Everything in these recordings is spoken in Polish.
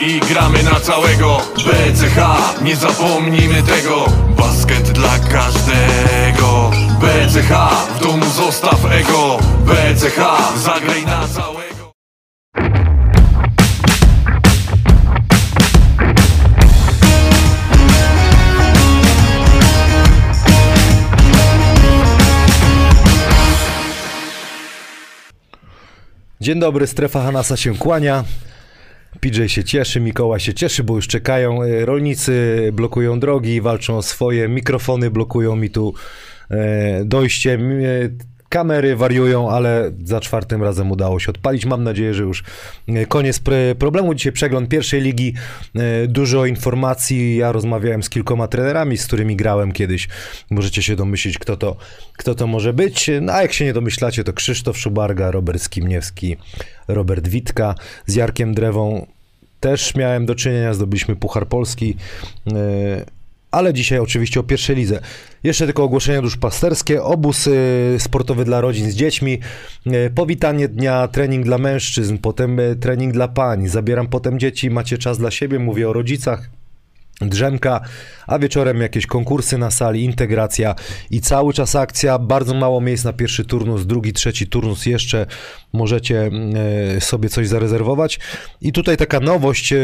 i gramy na całego BCH Nie zapomnijmy tego. Basket dla każdego. BCH w domu zostaw ego. BCH zagraj na całego. Dzień dobry, strefa Hanasa się kłania. PJ się cieszy, Mikołaj się cieszy, bo już czekają. e, Rolnicy blokują drogi, walczą o swoje, mikrofony blokują mi tu e, dojście. E, Kamery wariują, ale za czwartym razem udało się odpalić. Mam nadzieję, że już koniec problemu. Dzisiaj przegląd pierwszej ligi. Dużo informacji. Ja rozmawiałem z kilkoma trenerami, z którymi grałem kiedyś. Możecie się domyślić, kto to, kto to może być. No, a jak się nie domyślacie, to Krzysztof Szubarga, Robert Skimniewski, Robert Witka z Jarkiem Drewą. Też miałem do czynienia, zdobyliśmy Puchar Polski. e, Ale dzisiaj oczywiście o pierwszej lidze. Jeszcze tylko ogłoszenia duszpasterskie. Obóz y, sportowy dla rodzin z dziećmi. y, Powitanie dnia, trening dla mężczyzn, potem trening dla pań. Zabieram potem dzieci, macie czas dla siebie, mówię o rodzicach. Drzemka, a wieczorem jakieś konkursy na sali, integracja i cały czas akcja. Bardzo mało miejsc na pierwszy turnus, drugi, trzeci turnus jeszcze możecie e, sobie coś zarezerwować. I tutaj taka nowość. e,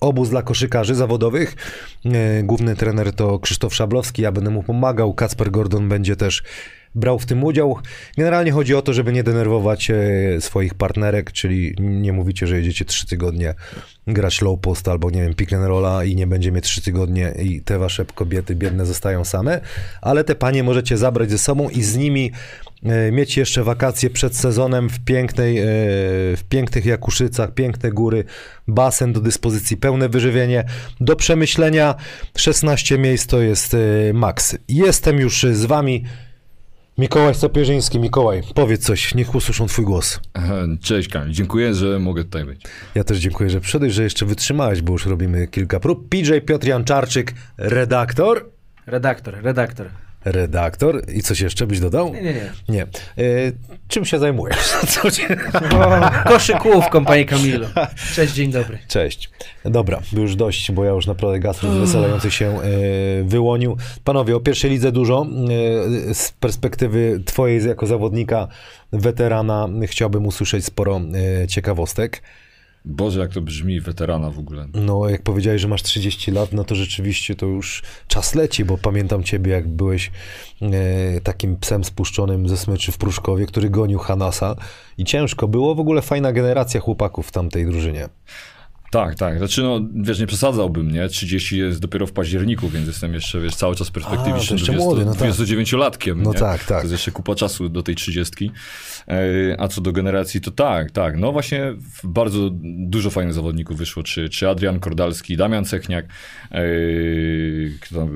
Obóz dla koszykarzy zawodowych. E, Główny trener to Krzysztof Szablowski, ja będę mu pomagał. Kacper Gordon będzie też brał w tym udział. Generalnie chodzi o to, żeby nie denerwować e, swoich partnerek, czyli nie mówicie, że jedziecie trzy tygodnie grać low post albo nie wiem, pick and rolla i nie będzie mieć trzy tygodnie i te wasze kobiety biedne zostają same, ale te panie możecie zabrać ze sobą i z nimi e, mieć jeszcze wakacje przed sezonem w pięknej, e, w pięknych Jakuszycach, piękne góry, basen do dyspozycji, pełne wyżywienie. Do przemyślenia 16 miejsc to jest maks. Jestem już z wami. Mikołaj Sapierzyński, Mikołaj, powiedz coś, niech usłyszą twój głos. Cześć Kamil, dziękuję, że mogę tutaj być. Ja też dziękuję, że przyszedłeś, że jeszcze wytrzymałeś, bo już robimy kilka prób. PJ Piotr Janczarczyk, redaktor. Redaktor, redaktor. Redaktor. I coś jeszcze byś dodał? Nie, nie, nie. Nie. E, czym się zajmujesz? Co cię... O, koszykówką, panie Kamilu. Cześć, dzień dobry. Cześć. Dobra, już dość, bo ja już naprawdę gaz rozweselający się e, wyłonił. Panowie, o pierwszej lidze dużo. E, z perspektywy twojej jako zawodnika, weterana, chciałbym usłyszeć sporo ciekawostek. Boże, jak to brzmi, weterana w ogóle. No, jak powiedziałeś, że masz 30 lat, no to rzeczywiście to już czas leci, bo pamiętam ciebie, jak byłeś e, takim psem spuszczonym ze smyczy w Pruszkowie, który gonił Hanasa i ciężko było. W ogóle fajna generacja chłopaków w tamtej drużynie. Tak, tak. Znaczy, no, wiesz, nie przesadzałbym, nie? 30 jest dopiero w październiku, więc jestem jeszcze, wiesz, cały czas perspektywiczny. A, to jeszcze młody, no tak. 29-latkiem, No nie? tak, tak. To jest jeszcze kupa czasu do tej 30. E, A co do generacji, to tak, tak. No właśnie w- bardzo dużo fajnych zawodników wyszło. Czy, czy Adrian Kordalski, Damian Cechniak, e, był?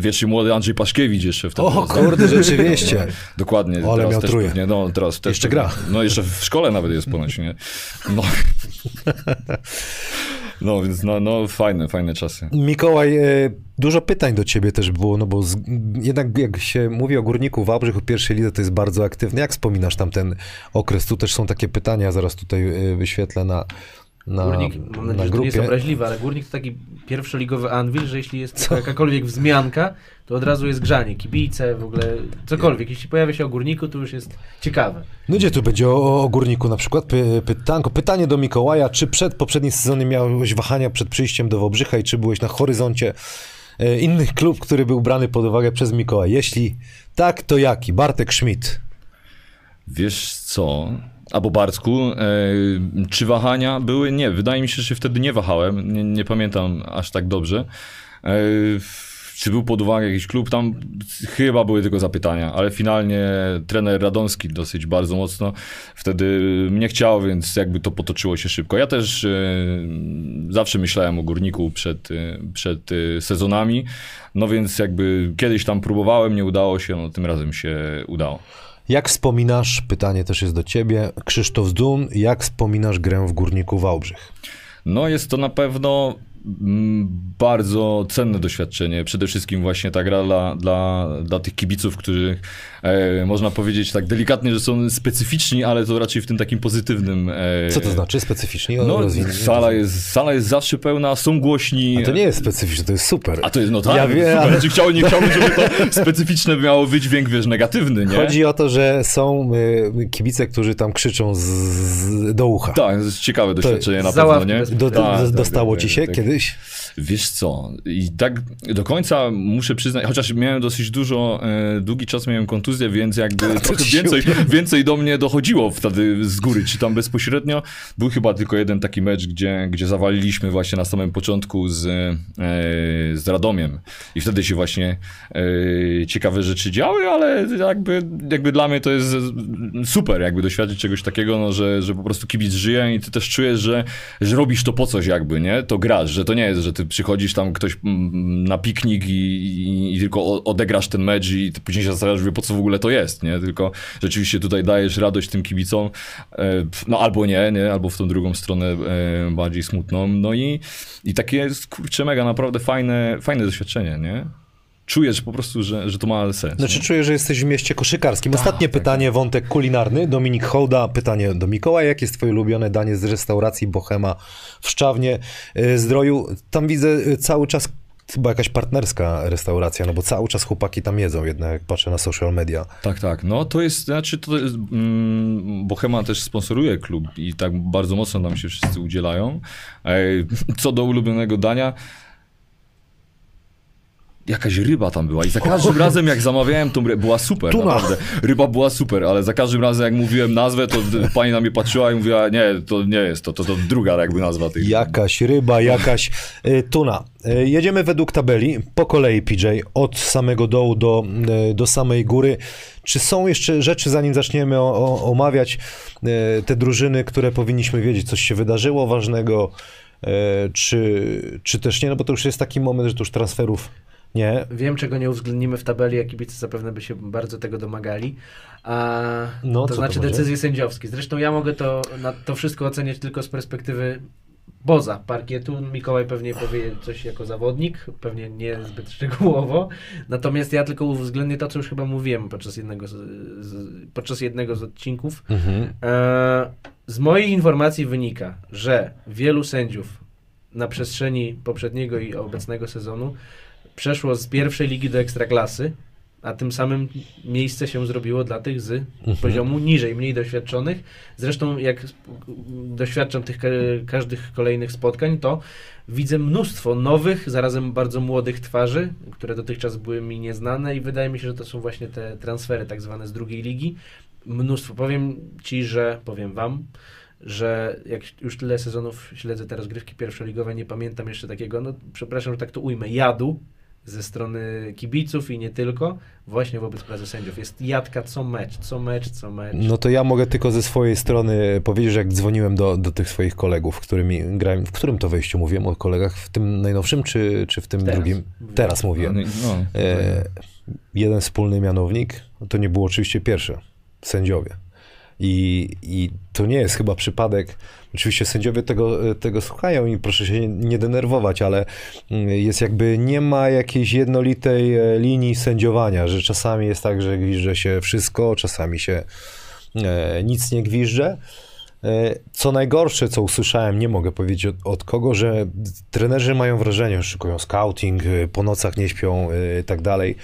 Wiecznie młody Andrzej Paszkiewicz jeszcze wtedy. O kurde, rzeczywiście. Dokładnie. O, ale teraz miał też trójkę. Pewnie, no, teraz też Jeszcze gra. No jeszcze w szkole nawet jest ponoć, nie? No. No więc no, no fajne, fajne czasy. Mikołaj, e, dużo pytań do ciebie też było, no bo z, jednak jak się mówi o Górniku Wałbrzych, o pierwszej lidze, to jest bardzo aktywny. Jak wspominasz tam ten okres? Tu też są takie pytania, zaraz tutaj e, wyświetlę na, na, Górnik, mam na nadzieję, że to nie jest grupie. obraźliwe, ale górnik to taki pierwszoligowy anwil, że jeśli jest jakakolwiek wzmianka, to od razu jest grzanie, kibice, w ogóle cokolwiek. Jeśli pojawia się o górniku, to już jest ciekawe. No gdzie tu będzie o, o Górniku na przykład? Py, pytanko. Pytanie do Mikołaja. Czy przed poprzednim sezonem miałeś wahania przed przyjściem do Wałbrzycha i czy byłeś na horyzoncie e, innych klub, który był brany pod uwagę przez Mikołaja? Jeśli tak, to jaki? Bartek Schmidt. Wiesz co? Albo Barcku, e, czy wahania były? Nie, wydaje mi się, że się wtedy nie wahałem. Nie, nie pamiętam aż tak dobrze. E, czy był pod uwagę jakiś klub? Tam chyba były tylko zapytania, ale finalnie trener Radomski dosyć bardzo mocno wtedy mnie chciał, więc jakby to potoczyło się szybko. Ja też e, zawsze myślałem o górniku przed, przed sezonami, no więc jakby kiedyś tam próbowałem, nie udało się, no tym razem się udało. Jak wspominasz, pytanie też jest do ciebie, Krzysztof Zdun, jak wspominasz grę w Górniku Wałbrzych? No jest to na pewno mm, bardzo cenne doświadczenie. Przede wszystkim właśnie ta gra dla, dla, dla tych kibiców, którzy e, można powiedzieć tak delikatnie, że są specyficzni, ale to raczej w tym takim pozytywnym. E, Co to znaczy specyficznie? No, sala jest, sala jest zawsze pełna, są głośni. A to nie jest specyficzne, to jest super. A to jest, no tak, Ja wiem, super. ale- Czy chciałbym, nie chciałbym, żeby to specyficzne miało wydźwięk, wiesz, negatywny, nie? Chodzi o to, że są y, kibice, którzy tam krzyczą z, z, do ucha. Tak, to jest ciekawe doświadczenie na za ławki pewno, nie? Do, do, Tak, tak, dostało tak, ci się tak. kiedyś? Wiesz co, i tak do końca muszę przyznać, chociaż miałem dosyć dużo, e, długi czas miałem kontuzję, więc jakby trochę więcej, więcej do mnie dochodziło wtedy z góry, czy tam bezpośrednio. Był chyba tylko jeden taki mecz, gdzie, gdzie zawaliliśmy właśnie na samym początku z, e, z Radomiem i wtedy się właśnie e, ciekawe rzeczy działy, ale jakby, jakby dla mnie to jest super, jakby doświadczyć czegoś takiego, no, że, że po prostu kibic żyje i ty też czujesz, że, że robisz to po coś jakby, nie? To grasz, że to nie jest, że ty przychodzisz tam ktoś mm, na piknik i, i, i tylko odegrasz ten mecz i później się zastanawiasz, po co w ogóle to jest, nie? Tylko rzeczywiście tutaj dajesz radość tym kibicom, e, no albo nie, nie? Albo w tą drugą stronę e, bardziej smutną, no i, i takie jest, kurczę, mega naprawdę fajne, fajne doświadczenie, nie? Czujesz po prostu, że, że to ma sens. Znaczy nie? czuję, że jesteś w mieście koszykarskim. Tak, Ostatnie pytanie, wątek kulinarny. Dominik Hołda, pytanie do Mikołaja. Jakie jest twoje ulubione danie z restauracji Bohema w Szczawnie, y, Zdroju? Tam widzę y, cały czas chyba jakaś partnerska restauracja, no bo cały czas chłopaki tam jedzą, jednak jak patrzę na social media. Tak, tak. No to jest, znaczy to jest, mm, Bohema też sponsoruje klub i tak bardzo mocno nam się wszyscy udzielają. E, Co do ulubionego dania, jakaś ryba tam była i za każdym razem jak zamawiałem tą rybę, była super, Tuna. naprawdę. Ryba była super, ale za każdym razem jak mówiłem nazwę, to pani na mnie patrzyła i mówiła, nie, to nie jest to, to, to druga jakby nazwa tej Jakaś ryba, jakaś y, tuna. Y, Jedziemy według tabeli, po kolei PJ, od samego dołu do, y, do samej góry. Czy są jeszcze rzeczy, zanim zaczniemy o, o, omawiać te drużyny, które powinniśmy wiedzieć, coś się wydarzyło ważnego, czy, czy też nie, no bo to już jest taki moment, że to już transferów nie. Wiem, czego nie uwzględnimy w tabeli, a kibice zapewne by się bardzo tego domagali. A, No, to to znaczy może? decyzje sędziowskie. Zresztą ja mogę to, na, to wszystko oceniać tylko z perspektywy poza parkietu. Mikołaj pewnie powie coś jako zawodnik, pewnie nie zbyt szczegółowo. Natomiast ja tylko uwzględnię to, co już chyba mówiłem podczas jednego z, z, podczas jednego z odcinków. Mhm. E, z mojej informacji wynika, że wielu sędziów na przestrzeni poprzedniego i obecnego sezonu przeszło z pierwszej ligi do ekstraklasy, a tym samym miejsce się zrobiło dla tych z poziomu niżej, mniej doświadczonych. Zresztą jak doświadczam tych ka- każdych kolejnych spotkań, to widzę mnóstwo nowych, zarazem bardzo młodych twarzy, które dotychczas były mi nieznane i wydaje mi się, że to są właśnie te transfery tak zwane z drugiej ligi. Mnóstwo. Powiem Ci, że powiem Wam, że jak już tyle sezonów śledzę te rozgrywki pierwszoligowe, nie pamiętam jeszcze takiego, no przepraszam, że tak to ujmę, jadu ze strony kibiców i nie tylko, właśnie wobec pracy sędziów. Jest jadka co mecz, co mecz, co mecz. No to ja mogę tylko ze swojej strony powiedzieć, że jak dzwoniłem do, do tych swoich kolegów, którymi grałem, w którym to wejściu mówiłem o kolegach, w tym najnowszym czy, czy w tym Teraz drugim? Teraz mówiłem. No, no, E, jeden wspólny mianownik, to nie było oczywiście pierwsze, sędziowie. I, I to nie jest chyba przypadek. Oczywiście sędziowie tego, tego słuchają i proszę się nie, denerwować, ale mm, jest jakby, nie ma jakiejś jednolitej e, linii sędziowania, że czasami jest tak, że gwizdże się wszystko, czasami się e, nic nie gwizdże. E, Co najgorsze, co usłyszałem, nie mogę powiedzieć od, od kogo, że trenerzy mają wrażenie, że szykują scouting, e, po nocach nie śpią e, i tak dalej,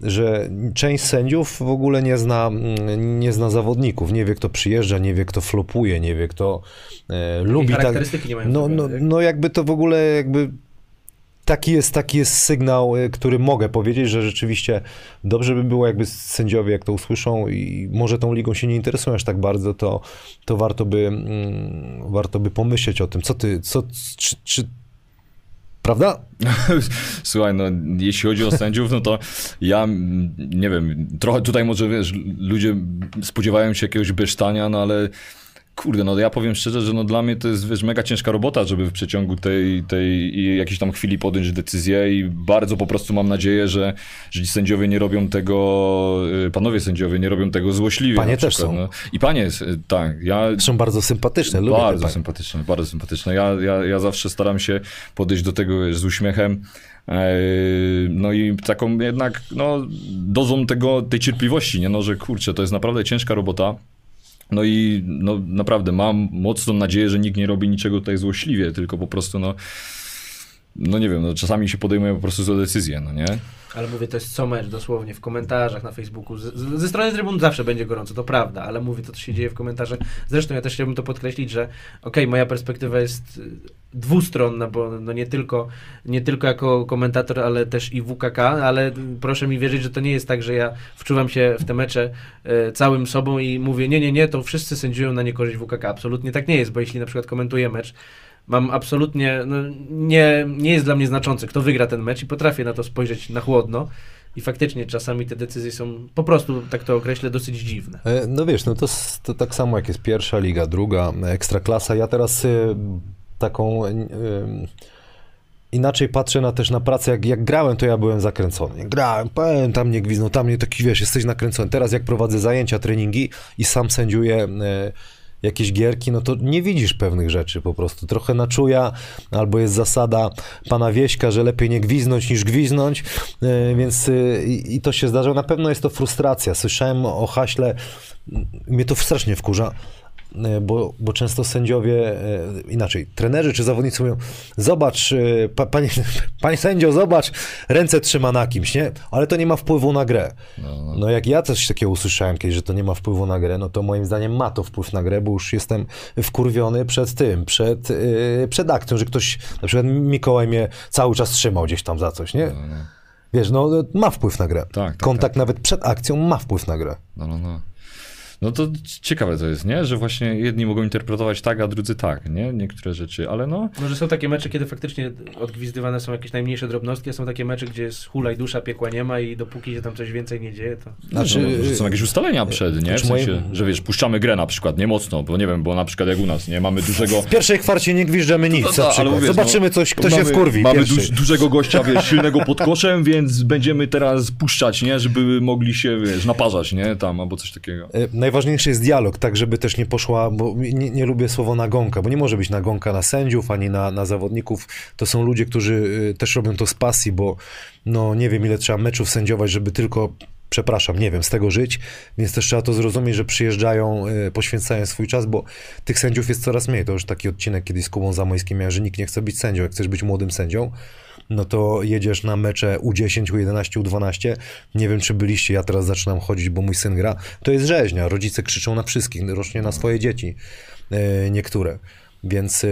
że część sędziów w ogóle nie zna, nie zna zawodników, nie wie kto przyjeżdża, nie wie kto flopuje, nie wie kto e, lubi. Tak, charakterystyki nie mają no, no, tak? no jakby to w ogóle jakby taki jest, taki jest sygnał, y, który mogę powiedzieć, że rzeczywiście dobrze by było, jakby sędziowie, jak to usłyszą i może tą ligą się nie interesują aż tak bardzo, to, to warto, by, mm, warto by pomyśleć o tym. Co ty, co, czy, czy prawda? Słuchaj, no jeśli chodzi o sędziów, no to ja mm, nie wiem, trochę tutaj może wiesz, ludzie spodziewają się jakiegoś besztania, no ale Kurde, no ja powiem szczerze, że no dla mnie to jest, wiesz, mega ciężka robota, żeby w przeciągu tej, tej jakiejś tam chwili podjąć decyzję i bardzo po prostu mam nadzieję, że, że ci sędziowie nie robią tego, y, panowie sędziowie nie robią tego złośliwie. Panie też są. No. I panie, tak, ja Są bardzo sympatyczne, lubię bardzo sympatyczne, bardzo sympatyczne. Ja, ja, ja zawsze staram się podejść do tego wiesz, z uśmiechem. Eee, No i taką jednak no, dozą tego, tej cierpliwości, nie? No, że kurczę, to jest naprawdę ciężka robota. No i no, naprawdę mam mocną nadzieję, że nikt nie robi niczego tutaj złośliwie, tylko po prostu no, no nie wiem, no, czasami się podejmuje po prostu złe decyzje, no nie? Ale mówię, to jest co mecz, dosłownie, w komentarzach na Facebooku. Z, z, ze strony trybun zawsze będzie gorąco, to prawda, ale mówię, to co się dzieje w komentarzach. Zresztą ja też chciałbym to podkreślić, że okej, moja perspektywa jest y, dwustronna, bo no nie, tylko, nie tylko jako komentator, ale też i WKK, ale proszę mi wierzyć, że to nie jest tak, że ja wczuwam się w te mecze y, całym sobą i mówię, nie, nie, nie, to wszyscy sędziują na niekorzyść WKK. Absolutnie tak nie jest, bo jeśli na przykład komentuję mecz, mam absolutnie, no, nie, nie jest dla mnie znaczące, kto wygra ten mecz i potrafię na to spojrzeć na chłodno. I faktycznie czasami te decyzje są po prostu, tak to określę, dosyć dziwne. E, No wiesz, no to, to tak samo jak jest pierwsza liga, druga, ekstraklasa. Ja teraz y, taką y, inaczej patrzę na też na pracę. Jak, jak grałem, to ja byłem zakręcony. Grałem, powiem, tam nie gwiznął, tam nie taki, wiesz, jesteś nakręcony. Teraz jak prowadzę zajęcia, treningi i sam sędziuję y, jakieś gierki, no to nie widzisz pewnych rzeczy po prostu. Trochę na czuja, albo jest zasada pana Wieśka, że lepiej nie gwiznąć niż gwiznąć, y, więc y, i to się zdarza. Na pewno jest to frustracja. Słyszałem o haśle, mnie to strasznie wkurza, bo, bo często sędziowie, y, inaczej, trenerzy czy zawodnicy mówią, zobacz, y, pa, panie, panie sędzio, zobacz, ręce trzyma na kimś, nie? Ale to nie ma wpływu na grę. No, No jak ja coś takiego usłyszałem kiedyś, że to nie ma wpływu na grę, no to moim zdaniem ma to wpływ na grę, bo już jestem wkurwiony przed tym, przed, yy, przed akcją, że ktoś, na przykład Mikołaj mnie cały czas trzymał gdzieś tam za coś, nie? no, no, Wiesz, no ma wpływ na grę. tak, Kontakt nawet przed akcją ma wpływ na grę. no, no, no. No to ciekawe to jest, nie? Że właśnie jedni mogą interpretować tak, a drudzy tak, nie? Niektóre rzeczy, ale no... Może są takie mecze, kiedy faktycznie odgwizdywane są jakieś najmniejsze drobnostki, a są takie mecze, gdzie jest hula i dusza, piekła nie ma i dopóki się tam coś więcej nie dzieje, to... Znaczy, no, że są jakieś ustalenia przed, nie? W znaczy sensie, moje- że wiesz, puszczamy grę na przykład, nie mocno, bo nie wiem, bo na przykład jak u nas, nie? Mamy dużego... W pierwszej kwarcie nie gwiżdżemy nic, No tak, przykład. ale mówię, Zobaczymy no, coś, kto się wkurwi Mamy duż, dużego gościa, wiesz, silnego pod koszem, więc będziemy teraz puszczać, nie? Żeby mogli się, wiesz, naparzać, nie? Tam, albo coś takiego. E, Najważniejszy jest dialog, tak żeby też nie poszła, bo nie, nie lubię słowo nagonka, bo nie może być nagonka na sędziów, ani na, na zawodników. To są ludzie, którzy y, też robią to z pasji, bo no nie wiem ile trzeba meczów sędziować, żeby tylko, przepraszam, nie wiem, z tego żyć, więc też trzeba to zrozumieć, że przyjeżdżają, y, poświęcają swój czas, bo tych sędziów jest coraz mniej. To już taki odcinek kiedyś z Kubą Zamojskim miałem, że nikt nie chce być sędzią. Jak chcesz być młodym sędzią, no to jedziesz na mecze U10, U11, U12. Nie wiem, czy byliście, ja teraz zaczynam chodzić, bo mój syn gra. To jest rzeźnia, rodzice krzyczą na wszystkich, rocznie na swoje dzieci, e, niektóre. Więc e,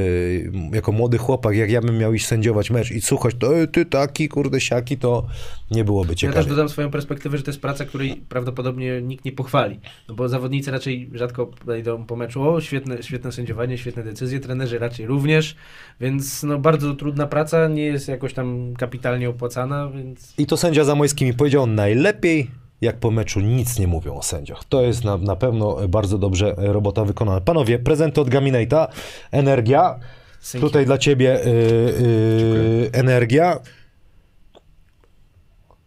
jako młody chłopak, jak ja bym miał iść sędziować mecz i słuchać, to ty taki, kurde, siaki, to nie byłoby Ja też ciekawe. dodam swoją perspektywę, że to jest praca, której prawdopodobnie nikt nie pochwali. No bo zawodnicy raczej rzadko podejdą po meczu, o świetne, świetne sędziowanie, świetne decyzje, trenerzy raczej również, więc no bardzo trudna praca, nie jest jakoś tam kapitalnie opłacana, więc... I to sędzia Zamojski mi powiedział najlepiej, jak po meczu nic nie mówią o sędziach. To jest na, na pewno bardzo dobrze e, robota wykonana. Panowie, prezenty od Gaminate'a, energia. Synki. Tutaj dla ciebie y, y, energia.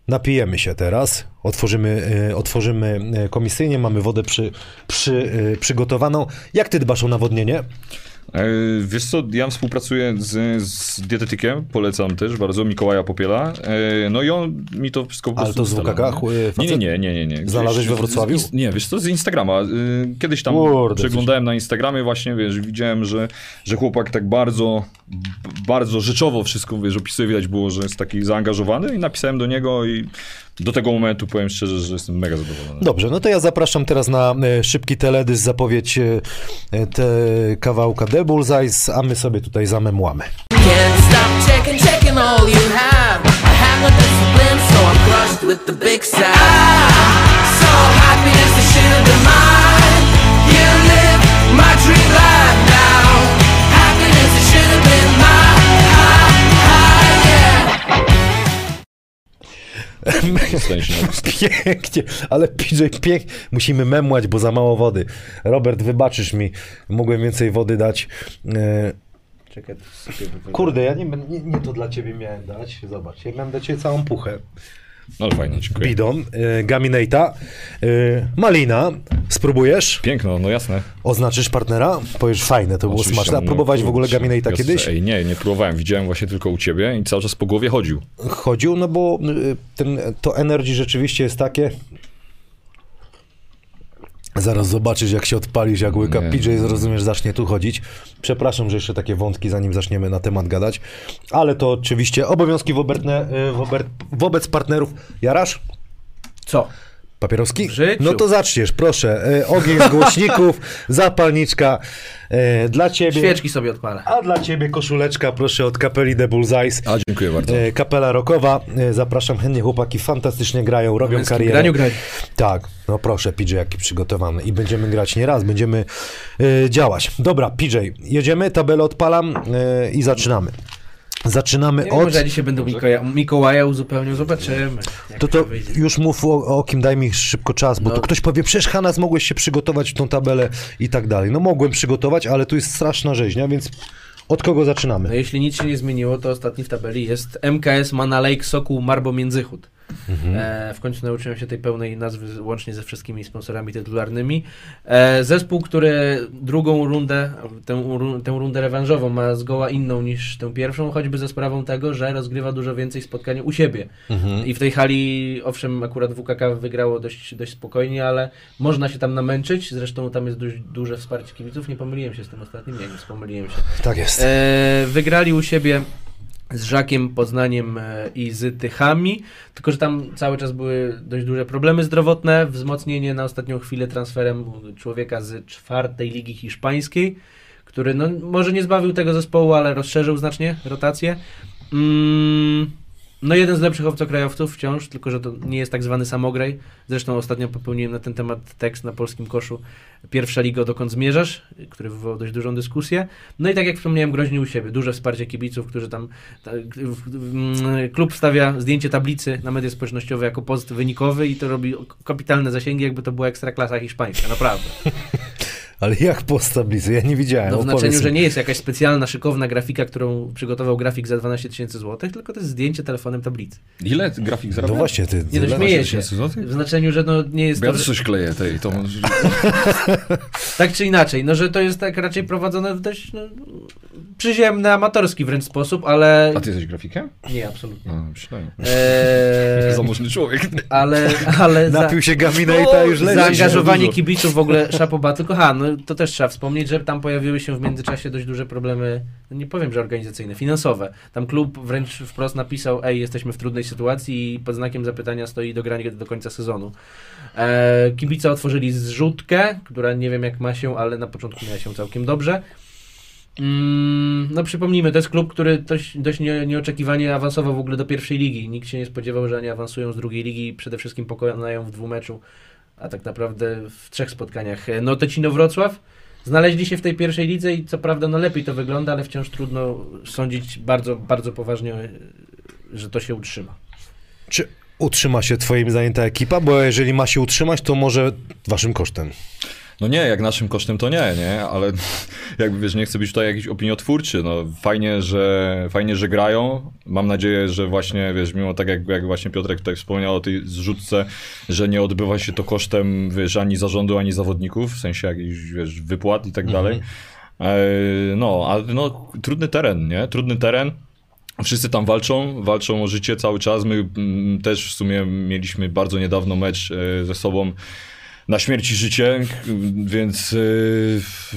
Napijemy się teraz. Otworzymy, y, otworzymy komisyjnie. Mamy wodę przy, przy, przygotowaną. Jak ty dbasz o nawodnienie? E, Wiesz co, ja współpracuję z, z dietetykiem, polecam też bardzo, Mikołaja Popiela. E, No i on mi to wszystko po Ale to z WKK? nie? Nie, nie, nie, nie, nie, Znalazłeś we Wrocławiu? z- Nie, wiesz co, z Instagrama. Y, Kiedyś tam przeglądałem na Instagramie właśnie, wiesz, widziałem, że, że chłopak tak bardzo, bardzo rzeczowo wszystko, wiesz, opisuje, widać było, że jest taki zaangażowany i napisałem do niego i do tego momentu powiem szczerze, że jestem mega zadowolony. Dobrze, no to ja zapraszam teraz na e, szybki teledysk, zapowiedź e, e, te kawałka The Bullseyes, a my sobie tutaj zamemłamy. Can't stop checking, checking all you have. I have no discipline, so I'm crushed with the big. So happiness been mine. Pięknie, ale PJ pięknie. Musimy memłać, bo za mało wody. Robert, wybaczysz mi, mogłem więcej wody dać. E, Czekaj. Kurde, ja nie, nie, nie to dla ciebie miałem dać. Zobacz, ja miałem dla ciebie całą puchę. No ale fajnie, dziękuję. Bidon, e, Gaminata, e, Malina. Spróbujesz? Piękno, no jasne. Oznaczysz partnera? Powiesz, fajne, to było Oczywiście, smaczne. A no, próbowałeś w ogóle Gaminata jasne. kiedyś? Ej, nie, nie próbowałem. Widziałem właśnie tylko u ciebie i cały czas po głowie chodził. chodził, no bo y, ten, to energy rzeczywiście jest takie. Zaraz zobaczysz, jak się odpalisz, jak łyka Nie. PJ, zrozumiesz, zacznie tu chodzić. Przepraszam, że jeszcze takie wątki, zanim zaczniemy na temat gadać, ale to oczywiście obowiązki wobec, wobec, wobec partnerów. Jarasz? Co? Papieroski? No to zaczniesz, proszę. E, Ogień z głośników, zapalniczka e, dla ciebie. Świeczki sobie odpalę. A dla ciebie koszuleczka, proszę, od kapeli The Bullseyes. A, dziękuję bardzo. E, Kapela rockowa, e, zapraszam chętnie, chłopaki fantastycznie grają, robią męskim karierę. graniu grać. Tak, no proszę, PJ, jaki przygotowany. I będziemy grać nie raz, będziemy e, działać. Dobra, PJ, jedziemy, tabelę odpalam e, i zaczynamy. Zaczynamy wiem, od... może dzisiaj będę Mikołaja, Mikołaja uzupełnił, zobaczymy. To to wyjdzie. już mów o, o kim, daj mi szybko czas, bo No. tu ktoś powie, przecież Hanas, mogłeś się przygotować w tą tabelę i tak dalej. No mogłem przygotować, ale tu jest straszna rzeźnia, więc od kogo No zaczynamy? jeśli nic się nie zmieniło, to ostatni w tabeli jest MKS Mana Lake Sokół Marbo Międzychód. Mhm. E, w końcu nauczyłem się tej pełnej nazwy łącznie ze wszystkimi sponsorami tytularnymi. E, zespół, który drugą rundę, tę, tę rundę rewanżową ma zgoła inną niż tę pierwszą, choćby ze sprawą tego, że rozgrywa dużo więcej spotkań u siebie. Mhm. I w tej hali, owszem, akurat WKK wygrało dość, dość spokojnie, ale można się tam namęczyć. Zresztą tam jest dość duże wsparcie kibiców. Nie pomyliłem się z tym ostatnim, nie, nie pomyliłem się. Tak jest. E, wygrali u siebie z Żakiem, Poznaniem e, i z Tychami, tylko że tam cały czas były dość duże problemy zdrowotne, wzmocnienie na ostatnią chwilę transferem człowieka z czwartej ligi hiszpańskiej, który no, może nie zbawił tego zespołu, ale rozszerzył znacznie rotację. Mm, no jeden z lepszych obcokrajowców wciąż, tylko że to nie jest tak zwany samograj. Zresztą ostatnio popełniłem na ten temat tekst na polskim koszu Pierwsza liga, dokąd zmierzasz, który wywołał dość dużą dyskusję. No i tak jak wspomniałem, groźni u siebie. Duże wsparcie kibiców, którzy tam. Ta, mm, klub wstawia zdjęcie tablicy na media społecznościowe jako post wynikowy i to robi kapitalne zasięgi, jakby to była ekstraklasa hiszpańska, naprawdę. Ale jak post tablicy? Ja nie widziałem. No w opowiedz znaczeniu, mi. że nie jest jakaś specjalna, szykowna grafika, którą przygotował grafik za 12 tysięcy złotych, tylko to jest zdjęcie telefonem tablicy. Ile grafik zarabia? No właśnie, ty. Nie no, śmieję się. tysięcy złotych? W znaczeniu, że no nie jest Bo ja to, też coś kleję tej, to tak czy inaczej, no że to jest tak raczej prowadzone w dość no, przyziemny, amatorski wręcz sposób, ale A ty jesteś grafikiem? nie, absolutnie. No, myślałem. Eee, Zamożny człowiek. ale, ale za, Napił się gamina i ta już leci. zaangażowanie kibiców w ogóle szapoba, tylko ha, no to też trzeba wspomnieć, że tam pojawiły się w międzyczasie dość duże problemy, no nie powiem, że organizacyjne, finansowe. Tam klub wręcz wprost napisał, ej, jesteśmy w trudnej sytuacji i pod znakiem zapytania stoi dogranie do końca sezonu. E, kibice otworzyli zrzutkę, która nie wiem jak ma się, ale na początku miała się całkiem dobrze. Mm, no przypomnijmy, to jest klub, który dość, dość nie, nieoczekiwanie awansował w ogóle do pierwszej ligi. Nikt się nie spodziewał, że oni awansują z drugiej ligi i przede wszystkim pokonają w dwumeczu, a tak naprawdę w trzech spotkaniach. E, No Tecino Wrocław znaleźli się w tej pierwszej lidze i co prawda no lepiej to wygląda, ale wciąż trudno sądzić bardzo, bardzo poważnie, że to się utrzyma. Czy utrzyma się twoim zdaniem ta ekipa? Bo jeżeli ma się utrzymać, to może waszym kosztem. No nie, jak naszym kosztem to nie, nie, ale jakby wiesz, nie chcę być tutaj jakiś opiniotwórczy, no fajnie, że fajnie, że grają, mam nadzieję, że właśnie, wiesz, mimo tak jak, jak właśnie Piotrek tutaj wspomniał o tej zrzutce, że nie odbywa się to kosztem, wiesz, ani zarządu, ani zawodników, w sensie jakichś, wiesz, wypłat i tak dalej. E, No, ale no, trudny teren, nie, trudny teren. Wszyscy tam walczą, walczą o życie cały czas. My mm, też w sumie mieliśmy bardzo niedawno mecz e, ze sobą na śmierć i życie, więc, e,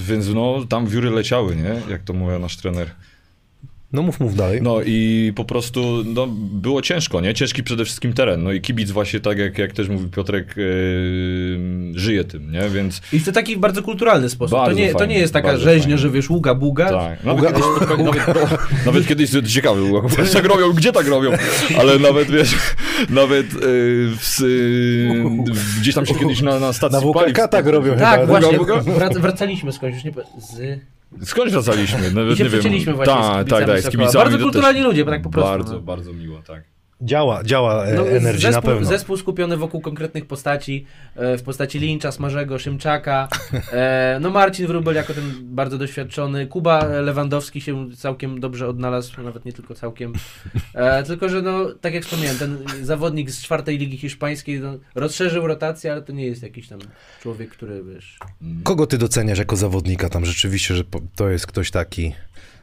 więc no, tam wióry leciały, nie? Jak to mówił nasz trener. No mów, mów dalej. No i po prostu no, było ciężko, nie? Ciężki przede wszystkim teren. No i kibic właśnie tak jak, jak też mówił Piotrek, e, żyje tym, nie? Więc I w taki bardzo kulturalny sposób. To Bardzo nie, to fajnie, nie jest taka rzeźnia, fajnie. że wiesz, ługa, buga. Tak, nawet kiedyś, spotkali, nawet, nawet kiedyś to ciekawe było, jak tak robią, gdzie tak robią, ale nawet wiesz, nawet e, w, e, gdzieś tam się kiedyś na, na stacji Na paliw... WKK tak robią Tak, chyba. właśnie. Wrac, wracaliśmy skądś, już nie po- z... Skądś wracaliśmy? Nawet I się nie wiem. Tak, tak, tak. Bardzo kulturalni ludzie, tak po prostu, Bardzo, no. bardzo miło, tak. Działa, działa e, No, Energy na zespół, pewno. zespół skupiony wokół konkretnych postaci, e, w postaci Lincza, Smarzego, Szymczaka, e, no Marcin Wróbel jako ten bardzo doświadczony, Kuba Lewandowski się całkiem dobrze odnalazł, nawet nie tylko całkiem, tylko że no, tak jak wspomniałem, ten zawodnik z czwartej ligi hiszpańskiej no, rozszerzył rotację, ale to nie jest jakiś tam człowiek, który wiesz... Kogo ty doceniasz jako zawodnika tam rzeczywiście, że to jest ktoś taki?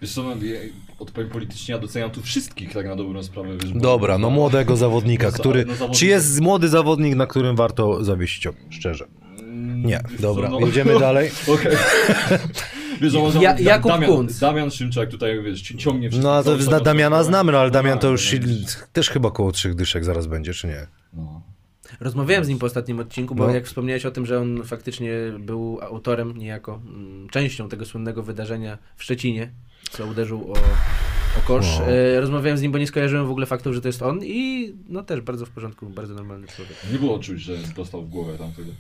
Wiesz co, no, ja odpowiem politycznie, ja doceniam tu wszystkich tak na dobrą sprawę. Wiesz, bo- Dobra, no młodego zawodnika, No za- który... no zawodnik- Czy jest młody zawodnik, na którym warto zawiesić ogień? Szczerze. Mm, Nie, wiesz dobra, co, no- jedziemy dalej. Okej. Wiesz, Ja- Da- Jakub Damian, Kunc. Damian Szymczak tutaj, wiesz, ci- ciągnie wszystko. No a to cały zna, czas Damiana rozpływa. znamy, no ale Damian to No, już no, też chyba koło trzech dyszek zaraz będzie, czy nie? No. Rozmawiałem z nim po ostatnim odcinku, bo No. jak wspomniałeś o tym, że on faktycznie był autorem, niejako mm, częścią tego słynnego wydarzenia w Szczecinie, co uderzył o, o kosz. No. E, rozmawiałem z nim, bo nie skojarzyłem w ogóle faktu, że to jest on i no też bardzo w porządku, bardzo normalny człowiek. Nie było czuć, że dostał w głowę tamtego.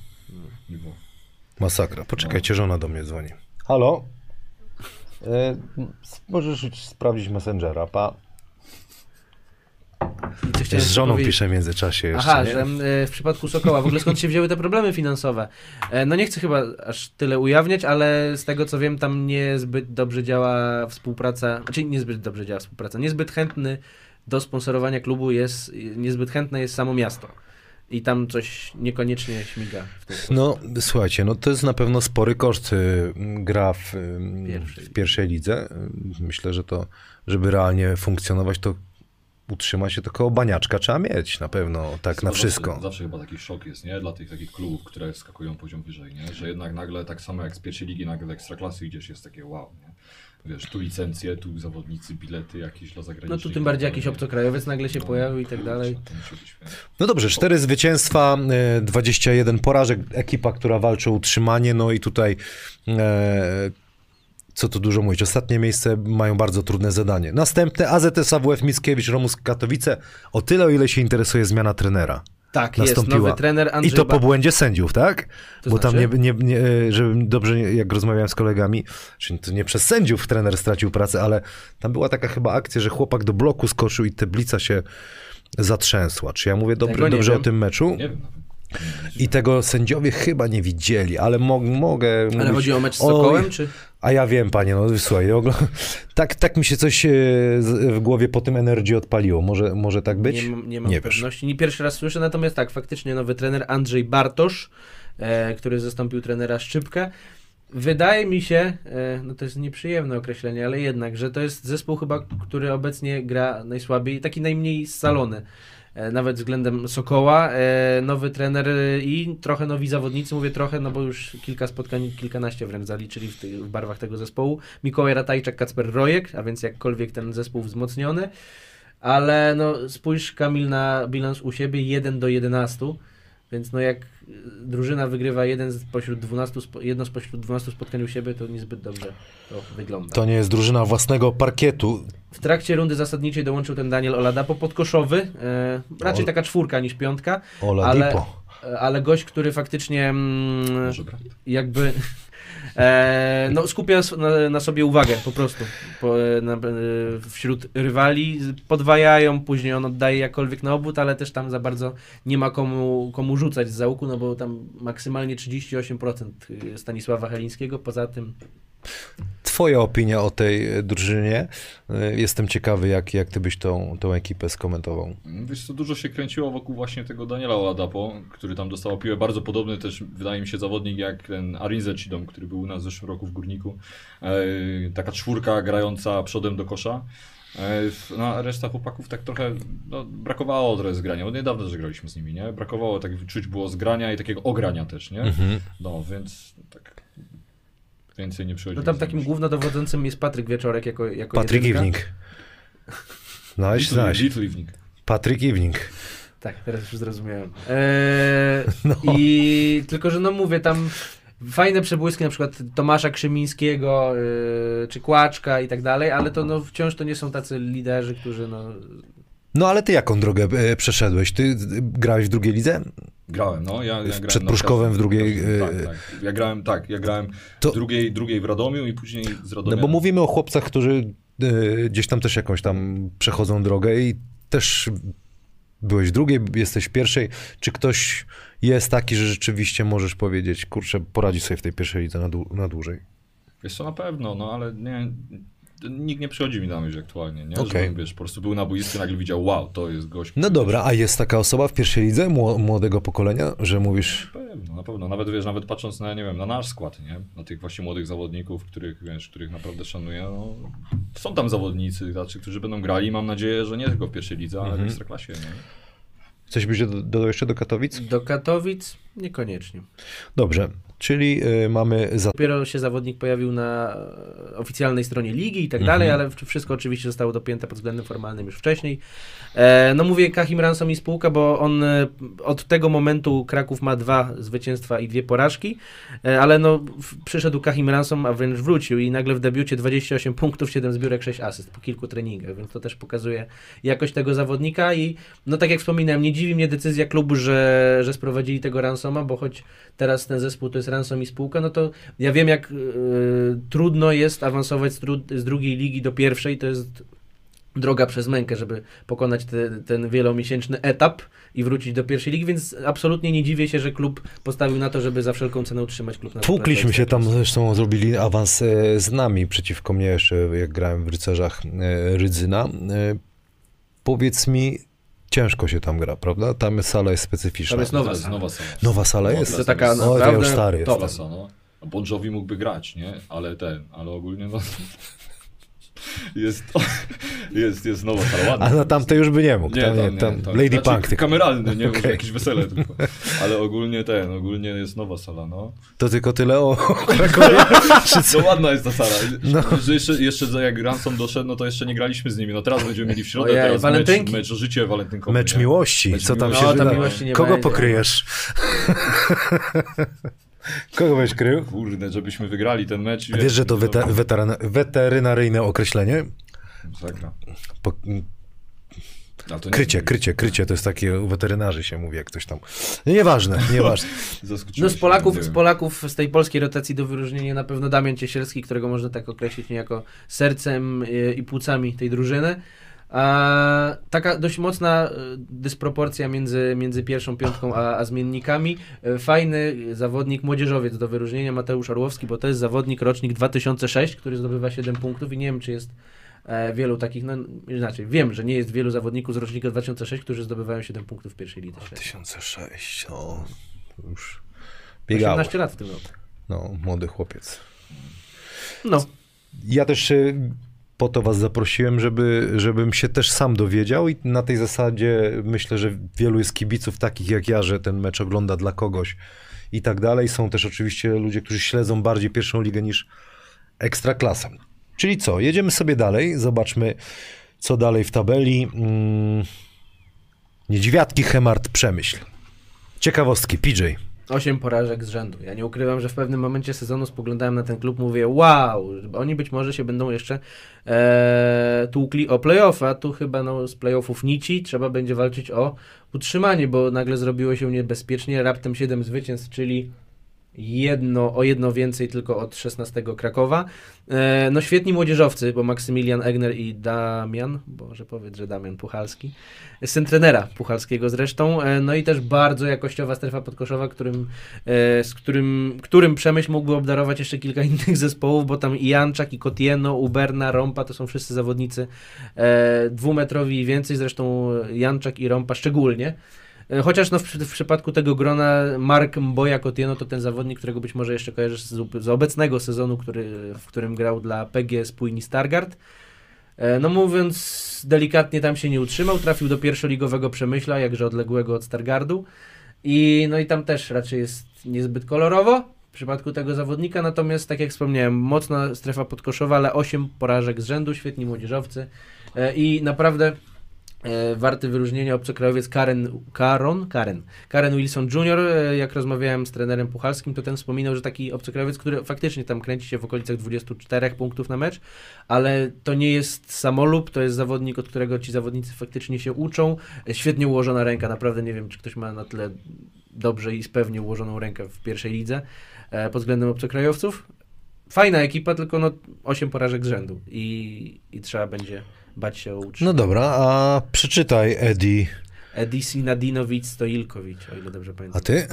Nie było. Masakra. Poczekajcie, żona do mnie dzwoni. Halo? E, możesz sprawdzić Messengera, pa. I Z żoną powiedzieć? piszę w międzyczasie jeszcze, Aha, nie? że e, w przypadku Sokoła, w ogóle skąd się wzięły te problemy finansowe? E, no nie chcę chyba aż tyle ujawniać, ale z tego co wiem, tam niezbyt dobrze działa współpraca, znaczy niezbyt dobrze działa współpraca, niezbyt chętny do sponsorowania klubu jest, niezbyt chętne jest samo miasto. I tam coś niekoniecznie śmiga No, słuchajcie, no to jest na pewno spory koszt y, gra w, y, Pierwszej. w pierwszej lidze. Y, Myślę, że to, żeby realnie funkcjonować, to utrzyma się koło baniaczka trzeba mieć na pewno, tak na Zawsze- wszystko. Zawsze chyba taki szok jest, nie? Dla tych takich klubów, które skakują poziom wyżej, nie? Że jednak nagle tak samo jak z pierwszej ligi, nagle do ekstraklasy idziesz, jest takie wow, nie? Wiesz, tu licencje, tu zawodnicy, bilety jakieś dla zagranicznych. No tu tym bardziej jakiś obcokrajowiec nagle się No, pojawił i tak kurczę, dalej. No dobrze, cztery zwycięstwa, y, 21 porażek, ekipa, która walczy o utrzymanie, no i tutaj e, co tu dużo mówić, ostatnie miejsce mają bardzo trudne zadanie. Następne AZS AWF Mickiewicz, Romus Katowice, o tyle o ile się interesuje zmiana trenera. Tak, Nastąpiła. jest nowy trener I Andrzej to po błędzie sędziów, tak? To Bo tam znaczy? nie, nie, nie, żebym dobrze, jak rozmawiałem z kolegami, czyli to nie przez sędziów trener stracił pracę, ale tam była taka chyba akcja, że chłopak do bloku skoczył i tablica się zatrzęsła. Czy ja mówię dobry, dobrze o wiem. tym meczu? Nie wiem. I tego sędziowie chyba nie widzieli, ale mo mogę Ale mówić, chodzi o mecz z Sokołem, czy... A ja wiem, panie, no słuchaj, tak, tak mi się coś e, w głowie po tym Energy odpaliło. Może, może tak być? Nie, mam- nie mam Nie pewności. Nie pierwszy raz słyszę, natomiast tak, faktycznie nowy trener Andrzej Bartosz, e, który zastąpił trenera Szczypka. Wydaje mi się, e, no to jest nieprzyjemne określenie, ale jednak, że to jest zespół chyba, który obecnie gra najsłabiej, taki najmniej scalony. E, nawet względem Sokoła, e, nowy trener i trochę nowi zawodnicy, mówię trochę, no bo już kilka spotkań, kilkanaście wręcz zaliczyli w, tych- w barwach tego zespołu. Mikołaj Ratajczak, Kacper Rojek, a więc jakkolwiek ten zespół wzmocniony. Ale no spójrz Kamil na bilans u siebie 1 do 11, więc no jak y, drużyna wygrywa jeden z pośród 12, spo- jedno spośród 12 spotkań u siebie, to niezbyt dobrze to wygląda. To nie jest drużyna własnego parkietu. W trakcie rundy zasadniczej dołączył ten Daniel Oladapo podkoszowy, e, raczej Ol- taka czwórka niż piątka, Ola ale, e, ale gość, który faktycznie mm, jakby e, no, skupia na, na sobie uwagę po prostu. Po, e, na, e, wśród rywali, podwajają, później on oddaje jakkolwiek na obwód, ale też tam za bardzo nie ma komu, komu rzucać z załuku, no bo tam maksymalnie 38% Stanisława Helińskiego, poza tym Twoja opinia o tej e, drużynie. E, Jestem ciekawy, jak, jak ty byś tą, tą ekipę skomentował. Wiesz co, dużo się kręciło wokół właśnie tego Daniela Oladapo, który tam dostał piłę. Bardzo podobny też, wydaje mi się, zawodnik jak ten Arinze Cidom, który był u nas w zeszłym roku w Górniku. E, taka czwórka grająca przodem do kosza. No, reszta chłopaków tak trochę no, brakowało trochę zgrania, bo niedawno że graliśmy z nimi, nie? Brakowało, tak czuć było zgrania i takiego ogrania też, nie? Mhm. No, więc tak więcej nie przychodzi. no tam takim głównodowodzącym jest Patryk Wieczorek jako, jako Patryk jedynka. Little Evening. Patryk Evening. Tak, teraz już zrozumiałem. Eee, No. I tylko, że no mówię, tam fajne przebłyski, na przykład Tomasza Krzymińskiego, yy, czy Kłaczka i tak dalej, ale to no, wciąż to nie są tacy liderzy, którzy no... No ale ty jaką drogę e, przeszedłeś? Ty grałeś w drugiej lidze? Grałem, no. Ja, ja grałem Przed Pruszkowem w drugiej, Tak, e, tak. Ja grałem, tak, ja grałem To- w drugiej, drugiej w Radomiu i później z Radomia. No bo mówimy o chłopcach, którzy e, gdzieś tam też jakąś tam przechodzą drogę i też byłeś w drugiej, jesteś w pierwszej. Czy ktoś jest taki, że rzeczywiście możesz powiedzieć, kurczę, poradzi sobie w tej pierwszej lidze na, dłu- na dłużej? Wiesz co, na pewno, no ale nie, nikt nie przychodzi mi na myśl aktualnie, nie? Okej. Żebym, wiesz, po prostu był na boisku i nagle widział, wow, to jest gość. No dobra, a jest taka osoba w pierwszej lidze mło- młodego pokolenia, że mówisz, Na pewno, na pewno. Nawet wiesz, nawet patrząc na, nie wiem, na nasz skład, nie? Na tych właśnie młodych zawodników, których, wiesz, których naprawdę szanuję, no, są tam zawodnicy, tacy, którzy będą grali, mam nadzieję, że nie tylko w pierwszej lidze, ale Mhm. w Ekstraklasie, nie? coś byś do- dodał jeszcze do Katowic? Do Katowic niekoniecznie. Dobrze, czyli y, mamy za... Dopiero się zawodnik pojawił na e, oficjalnej stronie ligi i tak dalej, ale wszystko oczywiście zostało dopięte pod względem formalnym już wcześniej. E, no mówię Kachim Ransom i spółka, bo on e, od tego momentu Kraków ma dwa zwycięstwa i dwie porażki, ale no przyszedł Kachim Ransom, a wręcz wrócił i nagle w debiucie 28 punktów, 7 zbiórek, 6 asyst po kilku treningach, więc to też pokazuje jakość tego zawodnika i no tak jak wspominałem, nie dziwi mnie decyzja klubu, że, że sprowadzili tego Ransoma, bo choć teraz ten zespół to jest Ransom i spółka, no to ja wiem jak y, trudno jest awansować z, z drugiej ligi do pierwszej, to jest droga przez mękę, żeby pokonać te, ten wielomiesięczny etap i wrócić do pierwszej ligi, więc absolutnie nie dziwię się, że klub postawił na to, żeby za wszelką cenę utrzymać klub na Tłukliśmy się tam, zresztą zrobili awans e, z nami przeciwko mnie jeszcze, jak grałem w Rycerzach e, Rydzyna. E, Powiedz mi, ciężko się tam gra, prawda? Tam sala jest specyficzna. Tam jest nowa To jest sala. nowa sala. Nowa sala No, jest? To taka jest O, to ja naprawdę już stary no. A Bon Jovi mógłby grać, nie? Ale ten, ale ogólnie no... Jest, jest, jest nowa sala, ładna. A na tamte już by nie mógł. tam, nie, tam Lady Znaczy, Punk. Kameralny, nie? Może jakieś wesele tylko. Ale ogólnie ten, ogólnie jest nowa sala, no. To tylko tyle o No ładna jest ta sala. No. Jeszcze, jeszcze za- jak Ransom doszedł, no to jeszcze nie graliśmy z nimi. No teraz będziemy mieli w środę, Ojej, teraz mecz, walentynki. mecz o życie walentynkowe. mecz nie? miłości. Mecz Co tam miłości. się No, tam nie Kogo będzie. pokryjesz? Kogo będziesz krył? Kurde, żebyśmy wygrali ten mecz. Wiesz, że to wete- weteryna- weterynaryjne określenie? Sakra. Po, krycie, krycie, krycie, to jest takie u weterynarzy się mówi, jak ktoś tam. No Nieważne, nieważne. No z Polaków, z. Polaków z tej polskiej rotacji do wyróżnienia na pewno Damian Ciesielski, którego można tak określić niejako sercem y, i płucami tej drużyny. A, taka dość mocna y, dysproporcja między, między pierwszą piątką a, a zmiennikami. Y, Fajny zawodnik, młodzieżowiec do wyróżnienia Mateusz Orłowski, bo to jest zawodnik rocznik 2006, który zdobywa 7 punktów i nie wiem, czy jest e, wielu takich, no inaczej, wiem, że nie jest wielu zawodników z rocznika 2006, którzy zdobywają 7 punktów w pierwszej lidze. świata. 2006, o, już biegało. 18 lat w tym roku. No, młody chłopiec. No. Ja też y, po to was zaprosiłem, żeby, żebym się też sam dowiedział i na tej zasadzie myślę, że wielu jest kibiców takich jak ja, że ten mecz ogląda dla kogoś i tak dalej. Są też oczywiście ludzie, którzy śledzą bardziej pierwszą ligę niż ekstraklasę. Czyli co, jedziemy sobie dalej, zobaczmy co dalej w tabeli. Mm. Niedźwiadki, Hemart, Przemyśl. Ciekawostki, PJ. Osiem porażek z rzędu. Ja nie ukrywam, że w pewnym momencie sezonu spoglądałem na ten klub, mówię, wow, oni być może się będą jeszcze e, tłukli o play-off, a tu chyba no, z play-offów nici, trzeba będzie walczyć o utrzymanie, bo nagle zrobiło się niebezpiecznie, raptem 7 zwycięstw, czyli jedno, o jedno więcej tylko od 16 Krakowa. E, no świetni młodzieżowcy, bo Maksymilian Egner i Damian, boże powiedz, że Damian Puchalski, syn trenera Puchalskiego zresztą, e, no i też bardzo jakościowa strefa podkoszowa, którym, e, z którym, którym Przemyśl mógłby obdarować jeszcze kilka innych zespołów, bo tam i Janczak, i Kotieno, Uberna, Rompa, to są wszyscy zawodnicy e, dwumetrowi i więcej, zresztą Janczak i Rompa szczególnie. E, Chociaż no w, w przypadku tego grona Mark Mboja Kotieno to ten zawodnik, którego być może jeszcze kojarzysz z, z obecnego sezonu, który, w którym grał dla PG Spójni Stargard. E, No mówiąc delikatnie, tam się nie utrzymał, trafił do pierwszoligowego Przemyśla, jakże odległego od Stargardu. I no i tam też raczej jest niezbyt kolorowo w przypadku tego zawodnika, natomiast tak jak wspomniałem, mocna strefa podkoszowa, ale 8 porażek z rzędu, świetni młodzieżowcy E, i naprawdę warty wyróżnienia obcokrajowiec Karen, Karon, Karen, Karen Wilson Jr., e, jak rozmawiałem z trenerem Puchalskim, to ten wspominał, że taki obcokrajowiec, który faktycznie tam kręci się w okolicach 24 punktów na mecz, ale to nie jest samolub, to jest zawodnik, od którego ci zawodnicy faktycznie się uczą. E, Świetnie ułożona ręka, naprawdę nie wiem, czy ktoś ma na tyle dobrze i spewnie ułożoną rękę w pierwszej lidze e, pod względem obcokrajowców. Fajna ekipa, tylko no 8 porażek z rzędu i, i trzeba będzie bać się o utrzymanie. No dobra, a przeczytaj Eddie Edi Sinadinowicz Stoilkowicz, o ile dobrze pamiętam. A ty?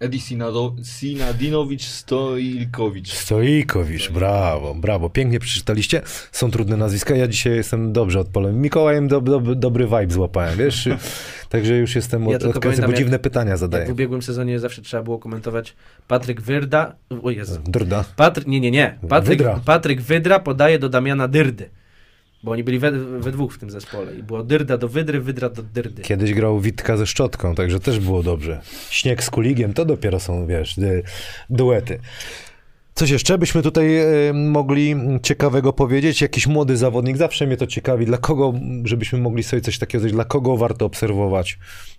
Edi Sinado- Sinadinowicz Stoilkowicz. Stoikowicz, brawo, brawo. Pięknie przeczytaliście. Są trudne nazwiska. Ja dzisiaj jestem dobrze odpalony. Mikołajem do, do, dobry vibe złapałem, wiesz? Także już jestem Ja od, odkręcony, bo dziwne jak- pytania Jak w zadaję. ubiegłym sezonie zawsze trzeba było komentować Patryk Wyrda, o Jezu, Drda. Patryk, nie, nie, nie, Patryk Wydra. Patryk Wydra podaje do Damiana Dyrdy, bo oni byli we, we dwóch w tym zespole i było Dyrda do Wydry, Wydra do Dyrdy. Kiedyś grał Witka ze Szczotką, także też było dobrze. Śnieg z Kuligiem, to dopiero są, wiesz, dy, duety. Coś jeszcze byśmy tutaj e, mogli ciekawego powiedzieć? Jakiś młody zawodnik, zawsze mnie to ciekawi. Dla kogo, żebyśmy mogli sobie coś takiego zrobić, dla kogo warto obserwować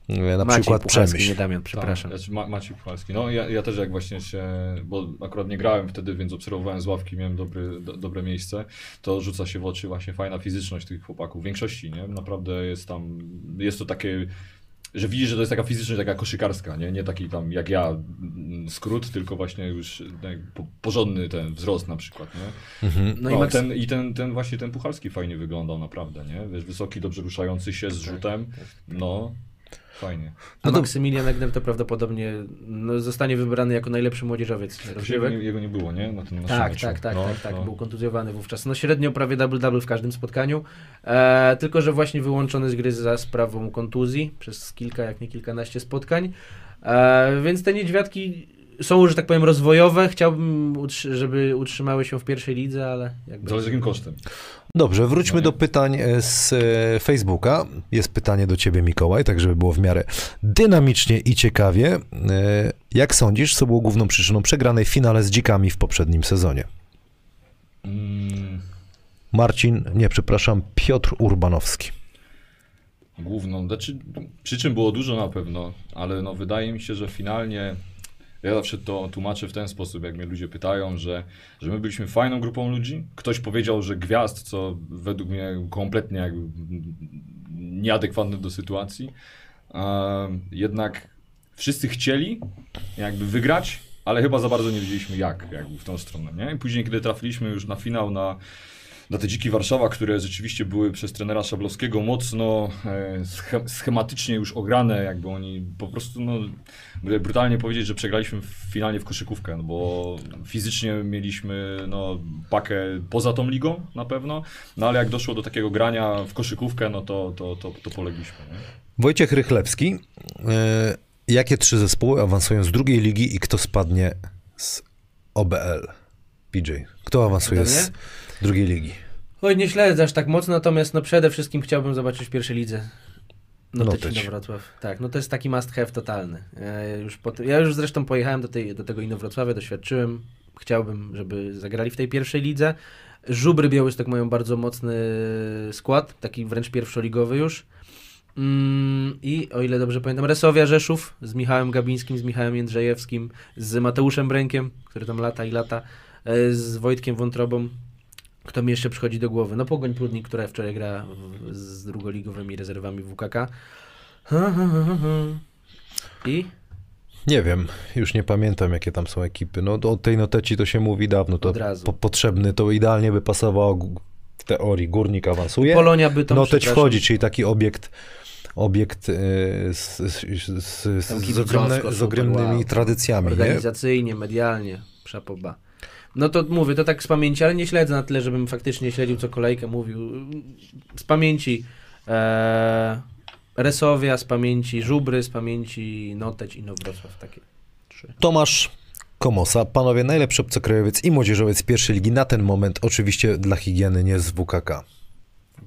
e, na Maciej przykład Puchalski, Przemyśl? nie Damian, przepraszam. Tak, znaczy Ma- Maciej Puchalski. No ja, ja też jak właśnie się, bo akurat nie grałem wtedy, więc obserwowałem z ławki, miałem dobry, do, dobre miejsce, to rzuca się w oczy właśnie fajna fizyczność tych chłopaków. W większości, nie? Naprawdę jest tam, jest to takie, że widzisz, że to jest taka fizyczność, taka koszykarska, nie? Nie taki tam jak ja mm, skrót, tylko właśnie już tak, po- porządny ten wzrost na przykład, nie? Mhm. No No, i Max, ten, I ten, ten właśnie ten Puchalski fajnie wyglądał naprawdę, nie? Wiesz, wysoki, dobrze ruszający się z rzutem, no fajnie. a Maksymilian Egner to prawdopodobnie no, zostanie wybrany jako najlepszy młodzieżowiec Jego rozgrywek. nie, jego nie było, nie? Na tym naszym Tak, meczu. tak, tak, No, tak, tak. no. Był kontuzjowany wówczas. No średnio prawie double-double w każdym spotkaniu. E, tylko, że właśnie wyłączony z gry za sprawą kontuzji przez kilka, jak nie kilkanaście spotkań. E, więc te niedźwiadki są, że tak powiem, rozwojowe. Chciałbym, żeby utrzymały się w pierwszej lidze, ale jakby... Zależy jakim kosztem. Dobrze, wróćmy No do pytań e, z e, Facebooka. Jest pytanie do ciebie, Mikołaj, tak żeby było w miarę dynamicznie i ciekawie. E, Jak sądzisz, co było główną przyczyną przegranej w finale z dzikami w poprzednim sezonie? Mm, Marcin, nie, przepraszam, Piotr Urbanowski. główną, znaczy przyczyn było dużo na pewno, ale no wydaje mi się, że finalnie ja zawsze to tłumaczę w ten sposób, jak mnie ludzie pytają, że, że my byliśmy fajną grupą ludzi. Ktoś powiedział, że gwiazd, co według mnie kompletnie jakby nieadekwatne do sytuacji. Jednak wszyscy chcieli jakby wygrać, ale chyba za bardzo nie wiedzieliśmy jak, jakby w tą stronę, nie? I później, kiedy trafiliśmy już na finał, na, na te dziki Warszawa, które rzeczywiście były przez trenera Szablowskiego mocno e, sche- schematycznie już ograne, jakby oni po prostu, no, brutalnie powiedzieć, że przegraliśmy w finalnie w koszykówkę, no bo fizycznie mieliśmy no, pakę poza tą ligą na pewno, no ale jak doszło do takiego grania w koszykówkę, no to, to, to, to polegliśmy. Nie? Wojciech Rychlewski. e, Jakie trzy zespoły awansują z drugiej ligi i kto spadnie z OBL? PJ. Kto awansuje z? Drugiej ligi? Oj, nie śledzę aż tak mocno, natomiast no przede wszystkim chciałbym zobaczyć w pierwszej lidze. Noteć. Noteć Inowrocław. Tak, no to jest taki must have totalny. Ja już, po, ja już zresztą pojechałem do, tej, do tego Inowrocławia, doświadczyłem. Chciałbym, żeby zagrali w tej pierwszej lidze. Żubry Białystok mają bardzo mocny skład, taki wręcz pierwszoligowy już. Mm, I o ile dobrze pamiętam, Resowia Rzeszów z Michałem Gabińskim, z Michałem Jędrzejewskim, z Mateuszem Brękiem, który tam lata i lata, e, z Wojtkiem Wątrobą. Kto mi jeszcze przychodzi do głowy? No Pogoń Prudnik, która wczoraj gra z drugoligowymi rezerwami WKK. I? Nie wiem, już nie pamiętam, jakie tam są ekipy. No o tej noteci to się mówi dawno, to po, potrzebny, to idealnie by pasowało w teorii. Górnik awansuje, Polonia Bytom, noteć przepraszam. wchodzi, czyli taki obiekt obiekt e, z, z, z, z, Tam ogromnymi tradycjami, nie? Organizacyjnie, medialnie, szapoba. No to mówię, to tak z pamięci, ale nie śledzę na tyle, żebym faktycznie śledził, co kolejkę mówił. Z pamięci e, Resowia, z pamięci Żubry, z pamięci Noteć i Nowrocław, takie trzy. Tomasz Komosa, panowie, najlepszy obcokrajowiec i młodzieżowiec pierwszej ligi na ten moment, oczywiście dla higieny, nie z WKK.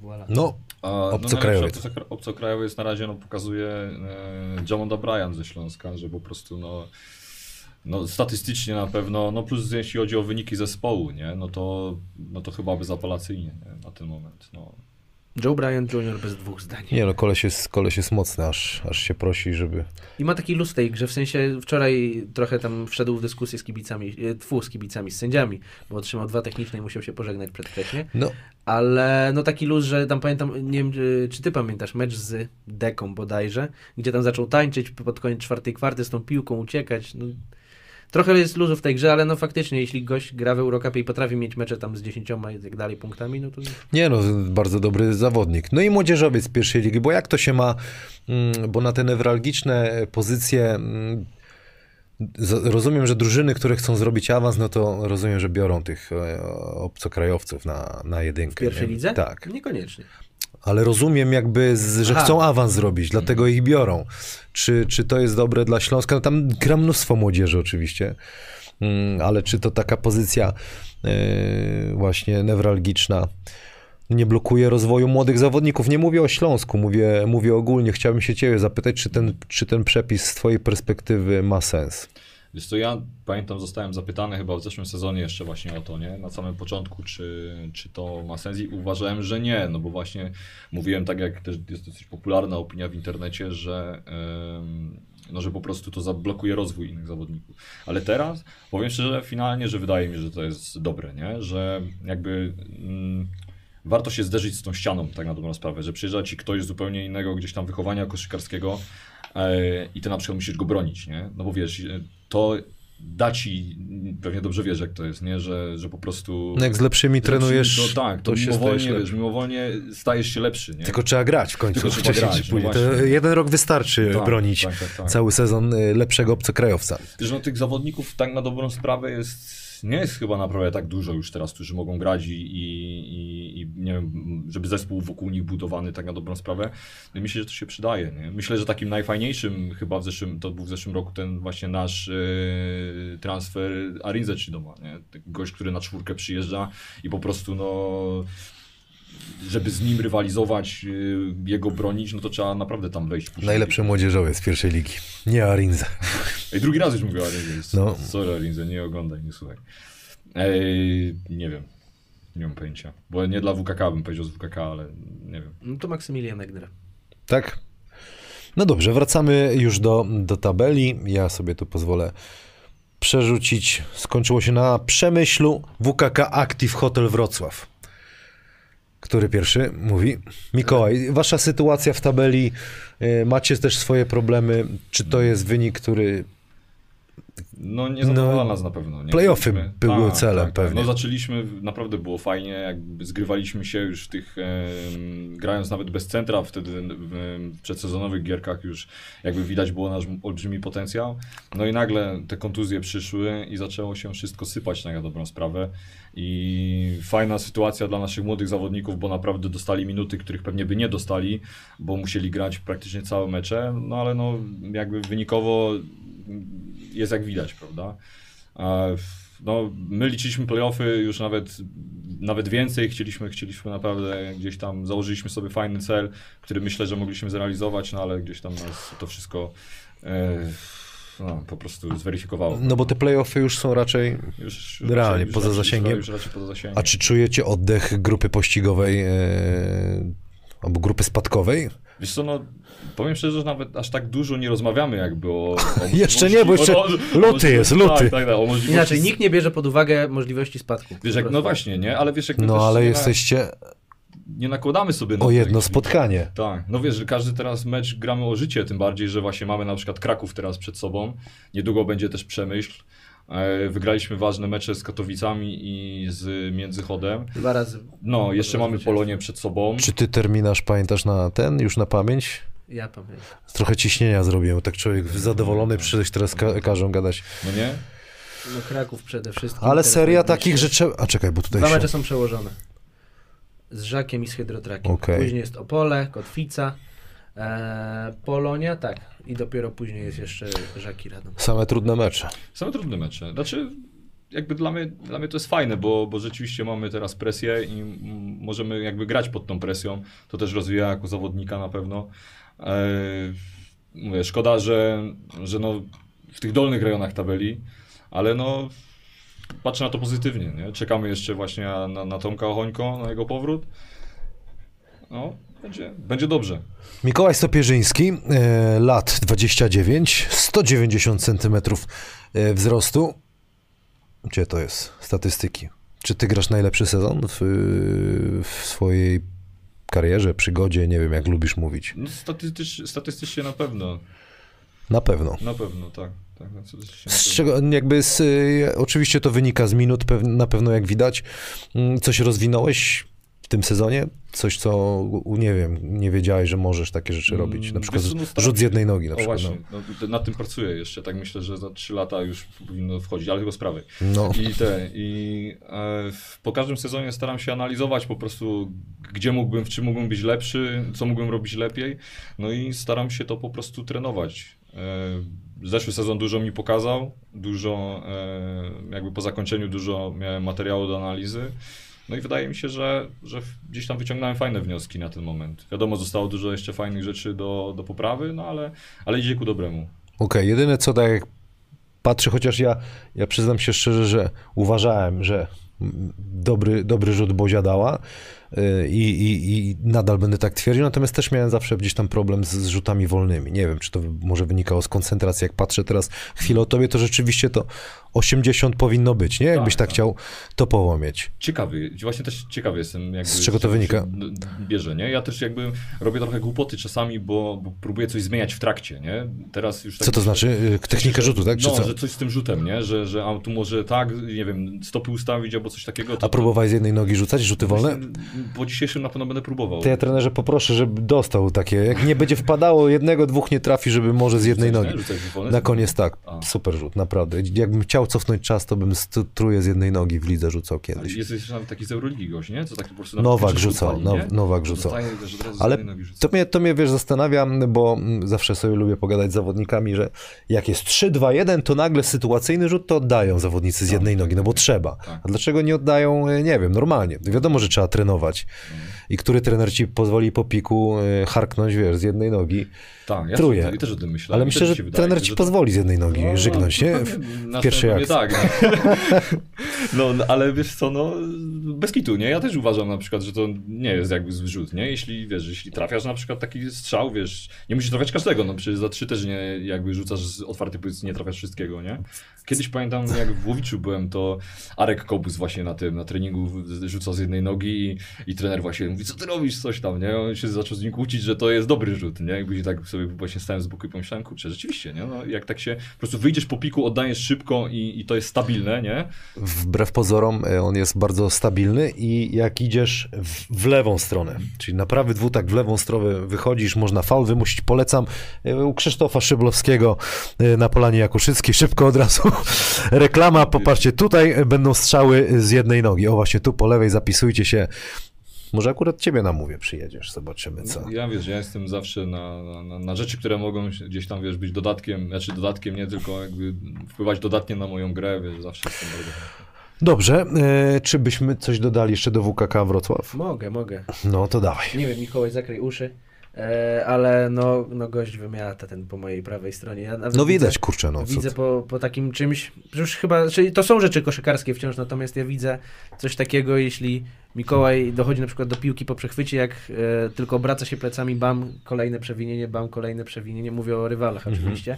Voilà. No, A, Obcokrajowiec. No, obcokrajowiec na razie no, pokazuje e, Jamonda Bryan ze Śląska, że po prostu no, no, statystycznie na pewno, no plus jeśli chodzi o wyniki zespołu, nie, no to, no to chyba bezapelacyjnie nie, na ten moment. No. Joe Bryant Jr. bez dwóch zdań. nie no, koleś jest, koleś jest mocny, aż, aż się prosi, żeby... I ma taki luz w tej grze, w sensie wczoraj trochę tam wszedł w dyskusję z kibicami, e, tfu, z kibicami, z sędziami, bo otrzymał dwa techniczne i musiał się pożegnać przedwcześnie. No, Ale no taki luz, że tam pamiętam, nie wiem, czy- czy ty pamiętasz mecz z Deką bodajże, gdzie tam zaczął tańczyć pod koniec czwartej kwarty z tą piłką, uciekać. No, trochę jest luzu w tej grze, ale no faktycznie, jeśli gość gra w Eurocupie i potrafi mieć mecze tam z 10 i tak dalej punktami, no to Nie no, bardzo dobry zawodnik. No i młodzieżowiec z pierwszej ligi, bo jak to się ma, mm, bo na te newralgiczne pozycje mm, rozumiem, że drużyny, które chcą zrobić awans, no to rozumiem, że biorą tych e, obcokrajowców na, na w jedynkę. pierwszej nie? lidze? Tak, Niekoniecznie. ale rozumiem jakby, z, że Aha. chcą awans zrobić, dlatego ich biorą. Czy, czy to jest dobre dla Śląska? No tam gra mnóstwo młodzieży oczywiście, Mm, ale czy to taka pozycja e, właśnie newralgiczna nie blokuje rozwoju młodych zawodników? Nie mówię o Śląsku, mówię, mówię ogólnie. Chciałbym się ciebie zapytać, czy ten, czy ten przepis z twojej perspektywy ma sens? Wiesz co, ja pamiętam, zostałem zapytany chyba w zeszłym sezonie jeszcze właśnie o to, nie? Na samym początku, czy, czy to ma sens i uważałem, że nie, no bo właśnie mówiłem tak, jak też jest dosyć popularna opinia w internecie, że, em, no, że po prostu to zablokuje rozwój innych zawodników. Ale teraz powiem szczerze, finalnie, że wydaje mi się, że to jest dobre, nie? Że jakby... Mm, warto się zderzyć z tą ścianą, tak na dobrą sprawę, że przyjeżdża ci ktoś z zupełnie innego gdzieś tam wychowania koszykarskiego i ty na przykład musisz go bronić, nie? No bo wiesz, e, to da ci, pewnie dobrze wiesz jak to jest, nie? Że, że po prostu... No jak z lepszymi trenujesz, to, tak, to, to się mimowolnie, stajesz wiesz, mimowolnie stajesz się lepszy, nie? Tylko trzeba grać w końcu. Tylko trzeba grać, no jeden rok wystarczy Tak, bronić tak, tak, tak. cały sezon y, lepszego obcokrajowca. Wiesz, no tych zawodników tak na dobrą sprawę jest, nie jest chyba naprawdę tak dużo już teraz, którzy mogą grać i, i, i, nie wiem, żeby zespół wokół nich budowany tak na dobrą sprawę. No myślę, że to się przydaje. Nie? Myślę, że takim najfajniejszym chyba w zeszłym, to był w zeszłym roku ten właśnie nasz yy, transfer Arinze Chidoma, nie? Gość, który na czwórkę przyjeżdża i po prostu no żeby z nim rywalizować, yy, jego bronić, no to trzeba naprawdę tam wejść. Najlepszy młodzieżowiec z pierwszej ligi. Nie Arinze. Ej, drugi raz już mówię o Arinze. No. No. Sorry Arinze, nie oglądaj, nie słuchaj. Ej, nie wiem. Nie mam pojęcia. Bo nie dla WKK bym powiedział z WKK, ale nie wiem. No to Maksymilian Egner. Tak? No dobrze, wracamy już do, do tabeli. Ja sobie tu pozwolę przerzucić. Skończyło się na Przemyślu WKK Active Hotel Wrocław. Który pierwszy mówi? Mikołaj, wasza sytuacja w tabeli, y, macie też swoje problemy. Czy to jest wynik, który No nie zadowala No, nas na pewno. Nie playoffy Byliśmy- były tak, celem tak, pewnie. Tak. No zaczęliśmy, naprawdę było fajnie, jakby zgrywaliśmy się już w tych, em, grając nawet bez centra, wtedy w, przedsezonowych gierkach już jakby widać było nasz olbrzymi potencjał. No i nagle te kontuzje przyszły i zaczęło się wszystko sypać na dobrą sprawę. I fajna sytuacja dla naszych młodych zawodników, bo naprawdę dostali minuty, których pewnie by nie dostali, bo musieli grać praktycznie całe mecze, no ale no jakby wynikowo jest jak widać, prawda? No, my liczyliśmy playoffy już nawet, nawet więcej, chcieliśmy, chcieliśmy naprawdę gdzieś tam, założyliśmy sobie fajny cel, który myślę, że mogliśmy zrealizować, no ale gdzieś tam nas to wszystko e, no, po prostu zweryfikowało. No bo te playoffy już są raczej. Już, Realnie, już poza raczej, zasięgiem. Już raczej poza zasięgiem. A czy czujecie oddech grupy pościgowej e, albo grupy spadkowej? Wiesz co, no powiem szczerze, że nawet aż tak dużo nie rozmawiamy jakby o... o Jeszcze nie, bo jeszcze o- o- luty jest, tak, luty. Tak, tak, możliwości Inaczej, nikt nie bierze pod uwagę możliwości spadku. Wiesz, jak, no właśnie, nie? Ale wiesz, jak No ale jesteście nie nakładamy sobie na o jedno spotkanie. Tak, no wiesz, że każdy teraz mecz gramy o życie, tym bardziej, że właśnie mamy na przykład Kraków teraz przed sobą, niedługo będzie też Przemyśl. E, Wygraliśmy ważne mecze z Katowicami i z Międzychodem. Dwa razy. No, jeszcze mamy. Polonię przed sobą. Czy ty terminarz pamiętasz na ten, już na pamięć? Ja pamiętam. Trochę ciśnienia zrobiłem, tak człowiek zadowolony przyjść, teraz ka- każą gadać. No nie? No Kraków przede wszystkim. Ale seria takich, że trzeba... A czekaj, bo tutaj Dwa się... mecze są przełożone. Z Żakiem i z Hydrotrakiem. Okej. Później jest Opole, Kotwica, e, Polonia, tak. I dopiero później jest jeszcze Żak i Radom. Same trudne mecze. Są trudne mecze. Znaczy, jakby dla mnie, dla mnie to jest fajne, bo, bo rzeczywiście mamy teraz presję i możemy jakby grać pod tą presją. To też rozwija jako zawodnika na pewno. E, mówię, szkoda, że, że no w tych dolnych rejonach tabeli, ale no patrzę na to pozytywnie. Nie? Czekamy jeszcze właśnie na, na Tomka Ochońko, na jego powrót. No, będzie, będzie dobrze. Mikołaj Stopierzyński, e, lat 29, 190 cm e, wzrostu. Gdzie to jest? Statystyki. Czy ty grasz najlepszy sezon w, w swojej karierze, przygodzie? Nie wiem, jak lubisz mówić. No, statystycz, statystycznie na pewno. Na pewno. Na pewno, tak. Tak, no, Z czego jakby z, y, oczywiście to wynika z minut, na pewno jak widać. Mm, Coś rozwinąłeś w tym sezonie? Coś, co nie wiem, nie wiedziałeś, że możesz takie rzeczy Mm, robić. Na przykład wiesz no, rzut z się- jednej nogi na O przykład. właśnie, no, to nad tym pracuję jeszcze, tak myślę, że za 3 lata już powinno wchodzić, ale tylko z prawej. No. I te, i e, w- po każdym sezonie staram się analizować po prostu, gdzie mógłbym, w czym mógłbym być lepszy, co mógłbym robić lepiej, no i staram się to po prostu trenować. E, zeszły sezon dużo mi pokazał, dużo, e, jakby po zakończeniu dużo miałem materiału do analizy, no i wydaje mi się, że, że gdzieś tam wyciągnąłem fajne wnioski na ten moment. Wiadomo, zostało dużo jeszcze fajnych rzeczy do, do poprawy, no ale, ale idzie ku dobremu. Okej, jedyne co tak jak patrzę, chociaż ja, ja przyznam się szczerze, że uważałem, że dobry, dobry rzut Bozia dała i, i, i nadal będę tak twierdził, natomiast też miałem zawsze gdzieś tam problem z, z rzutami wolnymi. Nie wiem, czy to może wynikało z koncentracji. Jak patrzę teraz chwilę o tobie, to rzeczywiście to 80 powinno być, nie? Jakbyś tak, tak. chciał topowo mieć. Ciekawy, właśnie też ciekawy jestem. Jakby, Z czego to wynika? Bierze, nie? Ja też jakby robię trochę głupoty czasami, bo, bo próbuję coś zmieniać w trakcie, nie? Teraz już tak Co to znaczy? Y, Technikę rzutu, tak? Czy no, co? że coś z tym rzutem, nie? Że, że a tu może tak, nie wiem, stopy ustawić albo coś takiego. To, A próbowałeś z jednej nogi rzucać rzuty wolne? Po dzisiejszym na pewno będę próbował. To ja trenerze poproszę, żeby dostał takie, jak nie będzie wpadało, jednego, dwóch nie trafi, żeby może z jednej nogi. Na koniec tak, A. super rzut, naprawdę. Jakbym chciał cofnąć czas, to bym truje z jednej nogi w lidze rzucał kiedyś. Jest jeszcze nawet taki z Euroligi gość, nie? Co tak po prostu Nowak rzucał? Nowak rzucał. Ale to mnie, to mnie, wiesz, zastanawia, bo zawsze sobie lubię pogadać z zawodnikami, że jak jest 3-2-1, to nagle sytuacyjny rzut to oddają zawodnicy z jednej nogi, no bo trzeba. tak. A dlaczego nie oddają, e, nie wiem, normalnie. Wiadomo, że trzeba trenować. Mhm. I który trener ci pozwoli po piku e, harknąć, wiesz, z jednej nogi. Tak, ja truje. też, też o tym myślę. Ale myślę, że wydaje, trener ci pozwoli z jednej nogi No, żygnąć, no, nie? W, na w pierwszej akcji. Tak, no. no, ale wiesz co, no, bez kitu, nie? Ja też uważam na przykład, że to nie jest jakby zły rzut, nie? Jeśli, wiesz, jeśli trafiasz na przykład taki strzał, wiesz, nie musisz trafiać każdego, no przecież za trzy też nie, jakby rzucasz z otwartej pozycji, nie trafiasz wszystkiego, nie? Kiedyś pamiętam, jak w Łowiczu byłem, to Arek Kobus właśnie na tym, na treningu rzucał z jednej nogi i, i trener właśnie mówi, co ty robisz, coś tam, nie? On się zaczął z nim kłócić, że to jest dobry rzut, nie? Jakby tak sobie właśnie stałem z boku i pomyślałem, kurczę, rzeczywiście, nie? No, jak tak się, po prostu wyjdziesz po piku, oddajesz szybko i, i to jest stabilne, nie? Wbrew pozorom e, on jest bardzo stabilny i jak idziesz w, w lewą stronę, czyli na prawy dwutak w lewą stronę wychodzisz, można faul wymusić. Polecam e, u Krzysztofa Szyblowskiego e, na Polanie Jakuszyckiej. Szybko od razu reklama. Popatrzcie, tutaj będą strzały z jednej nogi. O właśnie tu po lewej zapisujcie się. Może akurat ciebie namówię, przyjedziesz, zobaczymy co. Ja wiesz, ja jestem zawsze na, na- na, rzeczy, które mogą gdzieś tam, wiesz, być dodatkiem, znaczy dodatkiem nie tylko jakby wpływać dodatnie na moją grę, wiesz, zawsze jestem bardzo. Dobrze, e, czy byśmy coś dodali jeszcze do WKK Wrocław? Mogę, mogę. No to dawaj. Nie wiem, Mikołaj, zakryj uszy. E, ale no, no gość wymiata ten po mojej prawej stronie. Ja No widzę- widać, kurczę, no Widzę po, po takim czymś, już chyba, czyli to są rzeczy koszykarskie wciąż, natomiast ja widzę coś takiego, jeśli Mikołaj dochodzi na przykład do piłki po przechwycie, jak e, tylko obraca się plecami, bam, kolejne przewinienie, bam, kolejne przewinienie, mówię o rywalach Mhm. oczywiście.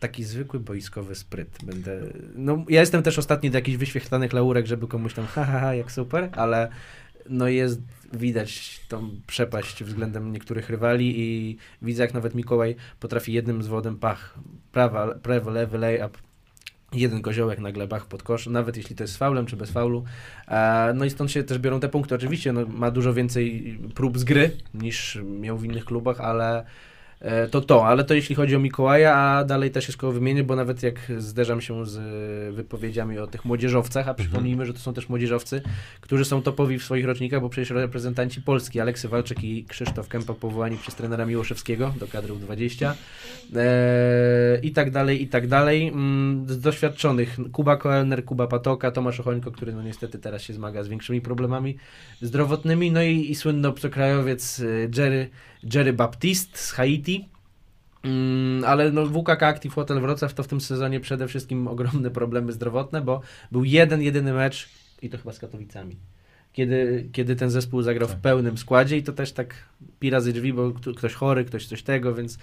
Taki zwykły boiskowy spryt. Będę. No, ja jestem też ostatni do jakichś wyświetlanych laurek, żeby komuś tam, ha, ha, ha, jak super, ale no jest widać tą przepaść względem niektórych rywali i widzę jak nawet Mikołaj potrafi jednym zwodem pach, prawa, prawo, lewy lay-up, jeden koziołek na glebach pod kosz, nawet jeśli to jest z faulem czy bez faulu. No i stąd się też biorą te punkty. Oczywiście no, ma dużo więcej prób z gry niż miał w innych klubach, ale to to, ale to jeśli chodzi o Mikołaja, a dalej też jest koło wymienię, bo nawet jak zderzam się z e, wypowiedziami o tych młodzieżowcach, a przypomnijmy, że to są też młodzieżowcy, którzy są topowi w swoich rocznikach, bo przecież reprezentanci Polski, Aleksy Walczyk i Krzysztof Kępa powołani przez trenera Miłoszewskiego do kadry U20 e, i tak dalej, i tak dalej. Mm, Z doświadczonych Kuba Koelner, Kuba Patoka, Tomasz Ochońko, który no niestety teraz się zmaga z większymi problemami zdrowotnymi, no i, i słynny obcokrajowiec y, Jerry, Jerry Baptiste z Haiti. Mm, ale no WKK Active Hotel Wrocław to w tym sezonie przede wszystkim ogromne problemy zdrowotne, bo był jeden, jedyny mecz i to chyba z Katowicami. Kiedy, kiedy ten zespół zagrał w pełnym składzie i to też tak pi razy drzwi, bo kto- ktoś chory, ktoś coś tego, więc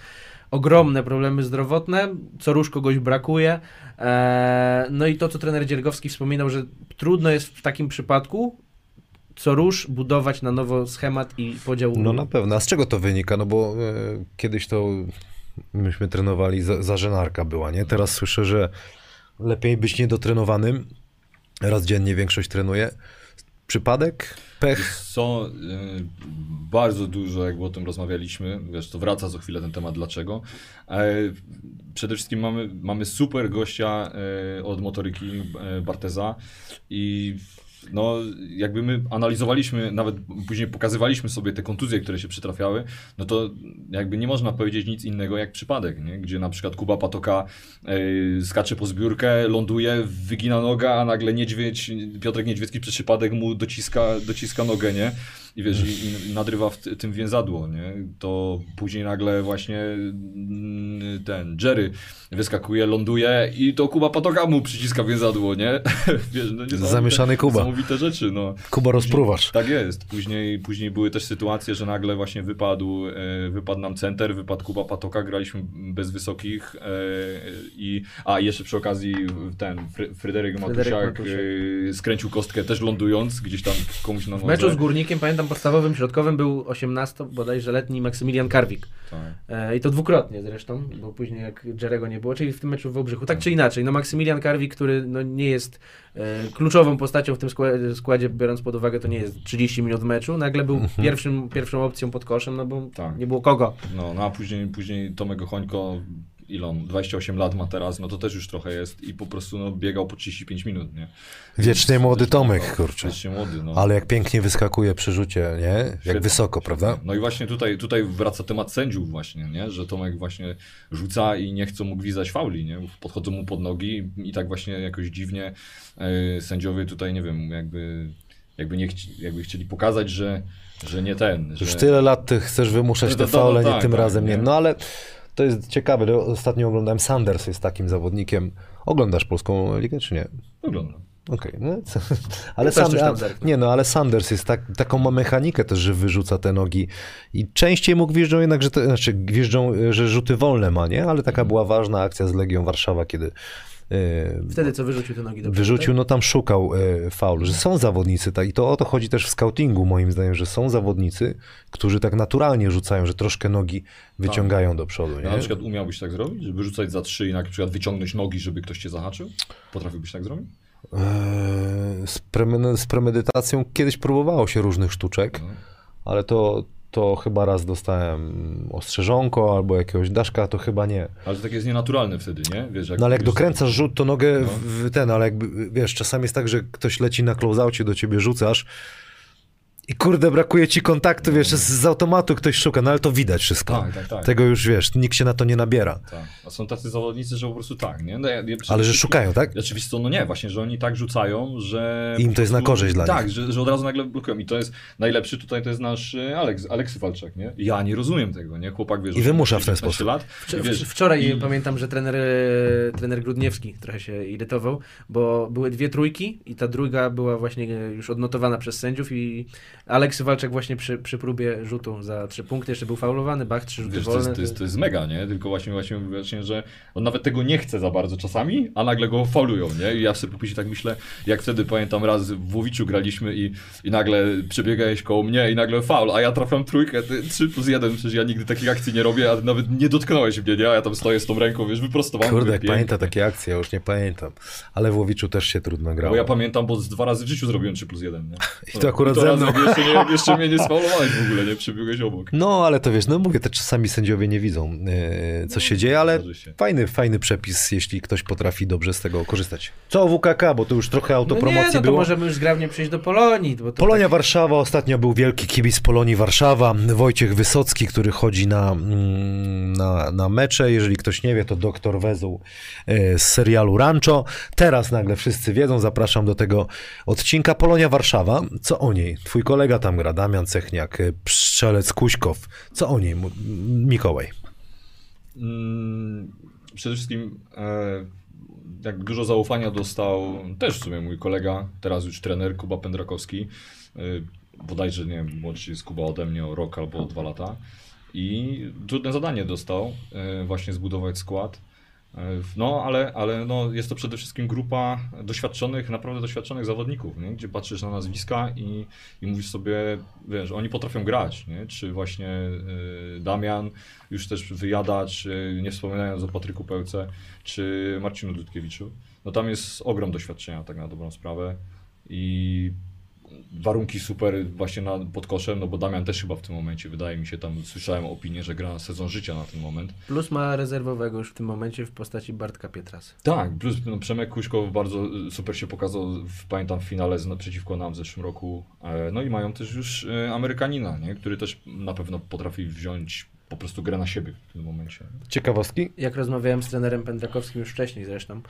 ogromne problemy zdrowotne, co róż kogoś brakuje. Eee, no i to, co trener Dziergowski wspominał, że trudno jest w takim przypadku co róż budować na nowo schemat i podział No na pewno. A z czego to wynika? No bo e, kiedyś to Myśmy trenowali, za, zażenarka była, nie? Teraz słyszę, że lepiej być niedotrenowanym. Raz dziennie większość trenuje. Przypadek? Pech? Co y, bardzo dużo, jakby o tym rozmawialiśmy, wiesz, to wraca za chwilę ten temat dlaczego. E, przede wszystkim mamy, mamy super gościa e, od motoryki e, Barteza i no, jakby my analizowaliśmy, nawet później pokazywaliśmy sobie te kontuzje, które się przytrafiały, no to jakby nie można powiedzieć nic innego jak przypadek, nie? gdzie na przykład Kuba Patoka e, skacze po zbiórkę, ląduje, wygina noga, a nagle niedźwiedź, Piotrek Niedźwiecki przez przypadek mu dociska, dociska nogę, nie? I wiesz, i, i nadrywa w tym więzadło, nie? To później nagle właśnie mm, ten Jerry wyskakuje, ląduje i to Kuba Patoka mu przyciska więzadło, nie? wiesz, no Zamieszany Kuba. Niesamowite rzeczy, no. Kuba rozpruwacz. Tak jest. Później, później były też sytuacje, że nagle właśnie wypadł, e, wypadł nam center, wypadł Kuba Patoka, graliśmy bez wysokich e, i a jeszcze przy okazji ten Fry, Fryderyk Matusiak Matusiak. e, skręcił kostkę też lądując gdzieś tam komuś na W nodze. meczu z Górnikiem, pamiętam, podstawowym, środkowym był 18 bodajże letni Maksymilian Karwik. Tak. E, I to dwukrotnie zresztą, bo później jak Jerego nie było, czyli w tym meczu w Wałbrzychu. Tak czy inaczej, no Maksymilian Karwik, który no, nie jest e, kluczową postacią w tym składzie, składzie, biorąc pod uwagę, to nie jest 30 minut meczu, nagle był pierwszym, pierwszą opcją pod koszem, no bo Tak. nie było kogo. No, no a później, później Tomek Ochońko, ile on, 28 lat ma teraz, no to też już trochę jest i po prostu no, biegał po 35 minut, nie? Wiecznie młody Tomek, no, kurczę. Wiecznie młody, no. Ale jak pięknie wyskakuje przy rzucie, nie? Jak Świetnie, wysoko, świetnie. prawda? No i właśnie tutaj, tutaj wraca temat sędziów właśnie, nie? że Tomek właśnie rzuca i nie chcą mu gwizdać fauli, nie? Podchodzą mu pod nogi i tak właśnie jakoś dziwnie e, sędziowie tutaj, nie wiem, jakby, jakby, nie chci, jakby chcieli pokazać, że, że nie ten. Że... Już tyle lat ty chcesz wymuszać No te faule, no nie tak, tym tak, razem nie. nie? No ale to jest ciekawe, ostatnio oglądałem Sanders jest takim zawodnikiem. Oglądasz polską ligę, czy nie? Wygląda. Okej, no, co- ale zerknę. nie no, ale Sanders jest tak, taką ma mechanikę też, że wyrzuca te nogi i częściej mu gwieżdżą jednak, że to, znaczy gwieżdżą, że rzuty wolne ma, nie? Ale taka była ważna akcja z Legią Warszawa, kiedy Wtedy co wyrzucił te nogi do przodu, wyrzucił, no tam szukał e, faul, że są zawodnicy, tak, i to o to chodzi też w scoutingu moim zdaniem, że są zawodnicy, którzy tak naturalnie rzucają, że troszkę nogi wyciągają do przodu, nie? na przykład umiałbyś tak zrobić, żeby rzucać za trzy i na przykład wyciągnąć nogi, żeby ktoś cię zahaczył? Potrafiłbyś tak zrobić? Eee, z premedytacją kiedyś próbowało się różnych sztuczek, No. ale to, to chyba raz dostałem ostrzeżonko albo jakiegoś daszka, to chyba nie. Ale to takie jest nienaturalne wtedy, nie? Wiesz, No ale jak dokręcasz rzut, to nogę No. w ten, ale jakby, wiesz, czasami jest tak, że ktoś leci na closeaucie, do ciebie rzucasz i kurde, brakuje ci kontaktu, wiesz, z, z automatu ktoś szuka, no ale to widać wszystko. Tak, tak, tak. Tego już, wiesz, nikt się na to nie nabiera. Tak. A są tacy zawodnicy, że po prostu tak, nie? No, ja, ja Ale że szukają, tak? Oczywiście, no nie, właśnie, że oni tak rzucają, że... Im po to jest na korzyść dla Tak, nich. że, że od razu nagle blokują. I to jest najlepszy tutaj, to jest nasz e, Aleks, Aleksy Walczak, nie? Ja nie rozumiem tego, nie? Chłopak, wiesz... I wymusza w ten 15 sposób. Lat, Wczo- i wiesz, Wczoraj i- pamiętam, że trener, e, trener Grudniewski trochę się irytował, bo były dwie trójki i ta druga była właśnie e, już odnotowana przez sędziów i Aleksy Walczak właśnie przy, przy próbie rzutu za trzy punkty jeszcze był faulowany, Bach trzy rzuty Wiesz, to wolne. jest, to, jest, to jest mega, nie? Tylko właśnie, właśnie, właśnie, że on nawet tego nie chce za bardzo czasami, a nagle go faulują, nie? I ja sobie później tak myślę, jak wtedy pamiętam raz w Łowiczu graliśmy i, i nagle przebiegałeś koło mnie i nagle faul, a ja trafiam trójkę, ty, 3 plus 1, przecież ja nigdy takich akcji nie robię, a nawet nie dotknąłeś mnie, nie? A ja tam stoję z tą ręką, wiesz, wyprostowany. Kurde, jak pamięta takie akcje, ja już nie pamiętam. Ale w Łowiczu też się trudno grało. Bo ja pamiętam, bo z dwa razy w życiu zrobiłem 3 plus 1, nie? I to akurat to ze mną. Jeszcze, nie, jeszcze mnie nie sfaulowałeś w ogóle, nie? Przebiegłeś obok. No, ale to wiesz, no mówię, te czasami sędziowie nie widzą, e, co się dzieje, ale się. fajny, fajny przepis, jeśli ktoś potrafi dobrze z tego korzystać. Co WKK, bo to już trochę no autopromocji nie, no to było. możemy już zgrabnie przejść do Polonii. Bo to Polonia tak, Warszawa, ostatnio był wielki kibic Polonii Warszawa, Wojciech Wysocki, który chodzi na, mm, na, na mecze. Jeżeli ktoś nie wie, to doktor Wezuł e, z serialu Rancho. Teraz nagle wszyscy wiedzą, zapraszam do tego odcinka. Polonia Warszawa, co o niej? Twój kolega tam gra, Damian Cechniak, e, Pszczelec Kuśkow. Co o niej, Mikołaj? Mm, Przede wszystkim e, jak dużo zaufania dostał też w sumie mój kolega, teraz już trener Kuba Pędrakowski. E, bodajże, nie wiem, młodszy jest Kuba ode mnie o rok albo o dwa lata. I trudne zadanie dostał, e, właśnie zbudować skład. No, ale, ale no, jest to przede wszystkim grupa doświadczonych, naprawdę doświadczonych zawodników, nie? gdzie patrzysz na nazwiska i, i mówisz sobie, wiesz, oni potrafią grać, nie? czy właśnie y, Damian, już też wyjadacz, y, nie wspominając o Patryku Pełce, czy Marcinu Dudkiewiczu. No tam jest ogrom doświadczenia, tak na dobrą sprawę i warunki super właśnie na, pod koszem, no bo Damian też chyba w tym momencie, wydaje mi się, tam słyszałem opinię, że gra sezon życia na ten moment. Plus ma rezerwowego już w tym momencie w postaci Bartka Pietrasa. Tak, plus no, Przemek Kuśkow bardzo y, super się pokazał, w, pamiętam w finale z, przeciwko nam w zeszłym roku. E, No i mają też już e, Amerykanina, nie? który też na pewno potrafi wziąć po prostu grę na siebie w tym momencie. Ciekawostki? Jak rozmawiałem z trenerem Pędrakowskim już wcześniej zresztą,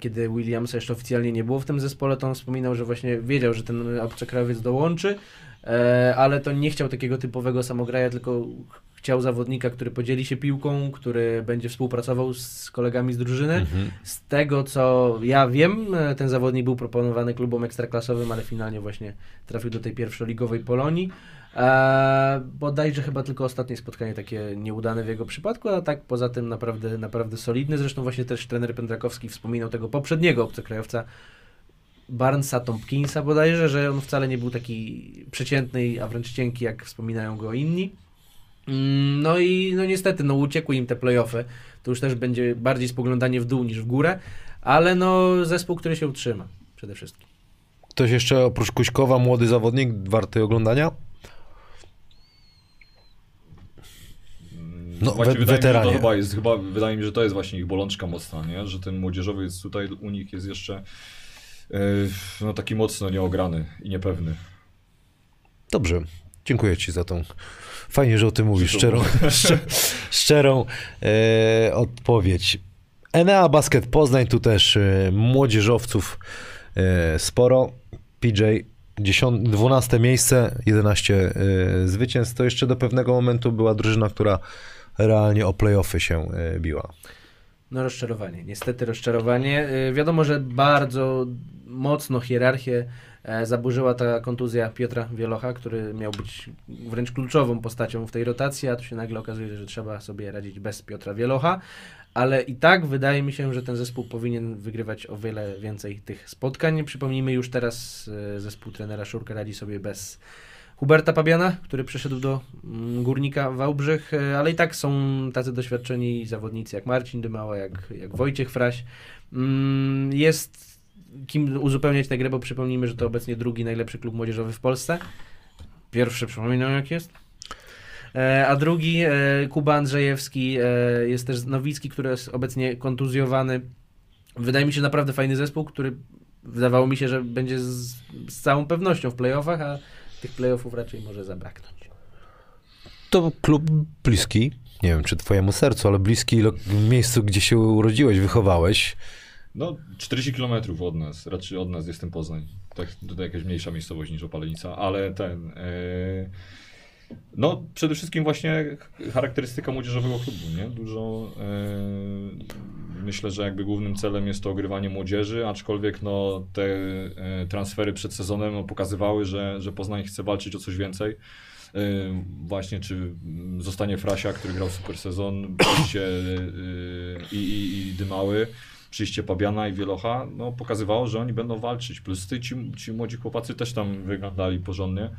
kiedy Williamsa jeszcze oficjalnie nie było w tym zespole, to on wspominał, że właśnie wiedział, że ten obcokrajowiec dołączy, e, ale to nie chciał takiego typowego samograja, tylko ch- chciał zawodnika, który podzieli się piłką, który będzie współpracował z kolegami z drużyny. Z tego co ja wiem, e, ten zawodnik był proponowany klubom ekstraklasowym, ale finalnie właśnie trafił do tej pierwszoligowej Polonii. Eee, bodajże chyba tylko ostatnie spotkanie takie nieudane w jego przypadku, a tak poza tym naprawdę, naprawdę solidny. Zresztą właśnie też trener Pędrakowski wspominał tego poprzedniego obcokrajowca Barnesa Tompkinsa bodajże, że on wcale nie był taki przeciętny, a wręcz cienki, jak wspominają go inni. Mm, No i no niestety, no uciekły im te playoffy. To już też będzie bardziej spoglądanie w dół niż w górę, ale no zespół, który się utrzyma przede wszystkim. Ktoś jeszcze oprócz Kuśkowa, młody zawodnik, warty oglądania? No, Właśnie we- wydaje mi się, że weteranie. to chyba jest, chyba wydaje mi że to jest właśnie ich bolączka mocna, nie? że ten młodzieżowy jest tutaj, u nich jest jeszcze e, no, taki mocno nieograny i niepewny. Dobrze, dziękuję Ci za tą. Fajnie, że o tym mówisz, szczerą, szczer, szczerą e, odpowiedź. Enea Basket Poznań, tu też e, młodzieżowców sporo. PJ 10, 12 miejsce, 11 e, zwycięstw. To jeszcze do pewnego momentu była drużyna, która realnie o playoffy się e, biła. No rozczarowanie, niestety rozczarowanie. Y, Wiadomo, że bardzo mocno hierarchię e, zaburzyła ta kontuzja Piotra Wielocha, który miał być wręcz kluczową postacią w tej rotacji, a tu się nagle okazuje, że trzeba sobie radzić bez Piotra Wielocha. Ale i tak wydaje mi się, że ten zespół powinien wygrywać o wiele więcej tych spotkań. Przypomnijmy już teraz e, zespół trenera Szurka radzi sobie bez Huberta Pabiana, który przyszedł do mm, Górnika Wałbrzych, e, ale i tak są tacy doświadczeni zawodnicy jak Marcin Dymała, jak, jak Wojciech Fraś. Mm, Jest kim uzupełniać tę grę, bo przypomnijmy, że to obecnie drugi najlepszy klub młodzieżowy w Polsce. Pierwszy przypominam jak jest. E, A drugi, e, Kuba Andrzejewski, jest też Nowicki, który jest obecnie kontuzjowany. Wydaje mi się naprawdę fajny zespół, który wydawało mi się, że będzie z, z całą pewnością w playoffach, a tych playoffów raczej może zabraknąć. To klub bliski, nie wiem czy twojemu sercu, ale bliski miejscu, gdzie się urodziłeś, wychowałeś. No, 40 km od nas, raczej od nas jest ten Poznań. Tak, to jakaś mniejsza miejscowość niż Opalenica, ale ten. E, no, przede wszystkim właśnie charakterystyka młodzieżowego klubu, nie? Dużo. E, myślę, że jakby głównym celem jest to ogrywanie młodzieży, aczkolwiek no, te e, transfery przed sezonem no, pokazywały, że, że Poznań chce walczyć o coś więcej. E, Właśnie, czy zostanie Frasia, który grał super sezon, przyjście i, i, i Dymały, przyjście Pabiana i Wielocha, no pokazywało, że oni będą walczyć. Plus ty, ci, ci młodzi chłopacy też tam wyglądali porządnie.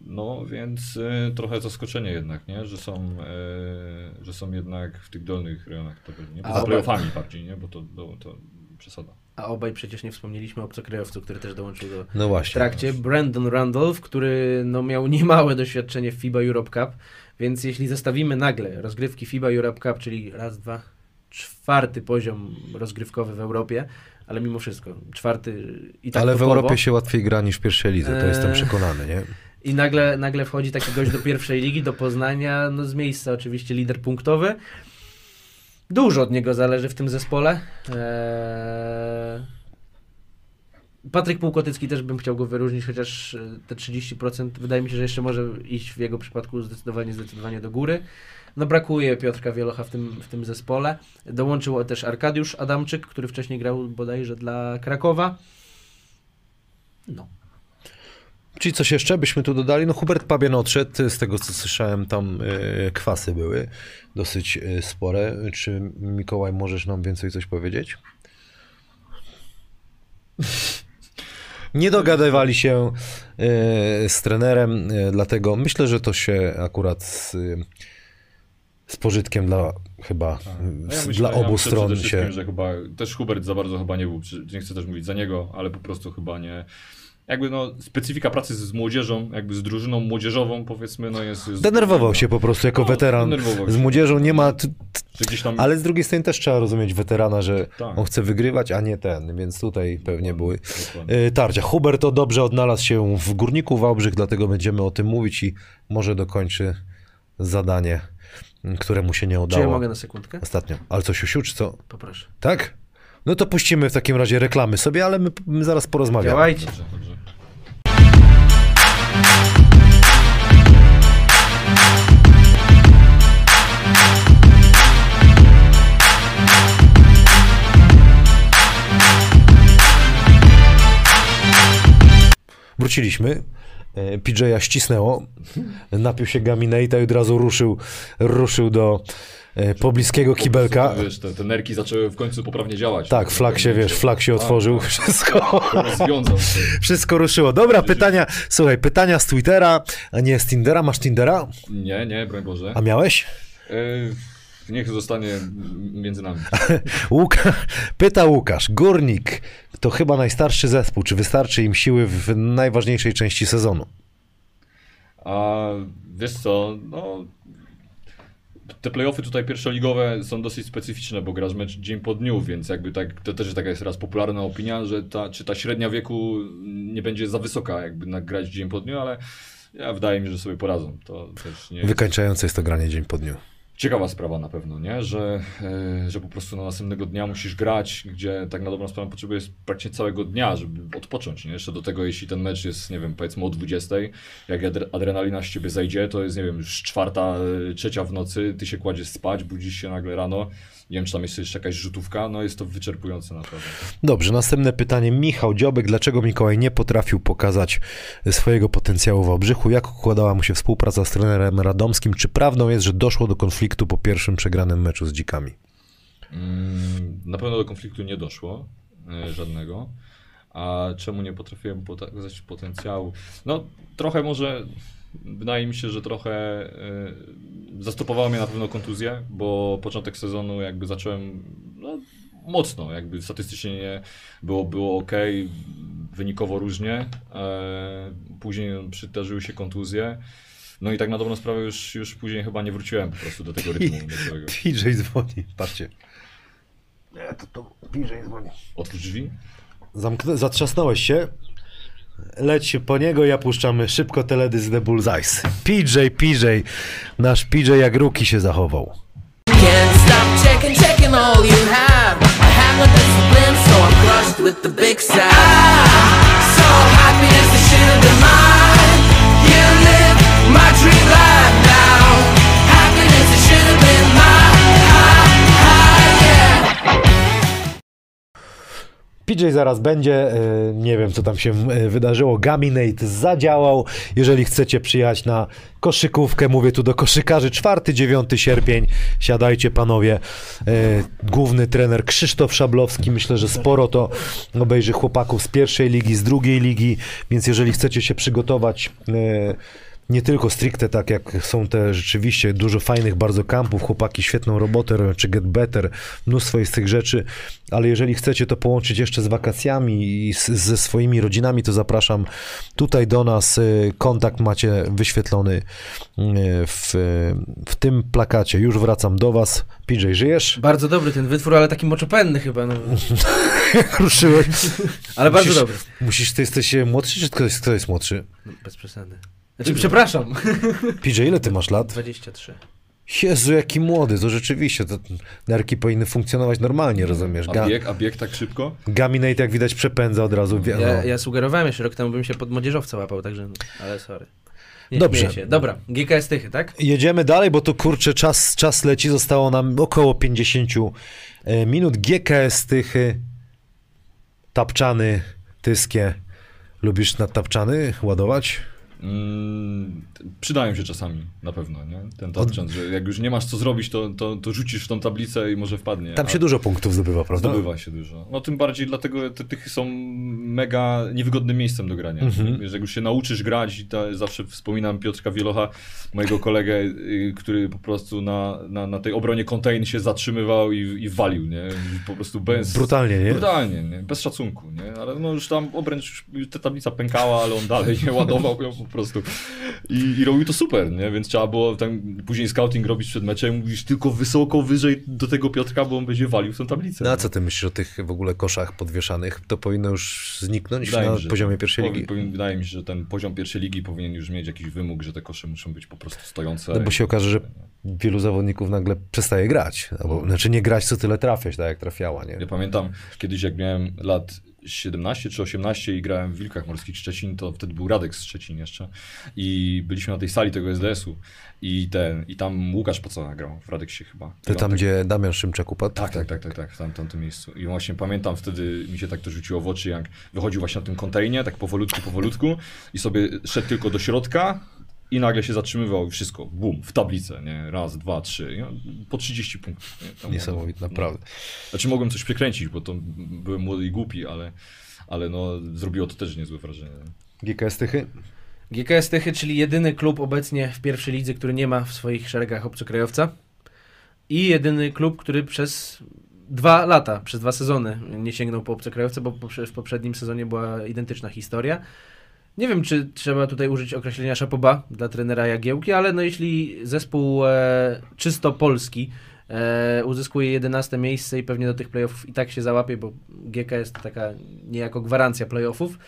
No więc e, trochę zaskoczenie jednak, nie? Że są, e, że są jednak w tych dolnych rejonach tabeli, nie? Poza obaj- playoffami bardziej, nie? Bo to, to, to przesada. A obaj przecież nie wspomnieliśmy o obcokrajowcu, który też dołączył do No w właśnie. trakcie. Brandon Randolph, który no, miał niemałe doświadczenie w FIBA Europe Cup, więc jeśli zestawimy nagle rozgrywki FIBA Europe Cup, czyli raz, dwa, czwarty poziom rozgrywkowy w Europie, ale mimo wszystko czwarty i tak ale w topowo, Europie się łatwiej gra niż w pierwszej lidze, to jestem Eee. przekonany, nie? I nagle, nagle wchodzi taki gość do pierwszej ligi, do Poznania, no z miejsca oczywiście lider punktowy. Dużo od niego zależy w tym zespole. Eee... Patryk Półkotycki też bym chciał go wyróżnić, chociaż e, te 30% wydaje mi się, że jeszcze może iść w jego przypadku zdecydowanie, zdecydowanie do góry. No brakuje Piotrka Wielocha w tym, w tym zespole. Dołączył też Arkadiusz Adamczyk, który wcześniej grał bodajże dla Krakowa. No. Czyli coś jeszcze byśmy tu dodali? No Hubert Pabian odszedł, z tego co słyszałem tam e, kwasy były dosyć e, spore. Czy Mikołaj możesz nam więcej coś powiedzieć? Nie dogadywali się e, z trenerem, dlatego myślę, że to się akurat z, z pożytkiem dla chyba No ja myślę- dla ja obu myślę stron się. że chyba też Hubert za bardzo chyba nie był, nie chcę też mówić za niego, ale po prostu chyba nie. Jakby no, specyfika pracy z, z młodzieżą, jakby z drużyną młodzieżową, powiedzmy, no jest. jest Denerwował się po prostu jako No, weteran denerwował z młodzieżą. Nie ma. t- gdzieś tam. Ale z drugiej strony też trzeba rozumieć weterana, że Tak. on chce wygrywać, a nie ten, więc tutaj pewnie były Dokładnie. y, tarcia. Hubert to dobrze odnalazł się w Górniku Wałbrzych, dlatego będziemy o tym mówić i może dokończy zadanie, które mu się nie Czy ja udało mogę na sekundkę? ostatnio. Ale coś Usiu, czy co? Poproszę. Tak? No to puścimy w takim razie reklamy sobie, ale my, my zaraz porozmawiamy. Działajcie. Dobrze, dobrze. Wróciliśmy. E, PJ'a ścisnęło, napił się gaminata i od razu ruszył, ruszył do e, pobliskiego kibelka. Wiesz, te, te nerki zaczęły w końcu poprawnie działać. Tak, flag się, wiesz, flag się otworzył, tak. wszystko, Rozwiązał się. wszystko ruszyło. Dobra, pytania, słuchaj, pytania z Twittera, a nie z Tindera. Masz Tindera? Nie, nie, broń Boże. A miałeś? E, niech zostanie między nami. Łuka... Pyta Łukasz, Górnik to chyba najstarszy zespół. Czy wystarczy im siły w najważniejszej części sezonu? A wiesz co, no... Te playoffy tutaj pierwszoligowe są dosyć specyficzne, bo grasz mecz dzień po dniu, więc jakby tak, to też taka jest teraz popularna opinia, że ta, czy ta średnia wieku nie będzie za wysoka, jakby nagrać dzień po dniu, ale ja wydaje mi się, że sobie poradzą. To też nie jest... Wykańczające jest to granie dzień po dniu. Ciekawa sprawa na pewno, nie? Że, e, że po prostu na następnego dnia musisz grać, gdzie tak na dobrą sprawę potrzebujesz praktycznie całego dnia, żeby odpocząć, nie? Jeszcze do tego, jeśli ten mecz jest, nie wiem, powiedzmy o 20, jak adre- adrenalina z ciebie zejdzie, to jest, nie wiem, już czwarta, e, trzecia w nocy, ty się kładziesz spać, budzisz się nagle rano, nie wiem, czy tam jest jeszcze jakaś rzutówka, no jest to wyczerpujące naprawdę. Dobrze, następne pytanie. Michał Dziobek. Dlaczego Mikołaj nie potrafił pokazać swojego potencjału w Obrzychu? Jak układała mu się współpraca z trenerem radomskim? Czy prawdą jest, że doszło do konfliktu po pierwszym przegranym meczu z dzikami? Mm, Na pewno do konfliktu nie doszło, e, żadnego. A czemu nie potrafiłem pokazać potencjału? No, trochę może, wydaje mi się, że trochę e, zastopowała mnie na pewno kontuzja, bo początek sezonu jakby zacząłem no, mocno, jakby statystycznie nie było, było ok, wynikowo różnie. E, później przydarzyły się kontuzje. No i tak na dobrą sprawę już, już później chyba nie wróciłem po prostu do tego rytmu. meczowego. PJ dzwoni, patrzcie. Nie, to, to PJ dzwoni. Otwórz drzwi. Zamknę, zatrzasnąłeś się. Leć po niego, ja puszczam szybko teledysk The Bullseyes. PJ, PJ, nasz PJ jak ruki się zachował. Can't stop checking, checking all you have. I have no discipline, so I'm crushed with the big mine. You live my dream life PJ zaraz będzie, e, nie wiem co tam się e, wydarzyło, Gaminate zadziałał, jeżeli chcecie przyjechać na koszykówkę, mówię tu do koszykarzy, 4-9 sierpień, siadajcie panowie, E, główny trener Krzysztof Szablowski, myślę, że sporo to obejrzy chłopaków z pierwszej ligi, z drugiej ligi, więc jeżeli chcecie się przygotować nie tylko stricte tak, jak są te rzeczywiście dużo fajnych bardzo kampów, chłopaki świetną robotę robią, czy Get Better, mnóstwo jest tych rzeczy, ale jeżeli chcecie to połączyć jeszcze z wakacjami i z, ze swoimi rodzinami, to zapraszam tutaj do nas, y, kontakt macie wyświetlony y, w, w tym plakacie. Już wracam do was. PJ, żyjesz? Bardzo dobry ten wytwór, ale taki moczopenny chyba. No. Ruszyłeś. Ale bardzo Musisz- dobry. Musisz, ty jesteś młodszy, czy kto jest, kto jest młodszy? No, bez przesady. Znaczy, przepraszam. PJ, ile ty masz lat? 23. Jezu, jaki młody, to rzeczywiście, to nerki powinny funkcjonować normalnie, rozumiesz? A Ga- bieg, a bieg tak szybko? Gaminate, jak widać, przepędza od razu. Ja, no. ja sugerowałem jeszcze rok temu, bym się pod młodzieżowca łapał, także. Ale sorry. Nie Dobrze. Się. Dobra, GKS Tychy, tak? Jedziemy dalej, bo tu kurczę, czas, czas leci, zostało nam około 50 e, minut. GKS Tychy, Tapczany, Tyskie, Lubisz na tapczany ładować? Mm, przydają się czasami, na pewno, nie? Ten tapczan, że jak już nie masz co zrobić, to, to, to rzucisz w tą tablicę i może wpadnie. Tam się dużo punktów zdobywa, prawda? Zdobywa się dużo. No tym bardziej dlatego te tychy są mega niewygodnym miejscem do grania. Mhm. Wiesz, jak już się nauczysz grać, to zawsze wspominam Piotrka Wielocha, mojego kolegę, y, który po prostu na, na, na tej obronie contain się zatrzymywał i, i walił, nie? Po prostu bez... Brutalnie, nie? Brutalnie, nie? Bez szacunku, nie? Ale no już tam obręcz, już ta tablica pękała, ale on dalej nie ładował ją prostu. I, I robił to super, nie? Więc trzeba było tam później scouting robić przed meczem, mówisz tylko wysoko, wyżej do tego Piotrka, bo on będzie walił w tą tablicę. No a co ty myślisz o tych w ogóle koszach podwieszanych? To powinno już zniknąć Wydaje na mi poziomie pierwszej ligi? Powin, wydaje mi się, że ten poziom pierwszej ligi powinien już mieć jakiś wymóg, że te kosze muszą być po prostu stojące. No bo się okaże, że wielu zawodników nagle przestaje grać. Albo, znaczy nie grać, co tyle trafiać, tak jak trafiała, nie? Ja pamiętam kiedyś, jak miałem lat 17 czy 18 i grałem w Wilkach Morskich Szczecin, to wtedy był Radek z Szczecin jeszcze i byliśmy na tej sali tego SDS-u i ten, i tam Łukasz Pocona grał w Radeksie chyba. On tam, tak- gdzie Damian Szymczak upadł? Tak, tak, tak, tak, tak, w tam, tamtym miejscu. I właśnie pamiętam wtedy, mi się tak to rzuciło w oczy, jak wychodził właśnie na tym kontejnie, tak powolutku, powolutku i sobie szedł tylko do środka i nagle się zatrzymywał i wszystko, bum, w tablicę, nie? Raz, dwa, trzy, nie? po 30 punktów. Nie? Niesamowite, no. naprawdę. Znaczy mogłem coś przekręcić, bo to byłem młody i głupi, ale, ale no, zrobiło to też niezłe wrażenie. GKS Tychy? GKS Tychy, czyli jedyny klub obecnie w pierwszej lidze, który nie ma w swoich szeregach obcokrajowca i jedyny klub, który przez dwa lata, przez dwa sezony nie sięgnął po obcokrajowce, bo w poprzednim sezonie była identyczna historia. Nie wiem, czy trzeba tutaj użyć określenia szapoba dla trenera Jagiełki, ale no jeśli zespół e, czysto polski e, uzyskuje 11 miejsce i pewnie do tych playoffów i tak się załapie, bo GKS to taka niejako gwarancja playoffów,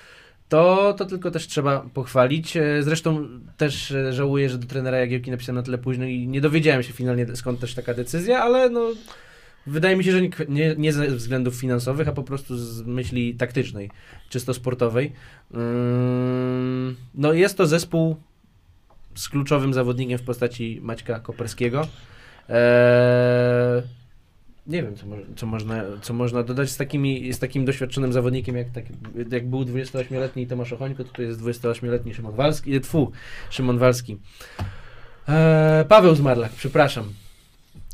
to, to tylko też trzeba pochwalić. E, Zresztą też e, żałuję, że do trenera Jagiełki napisałem na tyle późno i nie dowiedziałem się finalnie skąd też taka decyzja, ale no wydaje mi się, że nie, nie, ze względów finansowych, a po prostu z myśli taktycznej, czysto sportowej. Ym, No jest to zespół z kluczowym zawodnikiem w postaci Maćka Koperskiego. Eee, nie wiem, co, co, można, co można dodać z, takimi, z takim doświadczonym zawodnikiem, jak, tak, jak był 28-letni Tomasz Ochońko, to tu jest 28-letni Szymon Walski, e, tfu, Szymon Walski. Eee, Paweł Zmarlak, przepraszam.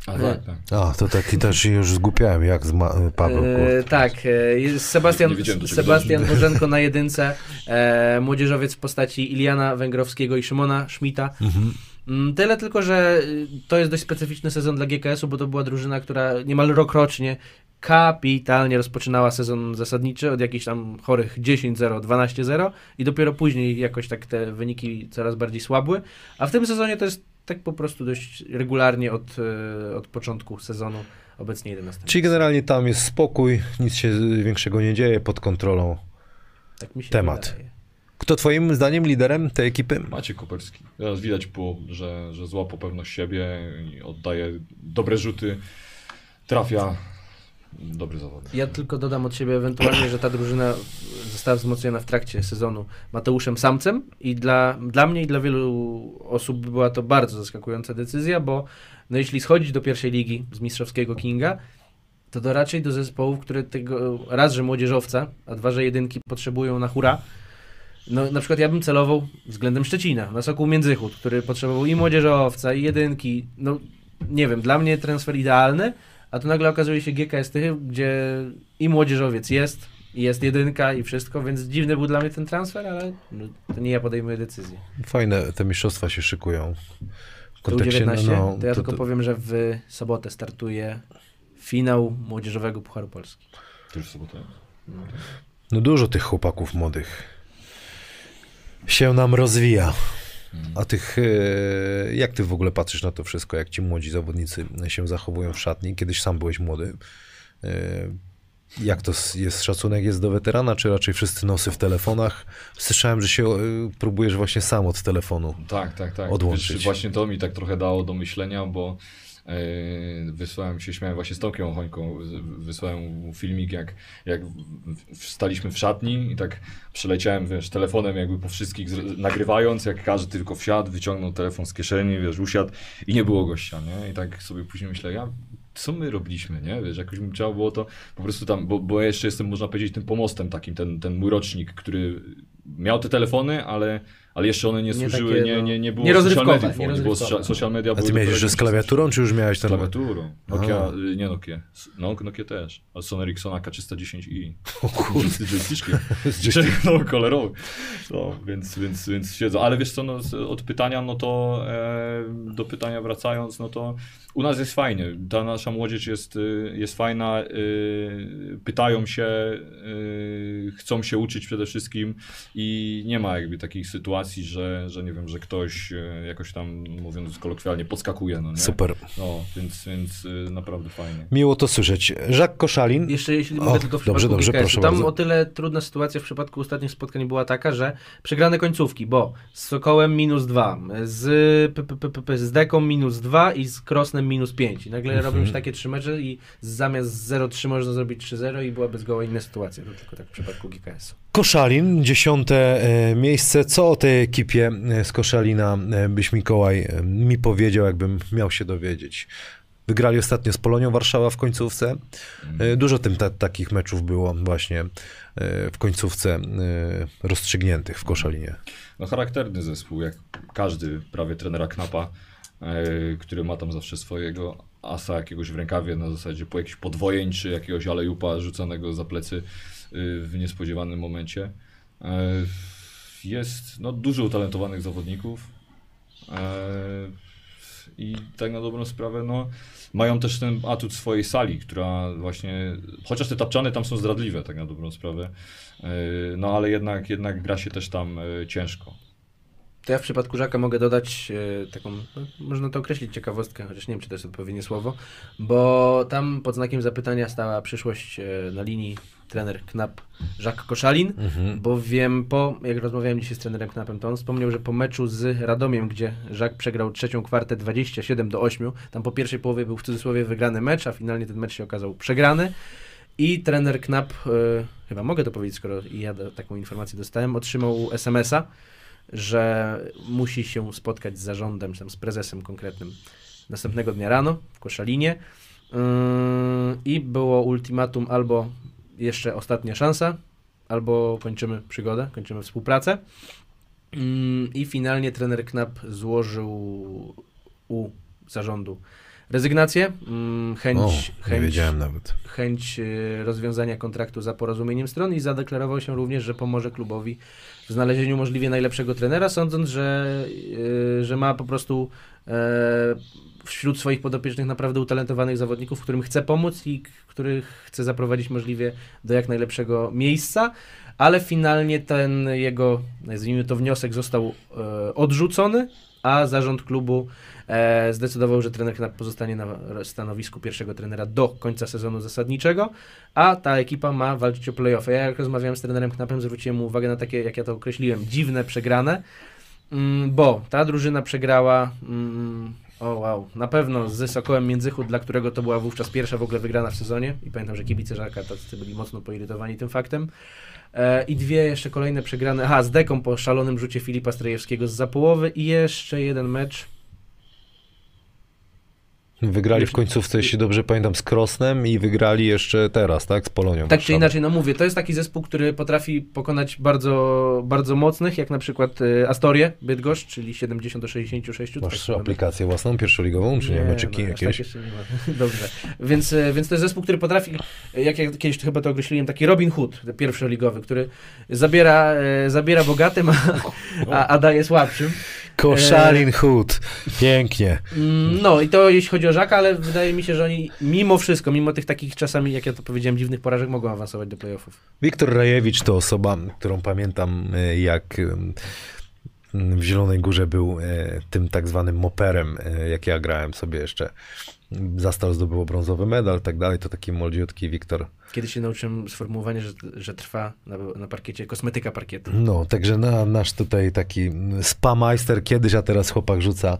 A, tak, tak. A, to taki też się już zgupiałem, jak z Ma- Paweł. E, tak, e, Sebastian, Nie Sebastian. Bożenko na jedynce, e, młodzieżowiec w postaci Iliana Węgrowskiego i Szymona Schmidta. Mhm. Mm, Tyle tylko, że y, to jest dość specyficzny sezon dla GKS-u, bo to była drużyna, która niemal rok rocznie kapitalnie rozpoczynała sezon zasadniczy od jakichś tam chorych 10-0, 12-0 i dopiero później jakoś tak te wyniki coraz bardziej słabły, a w tym sezonie to jest tak po prostu dość regularnie od, y, od początku sezonu obecnie 11. Czyli generalnie tam jest spokój, nic się większego nie dzieje, pod kontrolą. tak mi się temat. wydaje. Kto twoim zdaniem liderem tej ekipy? Maciek Koperski. Teraz widać było, że, że złapał pewność siebie oddaje dobre rzuty, trafia. Dobry zawodnik. Ja tylko dodam od siebie ewentualnie, że ta drużyna została wzmocniona w trakcie sezonu Mateuszem Samcem i dla, dla mnie i dla wielu osób była to bardzo zaskakująca decyzja, bo no jeśli schodzić do pierwszej ligi z mistrzowskiego Kinga, to to raczej do zespołów, które tego raz, że młodzieżowca, a dwa, że jedynki potrzebują na hura. No, na przykład ja bym celował względem Szczecina, na Sokół Międzychód, który potrzebował i młodzieżowca, i jedynki. No, nie wiem, dla mnie transfer idealny, a tu nagle okazuje się GKS Tychy, gdzie i młodzieżowiec jest, i jest jedynka i wszystko, więc dziwny był dla mnie ten transfer, ale no, to nie ja podejmuję decyzję. Fajne te mistrzostwa się szykują. W To kontekście, U19, no, to ja to- tylko to- powiem, że w sobotę startuje finał Młodzieżowego Pucharu Polski. Już w sobotę. No dużo tych chłopaków młodych się nam rozwija. A tych, e, jak ty w ogóle patrzysz na to wszystko, jak ci młodzi zawodnicy się zachowują w szatni? Kiedyś sam byłeś młody. E, Jak to jest, szacunek jest do weterana, czy raczej wszyscy nosy w telefonach? Słyszałem, że się e, próbujesz właśnie sam od telefonu. Tak, tak, tak. Odłączyć. Wiesz, właśnie to mi tak trochę dało do myślenia, bo wysłałem się, śmiałem właśnie z Tomkiem Ochońką, z- wysłałem filmik, jak, jak staliśmy w szatni i tak przeleciałem, wiesz, telefonem jakby po wszystkich nagrywając, jak każdy tylko wsiadł, wyciągnął telefon z kieszeni, wiesz, usiadł i nie było gościa, nie? I tak sobie później myślę, ja co my robiliśmy, nie? Wiesz, jakoś mi trzeba było to po prostu tam, bo, bo ja jeszcze jestem, można powiedzieć, tym pomostem takim, ten, ten mój rocznik, który miał te telefony, ale, ale jeszcze one nie Nie służyły, takie, nie, no, nie, nie było nie social mediów, nie nie było social- media A ty miałeś jeszcze z klawiaturą, czy już miałeś z ten... klawiaturą. Nokia, y, nie Nokia, no Nokia też, a Sony Ericssona K310i. O kurde. Z. No, kolorowy. No, więc, więc, więc siedzą. Ale wiesz co, no, od pytania, no to e, do pytania wracając, no to u nas jest fajnie. Ta nasza młodzież jest, y, jest fajna, y, pytają się, y, chcą się uczyć przede wszystkim i nie ma jakby takich sytuacji, że, że nie wiem, że ktoś e, jakoś tam, mówiąc kolokwialnie, podskakuje, no nie? Super. No, więc, więc y, naprawdę fajnie. Miło to słyszeć. Jacques Koszalin. Jeszcze jeśli O, mogę tylko w dobrze, dobrze, GKS-u. proszę Tam bardzo. o tyle trudna sytuacja w przypadku ostatnich spotkań była taka, że przegrane końcówki, bo z Sokołem minus 2, z, p, p, p, p, p, z Deką minus 2 i z Krosnem minus 5. I nagle Mhm. robią się takie trzy mecze i zamiast 0-3 można zrobić 3-0 i byłaby zgoła inna sytuacja. To tylko tak w przypadku GKS-u. Koszalin, dziesiąte e, miejsce. Co o tej ekipie e, z Koszalina e, byś Mikołaj mi powiedział, jakbym miał się dowiedzieć? Wygrali ostatnio z Polonią Warszawa w końcówce. Dużo tym ta, takich meczów było właśnie w końcówce rozstrzygniętych w Koszalinie. No charakterny zespół, jak każdy prawie trenera Knapa, który ma tam zawsze swojego asa jakiegoś w rękawie na zasadzie po jakiś podwojeń czy jakiegoś alejupa rzucanego za plecy w niespodziewanym momencie. E, jest no, dużo utalentowanych zawodników e, i tak na dobrą sprawę no, mają też ten atut swojej sali, która właśnie, chociaż te tapczany tam są zdradliwe tak na dobrą sprawę, e, no ale jednak, jednak gra się też tam ciężko. To ja w przypadku Żaka mogę dodać taką, no, można to określić ciekawostkę, chociaż nie wiem, czy to jest odpowiednie słowo, bo tam pod znakiem zapytania stała przyszłość na linii trener Knap Jacques Koszalin, bo wiem po, jak rozmawiałem dzisiaj z trenerem Knapem, to on wspomniał, że po meczu z Radomiem, gdzie Jacques przegrał trzecią kwartę 27 do 8, tam po pierwszej połowie był w cudzysłowie wygrany mecz, a finalnie ten mecz się okazał przegrany. I trener Knap, e, chyba mogę to powiedzieć, skoro ja taką informację dostałem, otrzymał SMS-a, że musi się spotkać z zarządem, tam z prezesem konkretnym następnego dnia rano w Koszalinie. Yy, i było ultimatum albo jeszcze ostatnia szansa, albo kończymy przygodę, kończymy współpracę. Yy, I finalnie trener Knap złożył u zarządu rezygnację, yy, chęć, O, chęć chęć e, rozwiązania kontraktu za porozumieniem stron i zadeklarował się również, że pomoże klubowi w znalezieniu możliwie najlepszego trenera, sądząc, że, e, że ma po prostu e, wśród swoich podopiecznych naprawdę utalentowanych zawodników, którym chce pomóc i których chce zaprowadzić możliwie do jak najlepszego miejsca, ale finalnie ten jego, nazwijmy to wniosek, został odrzucony, a zarząd klubu e, zdecydował, że trener Knap pozostanie na stanowisku pierwszego trenera do końca sezonu zasadniczego, a ta ekipa ma walczyć o playoffy. Ja jak rozmawiałem z trenerem Knapem, zwróciłem mu uwagę na takie, jak ja to określiłem, dziwne przegrane, mm, bo ta drużyna przegrała, mm, o wow, na pewno z Sokołem Międzychód, dla którego to była wówczas pierwsza w ogóle wygrana w sezonie i pamiętam, że kibice Żarka tacy byli mocno poirytowani tym faktem. E, I dwie jeszcze kolejne przegrane. Aha, z Deką po szalonym rzucie Filipa Strejewskiego z za połowy i jeszcze jeden mecz. Wygrali w końcówce, jeśli dobrze pamiętam, z Krosnem i wygrali jeszcze teraz, tak? Z Polonią. Tak czy inaczej, no mówię, to jest taki zespół, który potrafi pokonać bardzo, bardzo mocnych, jak na przykład e, Astorię, Bydgoszcz, czyli 70 do 66. to Masz tak aplikację własną, pierwszoligową, czy nie? Meczyki no, jakieś? Tak jeszcze nie ma. Dobrze. Więc, e, więc to jest zespół, który potrafi, e, jak ja kiedyś chyba to określiłem, taki Robin Hood, pierwszoligowy, który zabiera, e, zabiera bogatym, a, a, a daje słabszym. Koszalin Hood. Pięknie. Mm, No i to jeśli chodzi o Żaka, ale wydaje mi się, że oni mimo wszystko, mimo tych takich czasami, jak ja to powiedziałem, dziwnych porażek, mogą awansować do playoffów. Wiktor Rajewicz to osoba, którą pamiętam e, jak em, w Zielonej Górze był e, tym tak zwanym moperem, e, jak ja grałem sobie jeszcze. Zastal zdobyło brązowy medal, tak dalej. To taki młodziutki Wiktor. Kiedyś się nauczyłem sformułowania, że, że trwa na, na parkiecie kosmetyka parkietu. No, także na, nasz tutaj taki spamajster kiedyś, a teraz chłopak rzuca e,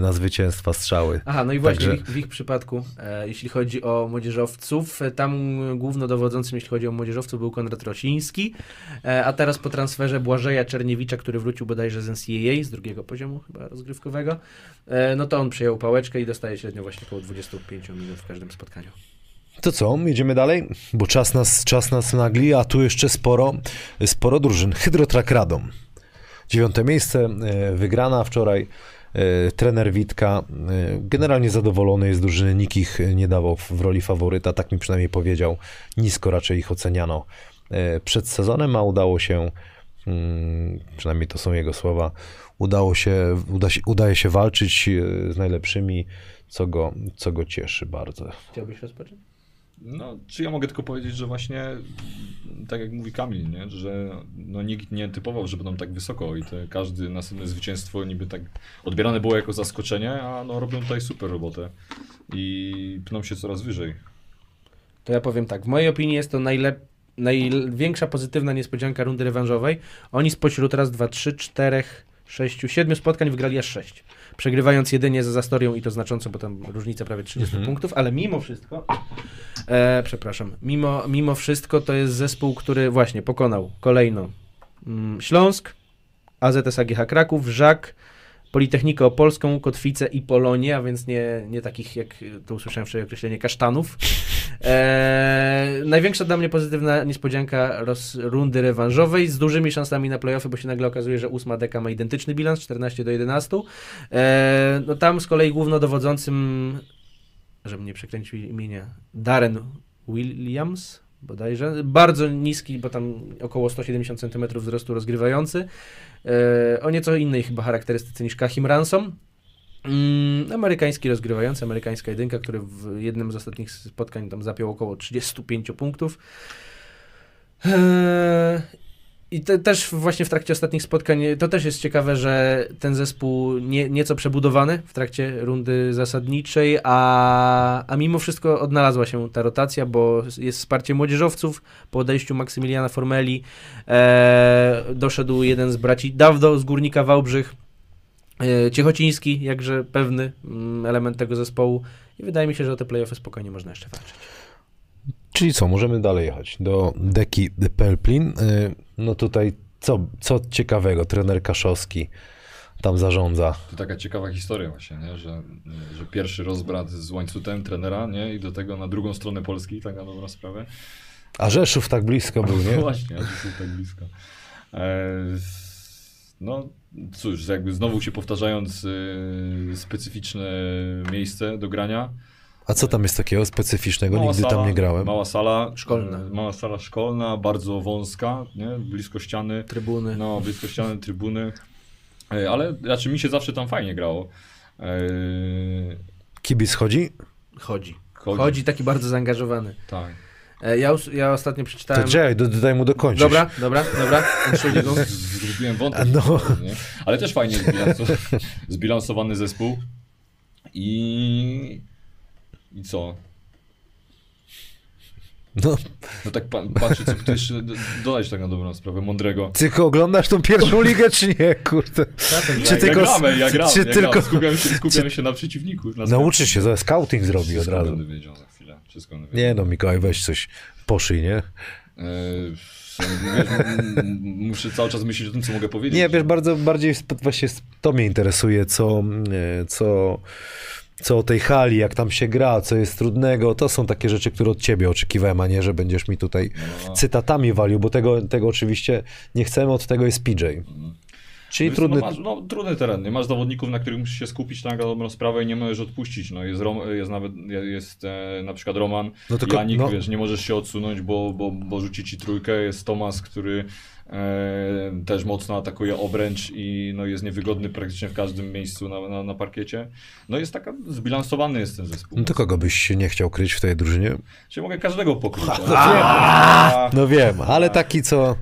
na zwycięstwa strzały. Aha, no i właśnie Także- w, ich, w ich przypadku, e, jeśli chodzi o młodzieżowców, e, tam głównodowodzącym, jeśli chodzi o młodzieżowców, był Konrad Rosiński, e, a teraz po transferze Błażeja Czerniewicza, który wrócił bodajże z NCAA, z drugiego poziomu chyba rozgrywkowego, e, no to on przyjął pałeczkę i dostaje średnio właśnie około 25 minut w każdym spotkaniu. To co, jedziemy dalej? Bo czas nas, czas nas nagli, a tu jeszcze sporo, sporo drużyn. Hydrotrack Radom. Dziewiąte miejsce, e, wygrana wczoraj. E, Trener Witka e, generalnie zadowolony jest drużyny, nikt ich nie dawał w roli faworyta, tak mi przynajmniej powiedział. Nisko raczej ich oceniano e, przed sezonem, a udało się, mm, przynajmniej to są jego słowa, udało się, uda się, udaje się walczyć z najlepszymi, co go, co go cieszy bardzo. Chciałbyś rozpocząć? No, czy ja mogę tylko powiedzieć, że właśnie, tak jak mówi Kamil, nie? że no, nikt nie typował, że będą tak wysoko i te, każdy następne zwycięstwo niby tak odbierane było jako zaskoczenie, a no, robią tutaj super robotę i pną się coraz wyżej. To ja powiem tak, w mojej opinii jest to najlep... największa pozytywna niespodzianka rundy rewanżowej. Oni spośród raz, dwa, trzy, czterech, sześciu, siedmiu spotkań wygrali aż sześć. Przegrywając jedynie za Zastorią i to znacząco, bo tam różnica prawie 30 punktów, ale mimo wszystko, e, przepraszam, mimo, mimo wszystko to jest zespół, który właśnie pokonał kolejno mm, Śląsk, AZS AGH Kraków, Żak, Politechnikę Opolską, Kotwicę i Polonię, a więc nie, nie takich, jak to usłyszałem wczoraj określenie, kasztanów. Eee, największa dla mnie pozytywna niespodzianka roz, rundy rewanżowej z dużymi szansami na playoffy, bo się nagle okazuje, że ósma deka ma identyczny bilans, 14 do 11. Eee, no tam z kolei głównodowodzącym, żebym nie przekręcił imienia, Darren Williams, bodajże, bardzo niski, bo tam około 170 cm wzrostu rozgrywający, e, o nieco innej chyba charakterystyce niż Kahim Ransom. Mm, amerykański rozgrywający, amerykańska jedynka, który w jednym z ostatnich spotkań tam zapiął około 35 punktów. Eee, I te, też właśnie w trakcie ostatnich spotkań, to też jest ciekawe, że ten zespół nie, nieco przebudowany w trakcie rundy zasadniczej, a, a mimo wszystko odnalazła się ta rotacja, bo jest wsparcie młodzieżowców po odejściu Maksymiliana Formeli. E, doszedł jeden z braci Dawdo z Górnika Wałbrzych, e, Ciechociński, jakże pewny mm, element tego zespołu i wydaje mi się, że te playoffy spokojnie można jeszcze walczyć. Czyli co, możemy dalej jechać do deki Pelplin. Y, No tutaj co, co ciekawego, trener Kaszowski tam zarządza. To taka ciekawa historia właśnie, nie? Że, że pierwszy rozbrat z łańcutem trenera nie? i do tego na drugą stronę Polski, tak na dobrą sprawę. A Rzeszów tak blisko był, No nie? właśnie, jest tak blisko. E, no cóż, jakby znowu się powtarzając e, specyficzne miejsce do grania. A co tam jest takiego specyficznego? Mała Nigdy sala, tam nie grałem. Mała sala Szkolna. e, Mała sala szkolna, bardzo wąska, nie? blisko ściany. Trybuny. No, blisko ściany, trybuny. E, Ale znaczy mi się zawsze tam fajnie grało. E, Kibic chodzi? Chodzi. Chodzi. Chodzi taki bardzo zaangażowany. Tak. Ja, ja ostatnio To przeczytałem. czekaj, do- dodaj mu dokończyć. Dobra, dobra, dobra. Entschuldigung. Zgubiłem wątek. No. Ale też fajnie zbilanso- zbilansowany zespół. I... I co? No, No tak pa patrzę, co jeszcze do- dodać tak na dobrą sprawę, mądrego. tylko oglądasz tą pierwszą ligę, czy nie? Kurde. Czy ja tylko... gramy, ja gram, czy ja tylko... gram. Skupiam, się, skupiam się na przeciwniku. Na Nauczysz się, za scouting zrobi od Wszystko razu. będę wiedział za chwilę. Wszystko będę wiedział. Nie no, Mikołaj, weź coś poszyj, nie? E, wiesz, muszę cały czas myśleć o tym, co mogę powiedzieć. Nie, wiesz, bardzo bardziej to mnie interesuje, co, e, co, co o tej hali, jak tam się gra, co jest trudnego. To są takie rzeczy, które od ciebie oczekiwałem, a nie, że będziesz mi tutaj No. cytatami walił, bo tego, tego oczywiście nie chcemy, od tego jest PJ. Czyli Wiesz, trudny... No, masz, no, trudny teren. Nie masz zawodników, na których musisz się skupić na dobrą sprawę i nie możesz odpuścić. No, jest, Rom, jest nawet jest e, na przykład Roman, No tylko- Janik, no. wiesz, nie możesz się odsunąć, bo, bo, bo rzuci ci trójkę. Jest Tomas, który też mocno atakuje obręcz i no, jest niewygodny praktycznie w każdym miejscu na, na, na parkiecie. No jest taka, zbilansowany jest ten zespół. No to kogo byś nie chciał kryć w tej drużynie? Czyli mogę każdego pokryć. No wiem, ale taki, co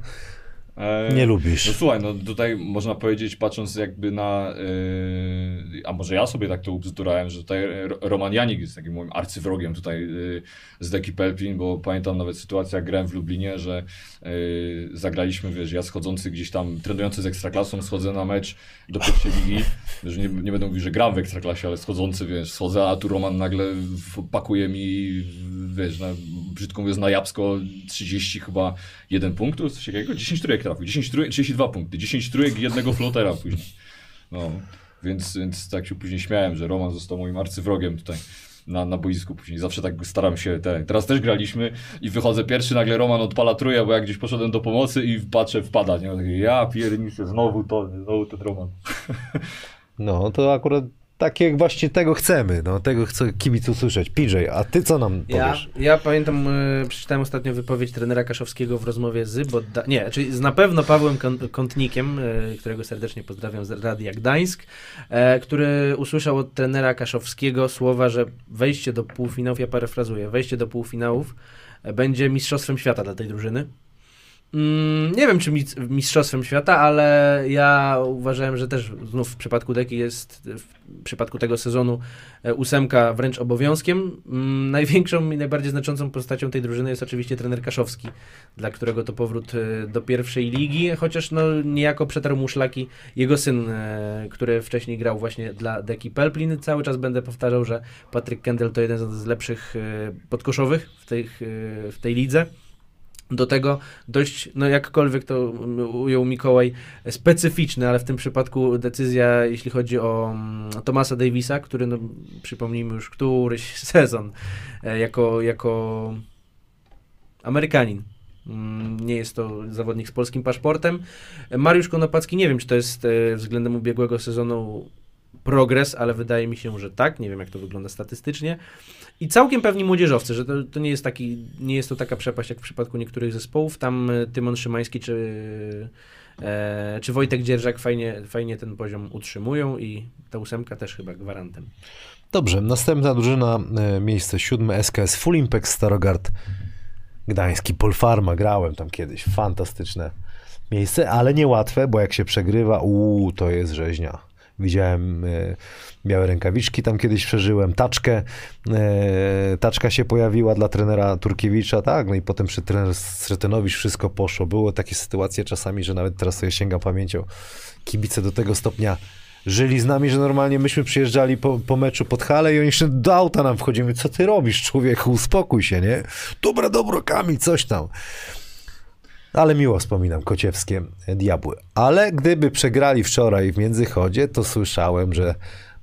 E, nie No lubisz. słuchaj, no tutaj można powiedzieć, patrząc jakby na, yy, a może ja sobie tak to ubzdurałem, że tutaj Ro- Roman Janik jest takim moim arcywrogiem tutaj yy, z deki Pelpin, bo pamiętam nawet sytuację, jak grałem w Lublinie, że yy, zagraliśmy, wiesz, ja schodzący gdzieś tam, trenujący z Ekstraklasą, schodzę na mecz do pierwszej ligi, że nie, nie będę mówił, że gram w Ekstraklasie, ale schodzący, wiesz, schodzę, a tu Roman nagle pakuje mi, wiesz, na, brzydko mówiąc, na Japsko 30 chyba jeden punktów, coś takiego, 10 trójek trafił, 10 trójek, 32 punkty, 10 trójek jednego flotera później. No, więc, więc tak się później śmiałem, że Roman został moim arcywrogiem tutaj. na, na boisku później. Zawsze tak staram się, ten, teraz też graliśmy i wychodzę pierwszy, nagle Roman odpala trójkę, bo jak gdzieś poszedłem do pomocy i patrzę, wpada, nie? Ja pierniczę, znowu to, znowu ten Roman. No, to akurat takie właśnie tego chcemy, no, tego chce kibic usłyszeć. PJ, a ty co nam Ja, powiesz? ja pamiętam, e, przeczytałem ostatnio wypowiedź trenera Kaszowskiego w rozmowie z Bodda... Nie, czyli z na pewno Pawłem Kąt- Kątnikiem, e, którego serdecznie pozdrawiam z Radia Gdańsk, e, który usłyszał od trenera Kaszowskiego słowa, że wejście do półfinałów, ja parafrazuję, wejście do półfinałów będzie mistrzostwem świata dla tej drużyny. Mm, nie wiem, czy mis- mistrzostwem świata, ale ja uważałem, że też znów w przypadku Deki jest w przypadku tego sezonu e, ósemka wręcz obowiązkiem. Mm, największą i najbardziej znaczącą postacią tej drużyny jest oczywiście trener Kaszowski, dla którego to powrót e, do pierwszej ligi, chociaż no niejako przetarł mu szlaki jego syn, e, który wcześniej grał właśnie dla Deki Pelplin. Cały czas będę powtarzał, że Patryk Kendall to jeden z lepszych podkoszowych w tej, w tej lidze. Do tego dość, no jakkolwiek to ujął Mikołaj, specyficzny, ale w tym przypadku decyzja, jeśli chodzi o mm, Tomasa Davisa, który, no, przypomnijmy już któryś sezon, e, jako, jako Amerykanin. Mm, Nie jest to zawodnik z polskim paszportem. Mariusz Konopacki, nie wiem, czy to jest e, względem ubiegłego sezonu progres, ale wydaje mi się, że tak. Nie wiem, jak to wygląda statystycznie. I całkiem pewni młodzieżowcy, że to, to nie jest taki, nie jest to taka przepaść jak w przypadku niektórych zespołów. Tam e, Tymon Szymański czy, e, czy Wojtek Dzierżak fajnie, fajnie ten poziom utrzymują i ta ósemka też chyba gwarantem. Dobrze, następna drużyna, e, miejsce siódme, SKS Full Impact Starogard Gdański, Polfarma, grałem tam kiedyś, fantastyczne miejsce, ale niełatwe, bo jak się przegrywa, uuu, to jest rzeźnia. Widziałem e, białe rękawiczki, tam kiedyś przeżyłem, taczkę, e, taczka się pojawiła dla trenera Turkiewicza, tak, no i potem przy trener Sretenowicz wszystko poszło. Były takie sytuacje czasami, że nawet teraz sobie sięgam pamięcią, kibice do tego stopnia żyli z nami, że normalnie myśmy przyjeżdżali po, po meczu pod halę i oni jeszcze do auta nam wchodzimy. Co ty robisz, człowieku? Uspokój się, nie? Dobra, dobro, Kamil, coś tam. Ale miło wspominam kociewskie diabły. Ale gdyby przegrali wczoraj w Międzychodzie, to słyszałem, że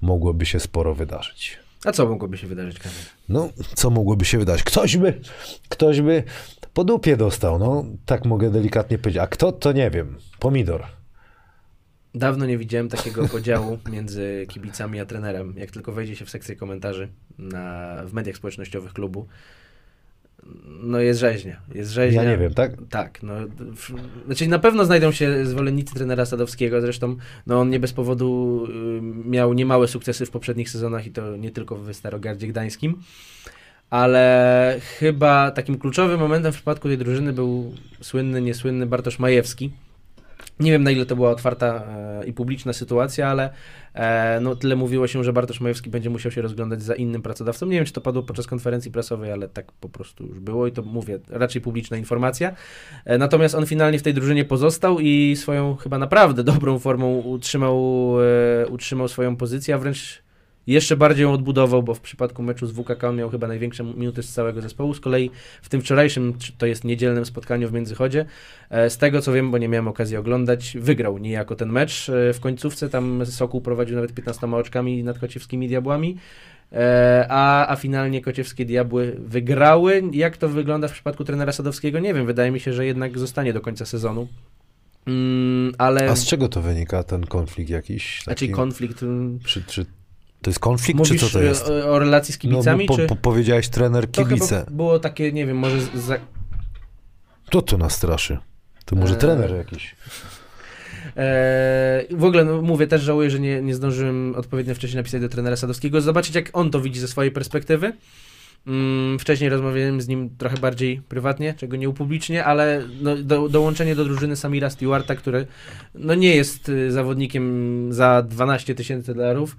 mogłoby się sporo wydarzyć. A co mogłoby się wydarzyć, Kamil? No, co mogłoby się wydać? Ktoś by, ktoś by po dupie dostał, no, tak mogę delikatnie powiedzieć. A kto, to nie wiem. Pomidor. Dawno nie widziałem takiego podziału między kibicami a trenerem. Jak tylko wejdzie się w sekcję komentarzy na, w mediach społecznościowych klubu, no jest rzeźnia. Jest rzeźnia. Ja nie wiem, tak? Tak, no, w, znaczy na pewno znajdą się zwolennicy trenera Sadowskiego, zresztą no, on nie bez powodu y, miał niemałe sukcesy w poprzednich sezonach i to nie tylko w Starogardzie Gdańskim, ale chyba takim kluczowym momentem w przypadku tej drużyny był słynny, niesłynny Bartosz Majewski. Nie wiem na ile to była otwarta e, i publiczna sytuacja, ale e, no, tyle mówiło się, że Bartosz Majewski będzie musiał się rozglądać za innym pracodawcą. Nie wiem, czy to padło podczas konferencji prasowej, ale tak po prostu już było i to mówię, raczej publiczna informacja. E, natomiast on finalnie w tej drużynie pozostał i swoją chyba naprawdę dobrą formą utrzymał, utrzymał swoją pozycję, a wręcz jeszcze bardziej ją odbudował, bo w przypadku meczu z WKK miał chyba największe minuty z całego zespołu. Z kolei w tym wczorajszym, to jest niedzielnym spotkaniu w Międzychodzie, e, z tego co wiem, bo nie miałem okazji oglądać, wygrał niejako ten mecz. E, W końcówce tam Sokół prowadził nawet 15 oczkami nad kociewskimi diabłami. E, A, a finalnie kociewskie diabły wygrały. Jak to wygląda w przypadku trenera Sadowskiego? Nie wiem. Wydaje mi się, że jednak zostanie do końca sezonu. Mm, ale. A z czego to wynika, ten konflikt jakiś? Znaczy taki? konflikt. mm, Czy, czy to jest konflikt, Mówisz czy co to jest? e, o, o relacji z kibicami, no, bo po, czy... po, powiedziałeś trener kibice. było takie, nie wiem, może za, Kto to nas straszy? To może Eee. trener jakiś. e, w ogóle no, mówię, też żałuję, że nie, nie zdążyłem odpowiednio wcześniej napisać do trenera Sadowskiego, zobaczyć jak on to widzi ze swojej perspektywy. Mm, wcześniej rozmawiałem z nim trochę bardziej prywatnie, czego nie upublicznię, ale no, do, dołączenie do drużyny Samira Stewarta, który no, nie jest y, zawodnikiem za 12 tysięcy dolarów,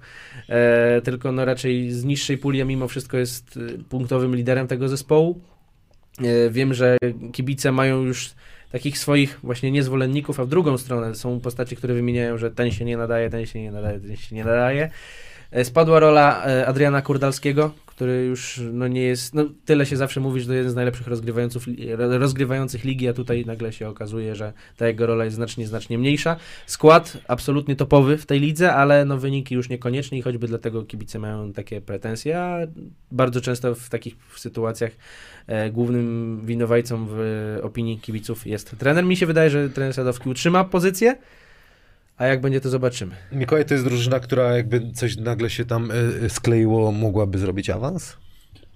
e, tylko no, raczej z niższej puli, a mimo wszystko jest y, punktowym liderem tego zespołu. E, wiem, że kibice mają już takich swoich właśnie niezwolenników, a w drugą stronę są postacie, które wymieniają, że ten się nie nadaje, ten się nie nadaje, ten się nie nadaje. E, Spadła rola e, Adriana Kurdalskiego, który już no, nie jest, no tyle się zawsze mówi, że to jeden z najlepszych rozgrywających, rozgrywających ligi, a tutaj nagle się okazuje, że ta jego rola jest znacznie, znacznie mniejsza. Skład absolutnie topowy w tej lidze, ale no wyniki już niekoniecznie i choćby dlatego kibice mają takie pretensje, a bardzo często w takich sytuacjach e, głównym winowajcą w opinii kibiców jest trener. Mi się wydaje, że trener Sadowski utrzyma pozycję, a jak będzie, to zobaczymy. Mikołaj to jest drużyna, która jakby coś nagle się tam y, y, skleiło, mogłaby zrobić awans?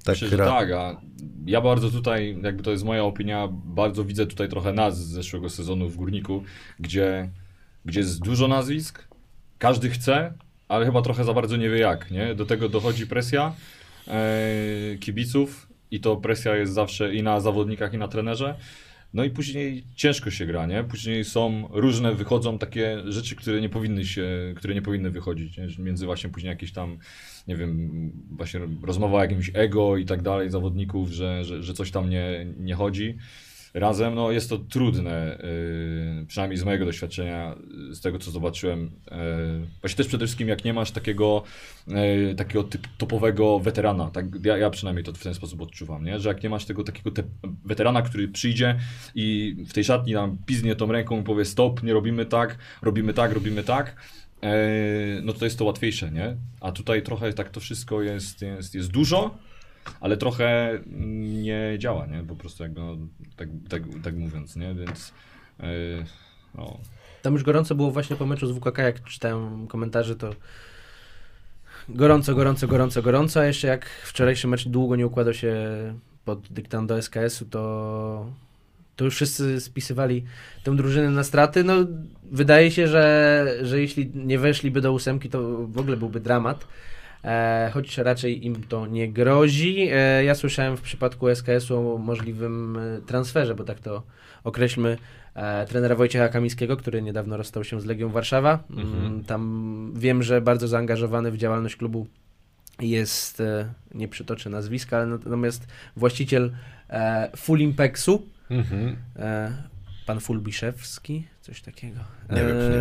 Tak, Myślę, gra- tak, a ja bardzo tutaj, jakby to jest moja opinia, bardzo widzę tutaj trochę nas z zeszłego sezonu w Górniku, gdzie, gdzie jest dużo nazwisk, każdy chce, ale chyba trochę za bardzo nie wie jak, nie? Do tego dochodzi presja e, kibiców i to presja jest zawsze i na zawodnikach, i na trenerze. No i później ciężko się gra, nie? Później są różne, wychodzą takie rzeczy, które nie powinny się, które nie powinny wychodzić, nie? Między właśnie później jakieś tam, nie wiem, właśnie rozmowa o jakimś ego i tak dalej zawodników, że, że, że coś tam nie, nie chodzi. Razem, no jest to trudne, yy, przynajmniej z mojego doświadczenia, z tego co zobaczyłem. Yy, właśnie też przede wszystkim jak nie masz takiego, yy, takiego typ, topowego weterana, tak, ja, ja przynajmniej to w ten sposób odczuwam, nie? że jak nie masz tego takiego te, weterana, który przyjdzie i w tej szatni nam piznie tą ręką i powie stop, nie robimy tak, robimy tak, robimy tak, yy, no to jest to łatwiejsze, nie? A tutaj trochę tak to wszystko jest, jest, jest dużo, ale trochę nie działa, nie? Po prostu jakby, no, tak, tak, tak mówiąc, nie? Więc yy, no, Tam już gorąco było właśnie po meczu z WKK, jak czytałem komentarze, to gorąco, gorąco, gorąco, gorąco, a jeszcze jak wczorajszy mecz długo nie układał się pod dyktando SKS-u, to, to już wszyscy spisywali tę drużynę na straty. No, wydaje się, że, że jeśli nie weszliby do ósemki, to w ogóle byłby dramat. E, choć raczej im to nie grozi. E, ja słyszałem w przypadku SKS-u o możliwym e, transferze, bo tak to określmy, e, trenera Wojciecha Kamińskiego, który niedawno rozstał się z Legią Warszawa. Mm, Tam wiem, że bardzo zaangażowany w działalność klubu jest, nie przytoczę nazwiska, ale natomiast właściciel e, Full Impexu, Mhm. e, pan Fulbiszewski, coś takiego. Nie wiem, czy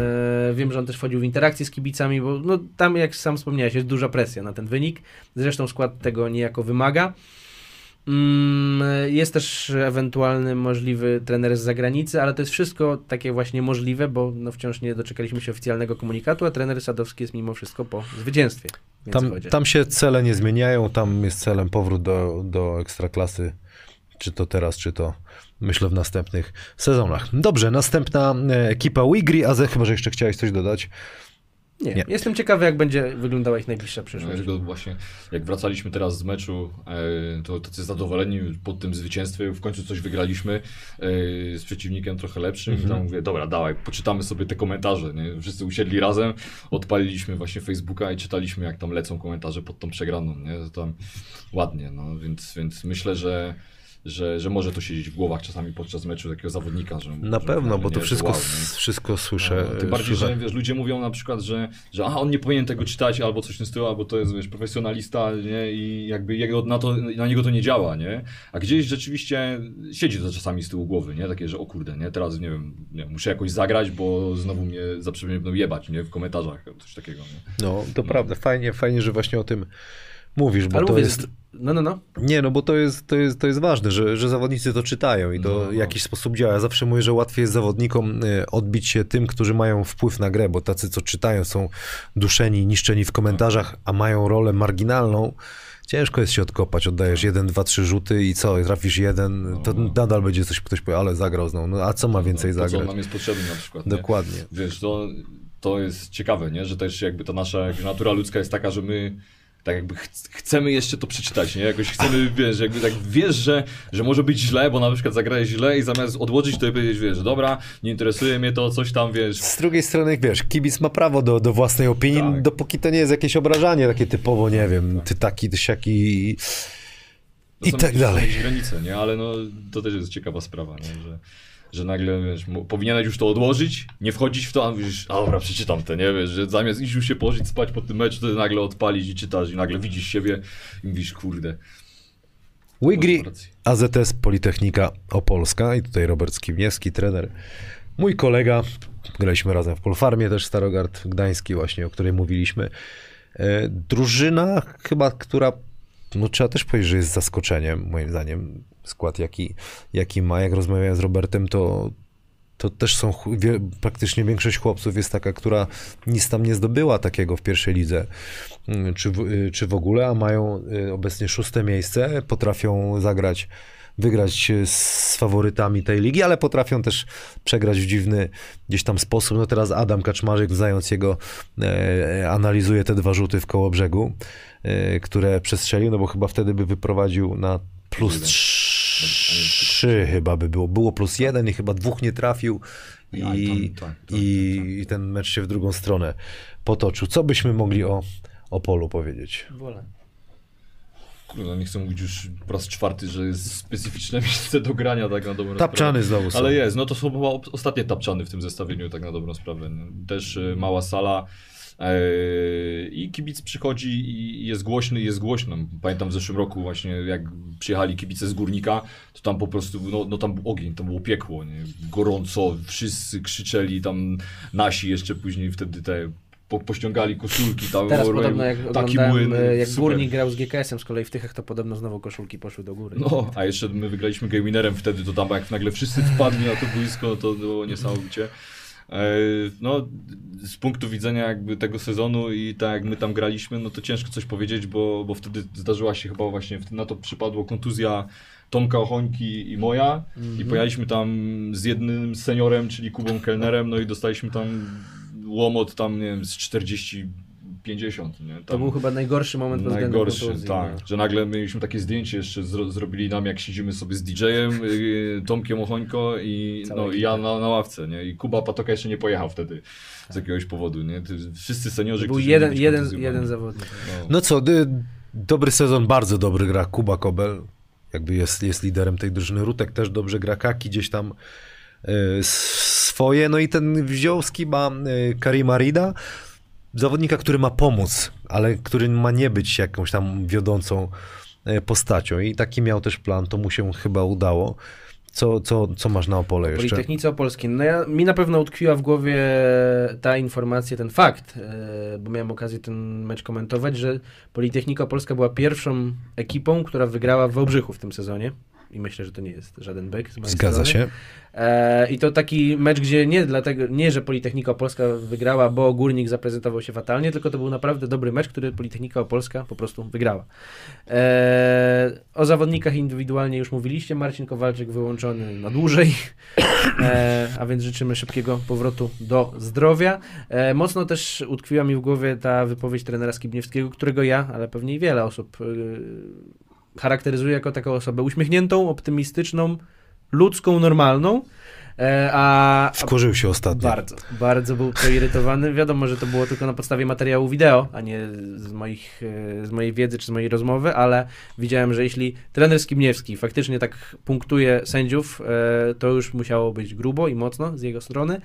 E, wiem, że on też wchodził w interakcję z kibicami, bo no, tam, jak sam wspomniałeś, jest duża presja na ten wynik. Zresztą skład tego niejako wymaga. Mm, Jest też ewentualny możliwy trener z zagranicy, ale to jest wszystko takie właśnie możliwe, bo no wciąż nie doczekaliśmy się oficjalnego komunikatu, a trener Sadowski jest mimo wszystko po zwycięstwie. Tam, tam się cele nie zmieniają, tam jest celem powrót do, do ekstraklasy, czy to teraz, czy to myślę w następnych sezonach. Dobrze, następna e, ekipa Wigri, a ze chyba, że jeszcze chciałeś coś dodać. nie. nie. Jestem ciekawy, jak będzie wyglądała ich najbliższa no, przyszłość. tylko właśnie jak wracaliśmy teraz z meczu, e, to tacy zadowoleni po tym zwycięstwie, w końcu coś wygraliśmy e, z przeciwnikiem trochę lepszym i tam mówię, dobra, dawaj, poczytamy sobie te komentarze, nie? Wszyscy usiedli razem, odpaliliśmy właśnie Facebooka i czytaliśmy jak tam lecą komentarze pod tą przegraną, nie? To tam ładnie, no, więc, więc myślę, że że, że może to siedzieć w głowach czasami podczas meczu takiego zawodnika, że Na że pewno, bo to wszystko, wow, wszystko słyszę. No, tym bardziej, słyszę. że wiesz, ludzie mówią na przykład, że, że aha, on nie powinien tego czytać, albo coś w stylu, albo to jest wiesz, profesjonalista, nie? I jakby jego, na, to, na niego to nie działa, nie? A gdzieś rzeczywiście siedzi to czasami z tyłu głowy, nie? Takie, że o kurde, nie? Teraz nie wiem, nie, muszę jakoś zagrać, bo znowu mnie zawsze mnie będą jebać, nie? W komentarzach, coś takiego, nie? No, to prawda. Fajnie, fajnie, że właśnie o tym mówisz, bo Ale to mówię, jest... no, no, no. Nie, no bo to jest, to jest, to jest ważne, że, że zawodnicy to czytają i to No, w no. jakiś sposób działa. Ja zawsze mówię, że łatwiej jest zawodnikom y, odbić się tym, którzy mają wpływ na grę, bo tacy, co czytają, są duszeni, niszczeni w komentarzach, a mają rolę marginalną. Ciężko jest się odkopać, oddajesz jeden, dwa, trzy rzuty i co, trafisz jeden, to No. nadal będzie coś, ktoś powie, ale zagrał znowu. No a co ma więcej to, co zagrać? nam jest potrzebne na przykład, nie? Dokładnie. Wiesz, to, to jest ciekawe, nie? Że też jakby ta nasza natura ludzka jest taka, że my tak jakby ch- chcemy jeszcze to przeczytać, nie? Jakoś chcemy, wiesz, jakby tak wiesz, że, że może być źle, bo na przykład zagrałeś źle i zamiast odłożyć to i powiedzieć, wiesz, dobra, nie interesuje mnie to, coś tam, wiesz, Z drugiej strony, wiesz, kibic ma prawo do, do własnej opinii, Tak. dopóki to nie jest jakieś obrażanie takie typowo, nie wiem, ty taki, ty siaki i, No i tak dalej. granice, nie? Ale no, to też jest ciekawa sprawa, nie? Że, że nagle, wiesz, powinieneś już to odłożyć, nie wchodzić w to, a mówisz, a dobra, przeczytam to, nie? Wiesz, że zamiast iść już się położyć, spać po tym meczu, to nagle odpalić i czytasz i nagle widzisz siebie i mówisz, kurde. Wigri. AZS Politechnika Opolska i tutaj Robert Skibniewski, trener. Mój kolega, graliśmy razem w Polfarmie, też Starogard Gdański właśnie, o której mówiliśmy. E, Drużyna chyba, która no trzeba też powiedzieć, że jest zaskoczeniem, moim zdaniem, skład jaki, jaki ma. Jak rozmawiałem z Robertem, to, to też są, wie, praktycznie większość chłopców jest taka, która nic tam nie zdobyła takiego w pierwszej lidze, mm, czy w, y, czy w ogóle, a mają y, obecnie szóste miejsce, potrafią zagrać, wygrać y, z faworytami tej ligi, ale potrafią też przegrać w dziwny gdzieś tam sposób. No teraz Adam Kaczmarzyk, znając jego, e, analizuje te dwa rzuty w koło brzegu, e, które przestrzelił, no bo chyba wtedy by wyprowadził na plus trzy chyba by było. Było plus jeden i chyba dwóch nie trafił i, Ja, i tam- tak, i, tak, tak. i ten mecz się w drugą stronę potoczył. Co byśmy mogli o, o polu powiedzieć? Wolę. Kurde, nie chcę mówić już po raz czwarty, że jest specyficzne miejsce do grania tak na dobrą Tapczany sprawę. znowu są. Ale jest, no to są chyba ostatnie tapczany w tym zestawieniu tak na dobrą sprawę. Też e, mała sala i kibic przychodzi i jest głośny, jest głośno. Pamiętam w zeszłym roku właśnie jak przyjechali kibice z Górnika, to tam po prostu, no, no tam był ogień, tam było piekło, nie? gorąco, wszyscy krzyczeli, tam nasi jeszcze później wtedy te po, pościągali koszulki, tam Teraz robił podobno jak taki młyn, e, jak super. Górnik grał z GKS-em z kolei w Tychach, to podobno znowu koszulki poszły do góry. No, a jeszcze my wygraliśmy Game Winnerem wtedy, to tam jak nagle wszyscy wpadli na to boisko, to było niesamowicie. E, No, z punktu widzenia jakby tego sezonu i tak jak my tam graliśmy, no to ciężko coś powiedzieć, bo, bo wtedy zdarzyła się chyba właśnie, na to przypadło kontuzja Tomka Ochońki i moja. I pojechaliśmy tam z jednym seniorem, czyli Kubą Kellnerem, no i dostaliśmy tam łomot tam, nie wiem, z 40 50, nie? Tam To był chyba najgorszy moment pod względem Najgorszy, tak. no. Że nagle mieliśmy takie zdjęcie jeszcze, zro, zrobili nam jak siedzimy sobie z DJ-em, yy, Tomkiem Ochońko i, no, i ja na, na ławce, nie? I Kuba Patoka jeszcze nie pojechał wtedy z jakiegoś powodu, nie? Wszyscy seniorzy, Był jeden, jeden, jeden zawodnik. No. No co, dobry sezon, bardzo dobry gra Kuba Kobel. Jakby jest, jest liderem tej drużyny. Rutek też dobrze gra, Kaki gdzieś tam y, swoje. No i ten Wziąłski ma y, Karima Rida, zawodnika, który ma pomóc, ale który ma nie być jakąś tam wiodącą y, postacią. I taki miał też plan, to mu się chyba udało. Co, co, co masz na Opole jeszcze? Politechnice Opolskie. No ja, mi na pewno utkwiła w głowie ta informacja, ten fakt, e, bo miałem okazję ten mecz komentować, że Politechnika Opolska była pierwszą ekipą, która wygrała w Wałbrzychu w tym sezonie. I myślę, że to nie jest żaden bek Zgadza strony. się. E, I to taki mecz, gdzie nie dlatego, nie, że Politechnika Opolska wygrała, bo Górnik zaprezentował się fatalnie, tylko to był naprawdę dobry mecz, który Politechnika Opolska po prostu wygrała. E, o zawodnikach indywidualnie już mówiliście, Marcin Kowalczyk wyłączony na dłużej, e, a więc życzymy szybkiego powrotu do zdrowia. Mocno też utkwiła mi w głowie ta wypowiedź trenera Skibniewskiego, którego ja, ale pewnie i wiele osób e, charakteryzuje jako taką osobę uśmiechniętą, optymistyczną, ludzką, normalną. E, a, Wkurzył się ostatnio. bardzo, bardzo był poirytowany. Wiadomo, że to było tylko na podstawie materiału wideo, a nie z, moich, e, z mojej wiedzy czy z mojej rozmowy, ale widziałem, że jeśli trener Skibniewski faktycznie tak punktuje sędziów, e, to już musiało być grubo i mocno z jego strony.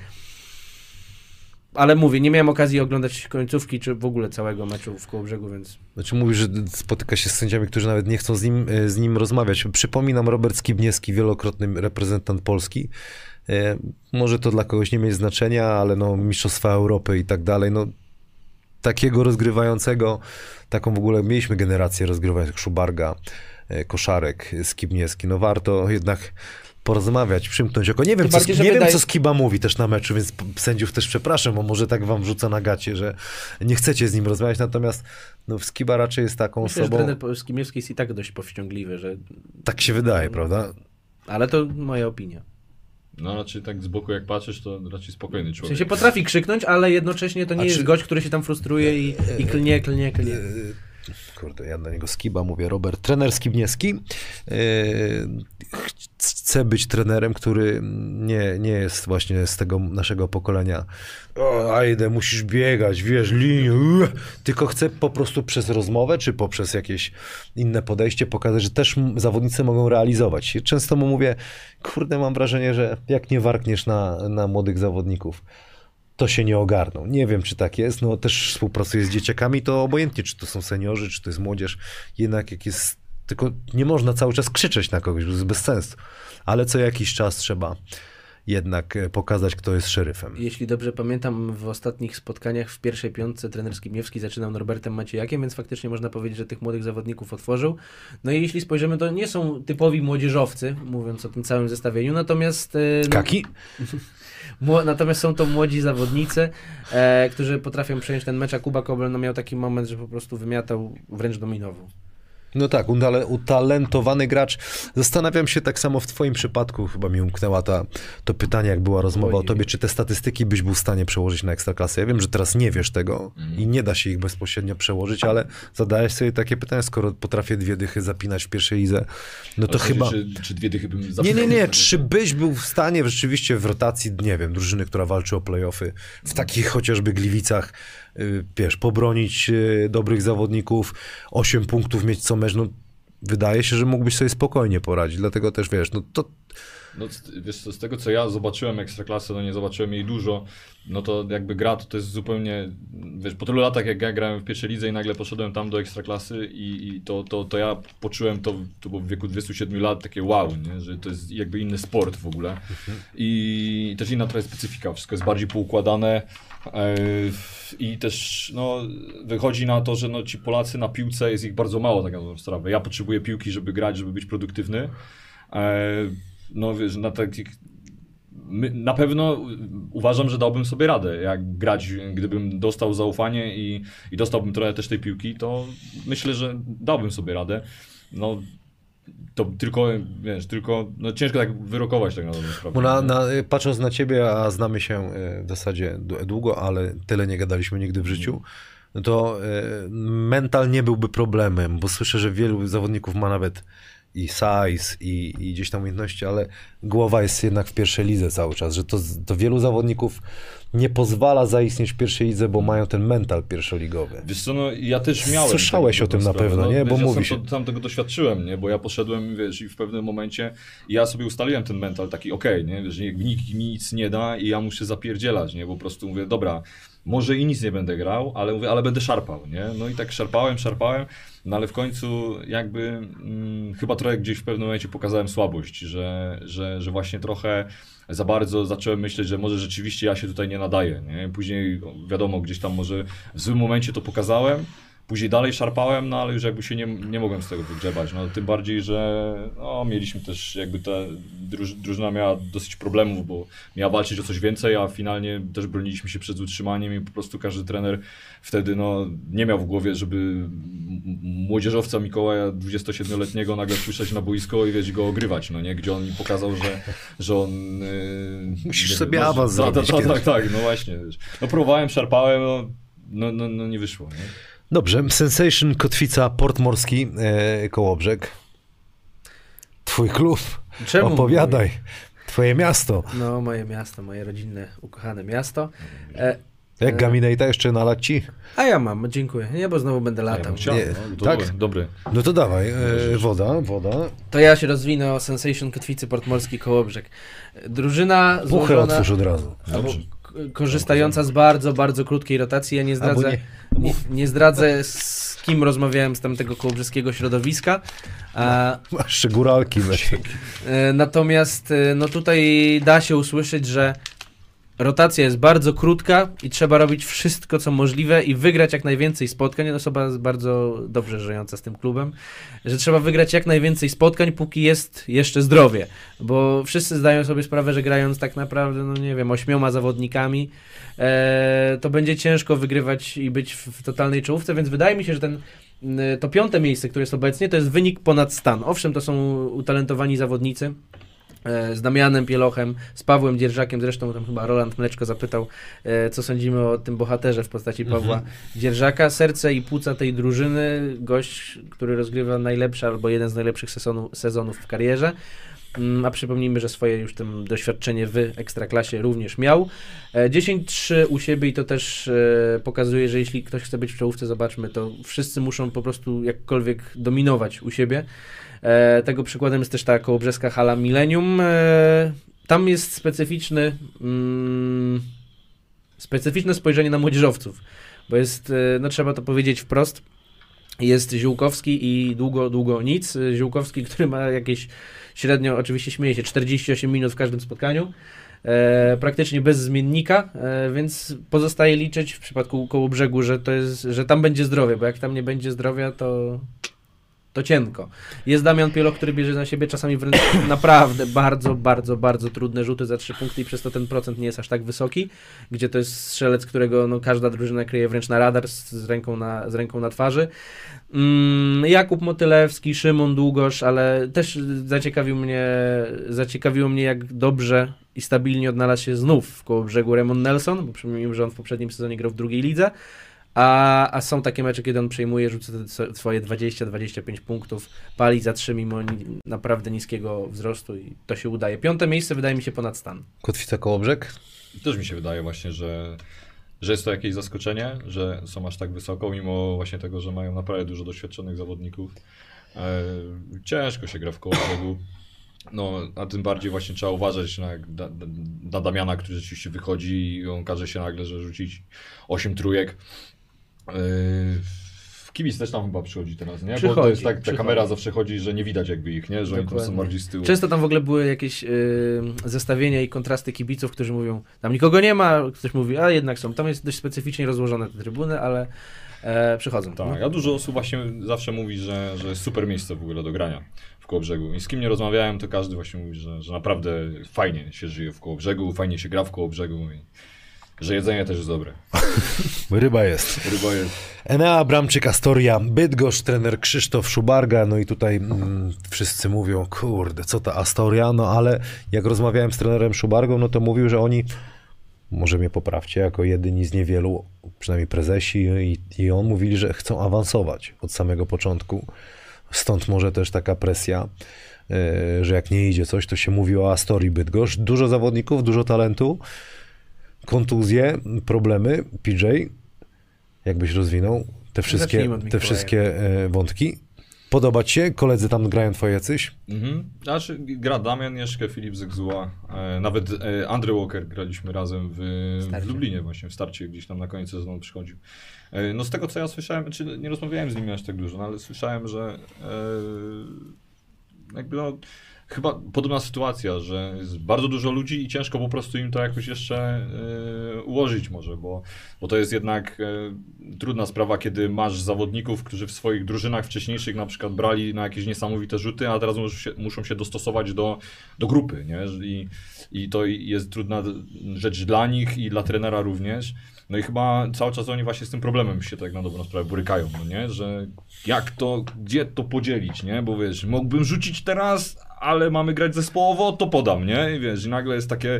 Ale mówię, nie miałem okazji oglądać końcówki, czy w ogóle całego meczu w Kołobrzegu, więc Znaczy mówisz, że spotyka się z sędziami, którzy nawet nie chcą z nim, e, z nim rozmawiać. Przypominam, Robert Skibniewski, wielokrotny reprezentant Polski. E, Może to dla kogoś nie mieć znaczenia, ale no Mistrzostwa Europy i tak dalej, no takiego rozgrywającego, taką w ogóle mieliśmy generację rozgrywających Szubarga, e, Koszarek, Skibniewski. No warto jednak porozmawiać, przymknąć oko. Nie wiem, co, nie wiem co Skiba mówi też na meczu, więc sędziów też przepraszam, bo może tak wam rzuca na gacie, że nie chcecie z nim rozmawiać, natomiast no, Skiba raczej jest taką myślę, osobą, trener Skibniewski jest i tak dość powściągliwy, że... tak się wydaje, prawda? ale to moja opinia. No raczej tak z boku jak patrzysz, to raczej spokojny W człowiek. sensie potrafi krzyknąć, ale jednocześnie to nie A jest czy- gość, który się tam frustruje i, i klnie, klnie, klnie. Kurde, ja na niego Skiba mówię, Robert. Trener Skibniewski yy, chce być trenerem, który nie, nie jest właśnie z tego naszego pokolenia o, Ajde, musisz biegać, wiesz, linię, ue", tylko chce po prostu przez rozmowę, czy poprzez jakieś inne podejście pokazać, że też zawodnicy mogą realizować. Często mu mówię, kurde, mam wrażenie, że jak nie warkniesz na, na młodych zawodników, to się nie ogarną. Nie wiem, czy tak jest. No też współpracuję z dzieciakami, to obojętnie, czy to są seniorzy, czy to jest młodzież. Jednak jak jest, tylko nie można cały czas krzyczeć na kogoś, bo to jest bez sensu. Ale co jakiś czas trzeba jednak e, pokazać, kto jest szeryfem. Jeśli dobrze pamiętam, w ostatnich spotkaniach w pierwszej piątce trener Skibniewski zaczynał Norbertem Maciejakiem, więc faktycznie można powiedzieć, że tych młodych zawodników otworzył. No i jeśli spojrzymy, to nie są typowi młodzieżowcy, mówiąc o tym całym zestawieniu, natomiast... e, no, Kaki? Natomiast są to młodzi zawodnicy, e, którzy potrafią przejąć ten mecz, a Kuba Kobel no, miał taki moment, że po prostu wymiatał, wręcz dominował. No tak, utale- utalentowany gracz. Zastanawiam się tak samo w twoim przypadku, chyba mi umknęła ta, to pytanie, jak była rozmowa o tobie, czy te statystyki byś był w stanie przełożyć na Ekstraklasę. Ja wiem, że teraz nie wiesz tego i nie da się ich bezpośrednio przełożyć, ale zadałeś sobie takie pytanie, skoro potrafię dwie dychy zapinać w pierwszej lidze, no to chyba... Czy, czy dwie dychy bym Nie, zapytał? nie, nie. Czy byś był w stanie rzeczywiście w rotacji, nie wiem, drużyny, która walczy o playoffy, w takich chociażby Gliwicach, wiesz, pobronić y, dobrych zawodników, 8 punktów mieć co mecz, no wydaje się, że mógłbyś sobie spokojnie poradzić, dlatego też, wiesz, no to No, wiesz co, z tego co ja zobaczyłem Ekstraklasę, no nie zobaczyłem jej dużo, no to jakby gra to, to jest zupełnie, wiesz, po tylu latach jak ja grałem w pierwszej lidze i nagle poszedłem tam do Ekstraklasy i, i to, to, to ja poczułem to, to było w wieku 27 lat takie wow, nie? że to jest jakby inny sport w ogóle i też inna trochę specyfika, wszystko jest bardziej poukładane e, i też no, wychodzi na to, że no, ci Polacy na piłce jest ich bardzo mało tak na. Ja potrzebuję piłki, żeby grać, żeby być produktywny. E, no wiesz, na takich. Na pewno uważam, że dałbym sobie radę. Jak grać, gdybym dostał zaufanie i, i dostałbym trochę też tej piłki, to myślę, że dałbym sobie radę. No to tylko, wiesz, tylko no ciężko tak wyrokować tak na dobrą sprawę. Bo na, na, patrząc na ciebie, a znamy się y, w zasadzie długo, ale tyle nie gadaliśmy nigdy w życiu, no to y, mental nie byłby problemem, bo słyszę, że wielu zawodników ma nawet i size, i, i gdzieś tam umiejętności, ale głowa jest jednak w pierwszej lidze cały czas, że to, to wielu zawodników nie pozwala zaistnieć w pierwszej lidze, bo mają ten mental pierwszoligowy. Wiesz co, no ja też miałem... Słyszałeś o tym na pewno, nie? Bo wiesz, ja mówi sam, się. To, sam tego doświadczyłem, nie? Bo ja poszedłem, wiesz, i w pewnym momencie ja sobie ustaliłem ten mental taki, okej, nie? Wiesz, nikt mi nic nie da i ja muszę zapierdzielać, nie? Po prostu mówię, dobra, może i nic nie będę grał, ale mówię, ale będę szarpał, nie? No i tak szarpałem, szarpałem, no ale w końcu jakby mm, chyba trochę gdzieś w pewnym momencie pokazałem słabość, że, że, że właśnie trochę za bardzo zacząłem myśleć, że może rzeczywiście ja się tutaj nie nadaję. Nie? Później wiadomo, gdzieś tam może w złym momencie to pokazałem, później dalej szarpałem, no ale już jakby się nie, nie mogłem z tego wygrzebać. No, tym bardziej, że no, mieliśmy też jakby ta druż, drużyna miała dosyć problemów, bo miała walczyć o coś więcej, a finalnie też broniliśmy się przed utrzymaniem i po prostu każdy trener wtedy no, nie miał w głowie, żeby młodzieżowca Mikołaja 27-letniego nagle wpuszczać na boisko i wiesz, go ogrywać, no nie? Gdzie on mi pokazał, że, że on... Yy, Musisz sobie no, awans tak, zrobić Tak, tak, tak, no właśnie. Wiesz. No próbowałem, szarpałem, no, no, no, no nie wyszło, nie? Dobrze, Sensation Kotwica, Port Morski, e, Kołobrzeg. Twój klub, Czemu opowiadaj. Twoje miasto. No, moje miasto, moje rodzinne, ukochane miasto. E, Jak E. Gaminejta jeszcze nalać ci? a ja mam, dziękuję. Nie, bo znowu będę Ja latał. chciał, nie, no, tak? dobry, dobry. No to dawaj, e, woda, woda. To ja się rozwinę o Sensation Kotwicy Portmorski Kołobrzeg. Drużyna Puchę złożona, otwórz od razu. albo k- korzystająca z bardzo, bardzo krótkiej rotacji. Ja nie zdradzę, nie. nie, nie zdradzę z kim rozmawiałem z tamtego kołobrzeskiego środowiska. A, Masz góralki. E, Natomiast e, no tutaj da się usłyszeć, że rotacja jest bardzo krótka i trzeba robić wszystko, co możliwe i wygrać jak najwięcej spotkań. Osoba bardzo dobrze żyjąca z tym klubem, że trzeba wygrać jak najwięcej spotkań, póki jest jeszcze zdrowie. Bo wszyscy zdają sobie sprawę, że grając tak naprawdę, no nie wiem, ośmioma zawodnikami, e, to będzie ciężko wygrywać i być w, w totalnej czołówce, więc wydaje mi się, że ten m, to piąte miejsce, które jest obecnie, to jest wynik ponad stan. Owszem, to są utalentowani zawodnicy, e, z Damianem Pielochem, z Pawłem Dzierżakiem, zresztą tam chyba Roland Mleczko zapytał, e, co sądzimy o tym bohaterze w postaci Pawła Dzierżaka. Serce i płuca tej drużyny, gość, który rozgrywa najlepszy albo jeden z najlepszych sezonu, sezonów w karierze. Mm, A przypomnijmy, że swoje już tym doświadczenie w Ekstraklasie również miał. E, 10-3 u siebie i to też e, pokazuje, że jeśli ktoś chce być w czołówce, zobaczmy, to wszyscy muszą po prostu jakkolwiek dominować u siebie. E, tego przykładem jest też ta kołobrzeska hala Millennium. E, tam jest specyficzny, mm, specyficzne spojrzenie na młodzieżowców, bo jest, e, no trzeba to powiedzieć wprost, Jest Ziółkowski i długo, długo nic. Ziółkowski, który ma jakieś średnio, oczywiście śmieje się, 48 minut w każdym spotkaniu. E, praktycznie bez zmiennika, e, więc pozostaje liczyć w przypadku koło brzegu, że to jest, że tam będzie zdrowie, bo jak tam nie będzie zdrowia, to to cienko. Jest Damian Pieloch, który bierze na siebie czasami wręcz naprawdę bardzo, bardzo, bardzo trudne rzuty za trzy punkty i przez to ten procent nie jest aż tak wysoki, gdzie to jest strzelec, którego no, każda drużyna kryje wręcz na radar z, z, ręką, na, z ręką na twarzy. Mm, Jakub Motylewski, Szymon Długosz, ale też zaciekawił mnie, zaciekawiło mnie jak dobrze i stabilnie odnalazł się znów w koło brzegu Raymond Nelson, bo przypomnijmy, że on w poprzednim sezonie grał w drugiej lidze. A, a są takie mecze, kiedy on przejmuje, rzuca swoje 20-25 punktów, pali za 3 mimo naprawdę niskiego wzrostu i to się udaje. Piąte miejsce wydaje mi się ponad stan. Kotwica Kołobrzeg? Też mi się wydaje właśnie, że, że jest to jakieś zaskoczenie, że są aż tak wysoko, mimo właśnie tego, że mają naprawdę dużo doświadczonych zawodników. E, ciężko się gra w koło brzegu. No, a tym bardziej właśnie trzeba uważać na, na, na Damiana, który rzeczywiście wychodzi i on każe się nagle, że rzucić 8 trójek. Kibic też tam chyba przychodzi teraz, nie? Bo to Przychodzi, jest tak, ta przychodzi. kamera zawsze chodzi, że nie widać jakby ich, nie? Że oni tam są Dokładnie. bardziej z tyłu. Często tam w ogóle były jakieś y, zestawienia i kontrasty kibiców, którzy mówią, tam nikogo nie ma, ktoś mówi, a jednak są. Tam jest dość specyficznie rozłożone te trybuny, ale e, przychodzą. Tak, a dużo osób właśnie zawsze mówi, że, że jest super miejsce w ogóle do grania w Kołobrzegu. I z kim nie rozmawiałem, to każdy właśnie mówi, że, że naprawdę fajnie się żyje w Kołobrzegu, fajnie się gra w Kołobrzegu i że jedzenie też jest dobre. Ryba jest. Ryba jest. Enea Bramczyk, Astoria, Bydgoszcz, trener Krzysztof Szubarga, no i tutaj mm, wszyscy mówią, kurde, co ta Astoria, no ale jak rozmawiałem z trenerem Szubargą, no to mówił, że oni, może mnie poprawcie, jako jedyni z niewielu, przynajmniej prezesi i, i on mówili, że chcą awansować od samego początku, stąd może też taka presja, e, że jak nie idzie coś, to się mówi o Astorii Bydgoszcz, dużo zawodników, dużo talentu, kontuzje, problemy, PJ, jakbyś rozwinął te wszystkie, te wszystkie e, wątki. Podoba ci się? Koledzy tam grają twoje jacyś? Mhm. Znaczy, gra Damian Jeszkę, Filip Zegzuła, e, nawet e, Andrew Walker graliśmy razem w, w. Lublinie właśnie, w starcie gdzieś tam na koniec sezonu przychodził. E, no z tego co ja słyszałem, czy nie rozmawiałem z nimi aż tak dużo, no ale słyszałem, że e, jakby no, chyba podobna sytuacja, że jest bardzo dużo ludzi i ciężko po prostu im to jakoś jeszcze e, ułożyć może, bo, bo to jest jednak e, trudna sprawa, kiedy masz zawodników, którzy w swoich drużynach wcześniejszych na przykład brali na jakieś niesamowite rzuty, a teraz muszą się, muszą się dostosować do, do grupy, nie? I, I to jest trudna rzecz dla nich i dla trenera również. No i chyba cały czas oni właśnie z tym problemem się tak na dobrą sprawę borykają, no nie? Że jak to, gdzie to podzielić, nie? Bo wiesz, mógłbym rzucić teraz, ale mamy grać zespołowo, to podam, nie? I wiesz, i nagle jest takie,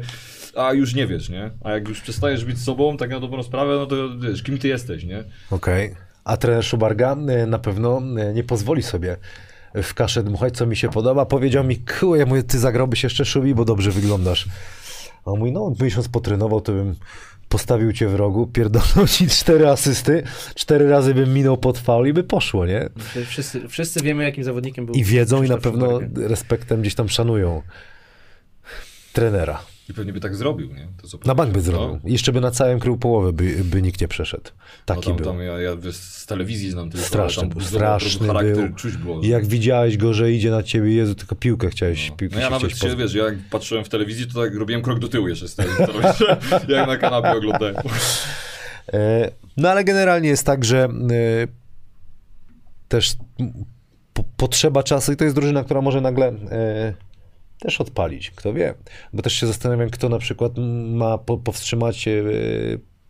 a już nie wiesz, nie? A jak już przestajesz być sobą, tak na dobrą sprawę, no to wiesz, kim ty jesteś, nie? Okej. A trener Szubarga e, na pewno e, nie pozwoli sobie w kaszę dmuchać, co mi się podoba. Powiedział mi, kurde, ja mówię, ty zagrałbyś jeszcze Szubi, bo dobrze wyglądasz. A on mówi, no miesiąc potrenował, to bym postawił cię w rogu, pierdolnął ci cztery asysty, cztery razy bym minął pod faul i by poszło, nie? Wszyscy, wszyscy wiemy, jakim zawodnikiem był I wiedzą i na pewno respektem gdzieś tam szanują trenera. I pewnie by tak zrobił, nie? To, co Na bank by no. zrobił. I Jeszcze by na całym krył połowę, by, by nikt nie przeszedł. Taki no tam, był. tam ja, ja z telewizji znam tylko, Straszny tam straszny był. czuć było. I jak widziałeś go, że idzie na ciebie, Jezu, tylko piłkę chciałeś, No. piłkę No ja nawet się, wiesz, ja jak patrzyłem w telewizji, to tak robiłem krok do tyłu jeszcze z telewizji, jak na kanapie oglądałem. E, No ale generalnie jest tak, że e, też po, potrzeba czasu i to jest drużyna, która może nagle e, też odpalić, kto wie. Bo też się zastanawiam, kto na przykład ma po, powstrzymać e,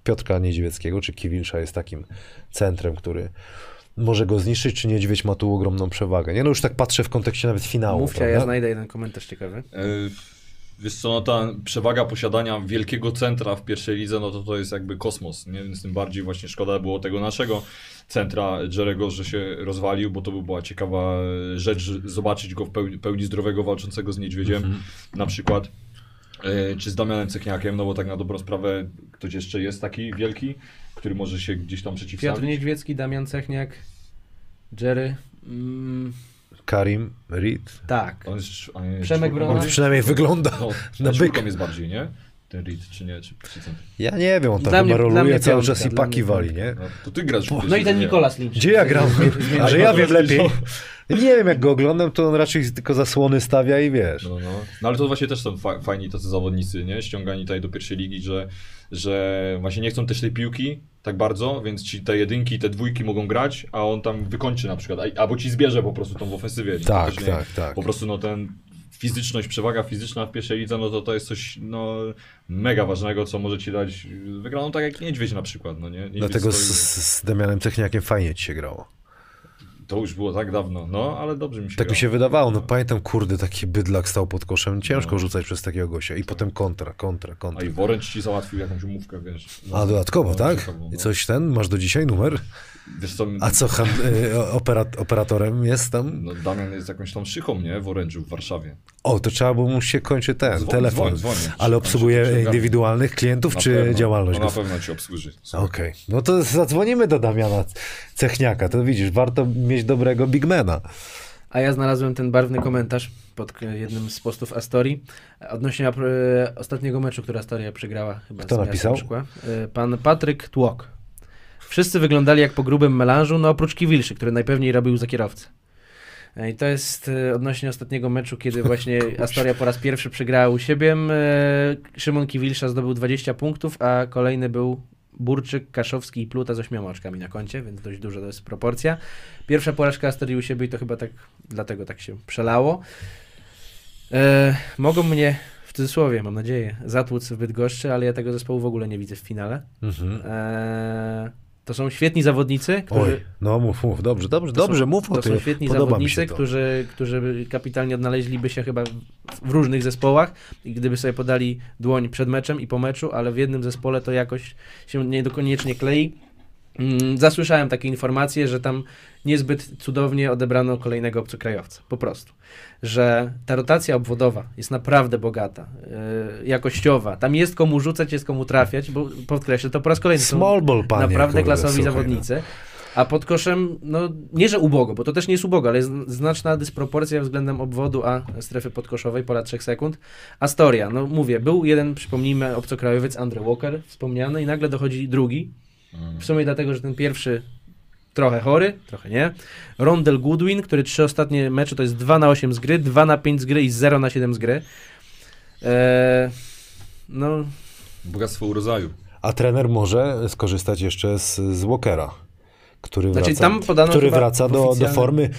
Piotrka Niedźwieckiego, czy Kiwilsza jest takim centrem, który może go zniszczyć, czy Niedźwiedź ma tu ogromną przewagę. Nie no już tak patrzę w kontekście nawet finału. Mówcie, ja znajdę jeden komentarz ciekawy. Wiesz co, no ta przewaga posiadania wielkiego centra w pierwszej lidze, no to to jest jakby kosmos, nie? Więc tym bardziej właśnie szkoda było tego naszego centra Jerego, że się rozwalił, bo to by była ciekawa rzecz, zobaczyć go w pełni, pełni zdrowego, walczącego z niedźwiedziem na przykład. E, Czy z Damianem Cechniakiem, no bo tak na dobrą sprawę ktoś jeszcze jest taki wielki, który może się gdzieś tam Piotr przeciwstawić. Niedźwiecki, Damian Cechniak, Jerry. Mm, Karim, Reed. tak. On jest, a nie, jest Przemek czwórką Brona. On przynajmniej wygląda No, na byka. jest bardziej, nie? ten Reed, czy nie, czy, czy? Ja nie wiem, on tam Dla mnie- roluje cały czas i paki wali, nie? No, to ty grasz. No i ten Nicolas Lynch. Gdzie ja gram? Ale ja wiem lepiej. Nie wiem, jak go oglądam, to on raczej tylko zasłony stawia i wiesz. No, no. no ale to właśnie też są fa- fajni tacy zawodnicy, nie? Ściągani tutaj do pierwszej ligi, że, że właśnie nie chcą też tej piłki tak bardzo, więc ci te jedynki i te dwójki mogą grać, a on tam wykończy na przykład, a- albo ci zbierze po prostu tą w ofensywie. Tak, nie- tak, tak. Po prostu no ten fizyczność, przewaga fizyczna w pierwszej lidze, no to to jest coś no, mega ważnego, co może ci dać wygraną tak jak Niedźwiedź na przykład, no nie? Niedźwiedź Dlatego z, z Damianem Techniakiem fajnie ci się grało. To już było tak dawno, no ale dobrze mi się Tak mi się wydawało, no pamiętam, kurde, taki bydlak stał pod koszem, ciężko No. rzucać przez takiego gościa i potem kontra, kontra, A kontra. i Woręcz ci załatwił jakąś umówkę, wiesz. No, A dodatkowo, no, tak? I no. coś ten, masz do dzisiaj numer? Wiesz co, A co, han, y, operat, operatorem jest tam? No Damian jest jakąś tam szychą, nie? W Orędziu w Warszawie. O, to trzeba, bo mu się kończy ten, telefon. Ale obsługuje indywidualnych klientów, Na czy pewno, działalność? No, na pewno ci obsłuży. Okej, no to zadzwonimy do Damiana Cechniaka, to widzisz, warto mieć dobrego bigmana. A ja znalazłem ten barwny komentarz pod jednym z postów Astorii odnośnie e, ostatniego meczu, który Astoria przegrała chyba Kto z napisał? Szkła. E, Pan Patryk Tłok. Wszyscy wyglądali jak po grubym melanżu, no oprócz Kiwilszy, który najpewniej robił za kierowcę. E, I to jest odnośnie ostatniego meczu, kiedy właśnie Astoria po raz pierwszy przegrała u siebie. Szymon Kiwilsza zdobył 20 punktów, a kolejny był Burczyk, Kaszowski i Pluta z ośmioma oczkami na koncie, więc dość duża to jest proporcja. Pierwsza porażka Astorii u siebie i to chyba tak, dlatego tak się przelało. E, mogą mnie, w cudzysłowie mam nadzieję, zatłuc w Bydgoszczy, ale ja tego zespołu w ogóle nie widzę w finale. Mhm. E, to są świetni zawodnicy, którzy... Oj, no mów, mów, dobrze, dobrze, To są- dobrze, mów o To tym. są świetni Podoba zawodnicy, którzy, którzy kapitalnie odnaleźliby się chyba w- w różnych zespołach i gdyby sobie podali dłoń przed meczem i po meczu, ale w jednym zespole to jakoś się niekoniecznie klei. Mm, Zasłyszałem takie informacje, że tam niezbyt cudownie odebrano kolejnego obcokrajowca. Po prostu. Że ta rotacja obwodowa jest naprawdę bogata, yy, jakościowa. Tam jest komu rzucać, jest komu trafiać, bo podkreślę to po raz kolejny. Small ball, panie. naprawdę kurde, klasowi słuchaj, no. zawodnicy. A pod koszem, no nie że ubogo, bo to też nie jest ubogo, ale jest znaczna dysproporcja względem obwodu a strefy podkoszowej pola 3 sekund. Astoria, no mówię, był jeden, przypomnijmy, obcokrajowiec Andre Walker wspomniany i nagle dochodzi drugi. W sumie dlatego, że ten pierwszy trochę chory, trochę nie. Rondel Goodwin, który trzy ostatnie mecze to jest 2 na 8 z gry, 2 na 5 z gry i 0 na 7 z gry. Eee, no, Bogactwo urodzaju. A trener może skorzystać jeszcze z, z Walkera, który Znaczy, wraca, tam podano który wraca do, do formy.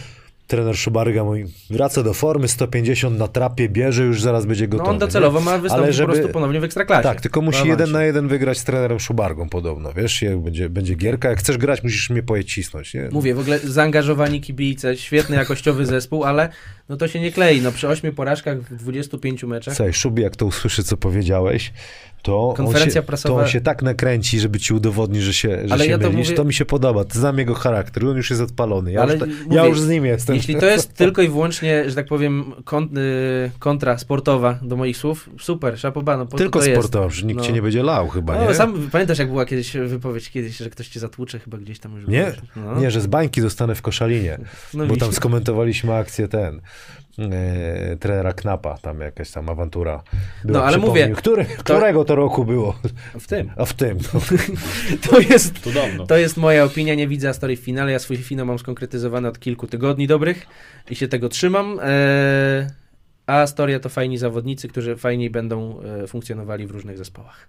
Trener Szubaryga mówi, wraca do formy, 150 na trapie, bierze, już zaraz będzie no gotowy. on docelowo ma wystąpić Ale żeby- po prostu ponownie w Ekstraklasie. Tak, tylko musi jeden na jeden wygrać z trenerem Szubargą podobno, wiesz, jak będzie, będzie gierka, jak chcesz grać, musisz mnie pojecisnąć, nie? Mówię, w ogóle zaangażowani kibice, świetny jakościowy zespół, ale no to się nie klei. No przy ośmiu porażkach w 25 meczach. Słuchaj, Szubi, jak to usłyszy, co powiedziałeś, to on, Konferencja się, prasowa- to on się tak nakręci, żeby ci udowodnić, że się, że Ale się ja to mylisz. mówię- To mi się podoba, znam jego charakter, on już jest odpalony, ja, Ale już, ta, mówię, ja już z nim jestem. Jeśli to jest tylko i wyłącznie, że tak powiem, kont, y, kontra sportowa do moich słów, super, szapoba, no po Tylko to to jest. sportowo, że nikt No. cię nie będzie lał chyba, No, nie? sam pamiętasz, jak była kiedyś wypowiedź kiedyś, że ktoś cię zatłucze, chyba gdzieś tam już Nie. No. Nie, że z bańki dostanę w koszalinie, no, bo tam skomentowaliśmy akcję ten, e, trenera Knapa, tam jakaś tam awantura była, No, ale przypomnij. mówię, Który, którego to roku było? w tym. A w tym. No. To jest, To dawno. to jest moja opinia, nie widzę Astorii w finale, ja swój finał mam skonkretyzowany od kilku tygodni dobrych i się tego trzymam. Eee, a Astoria to fajni zawodnicy, którzy fajniej będą e, funkcjonowali w różnych zespołach.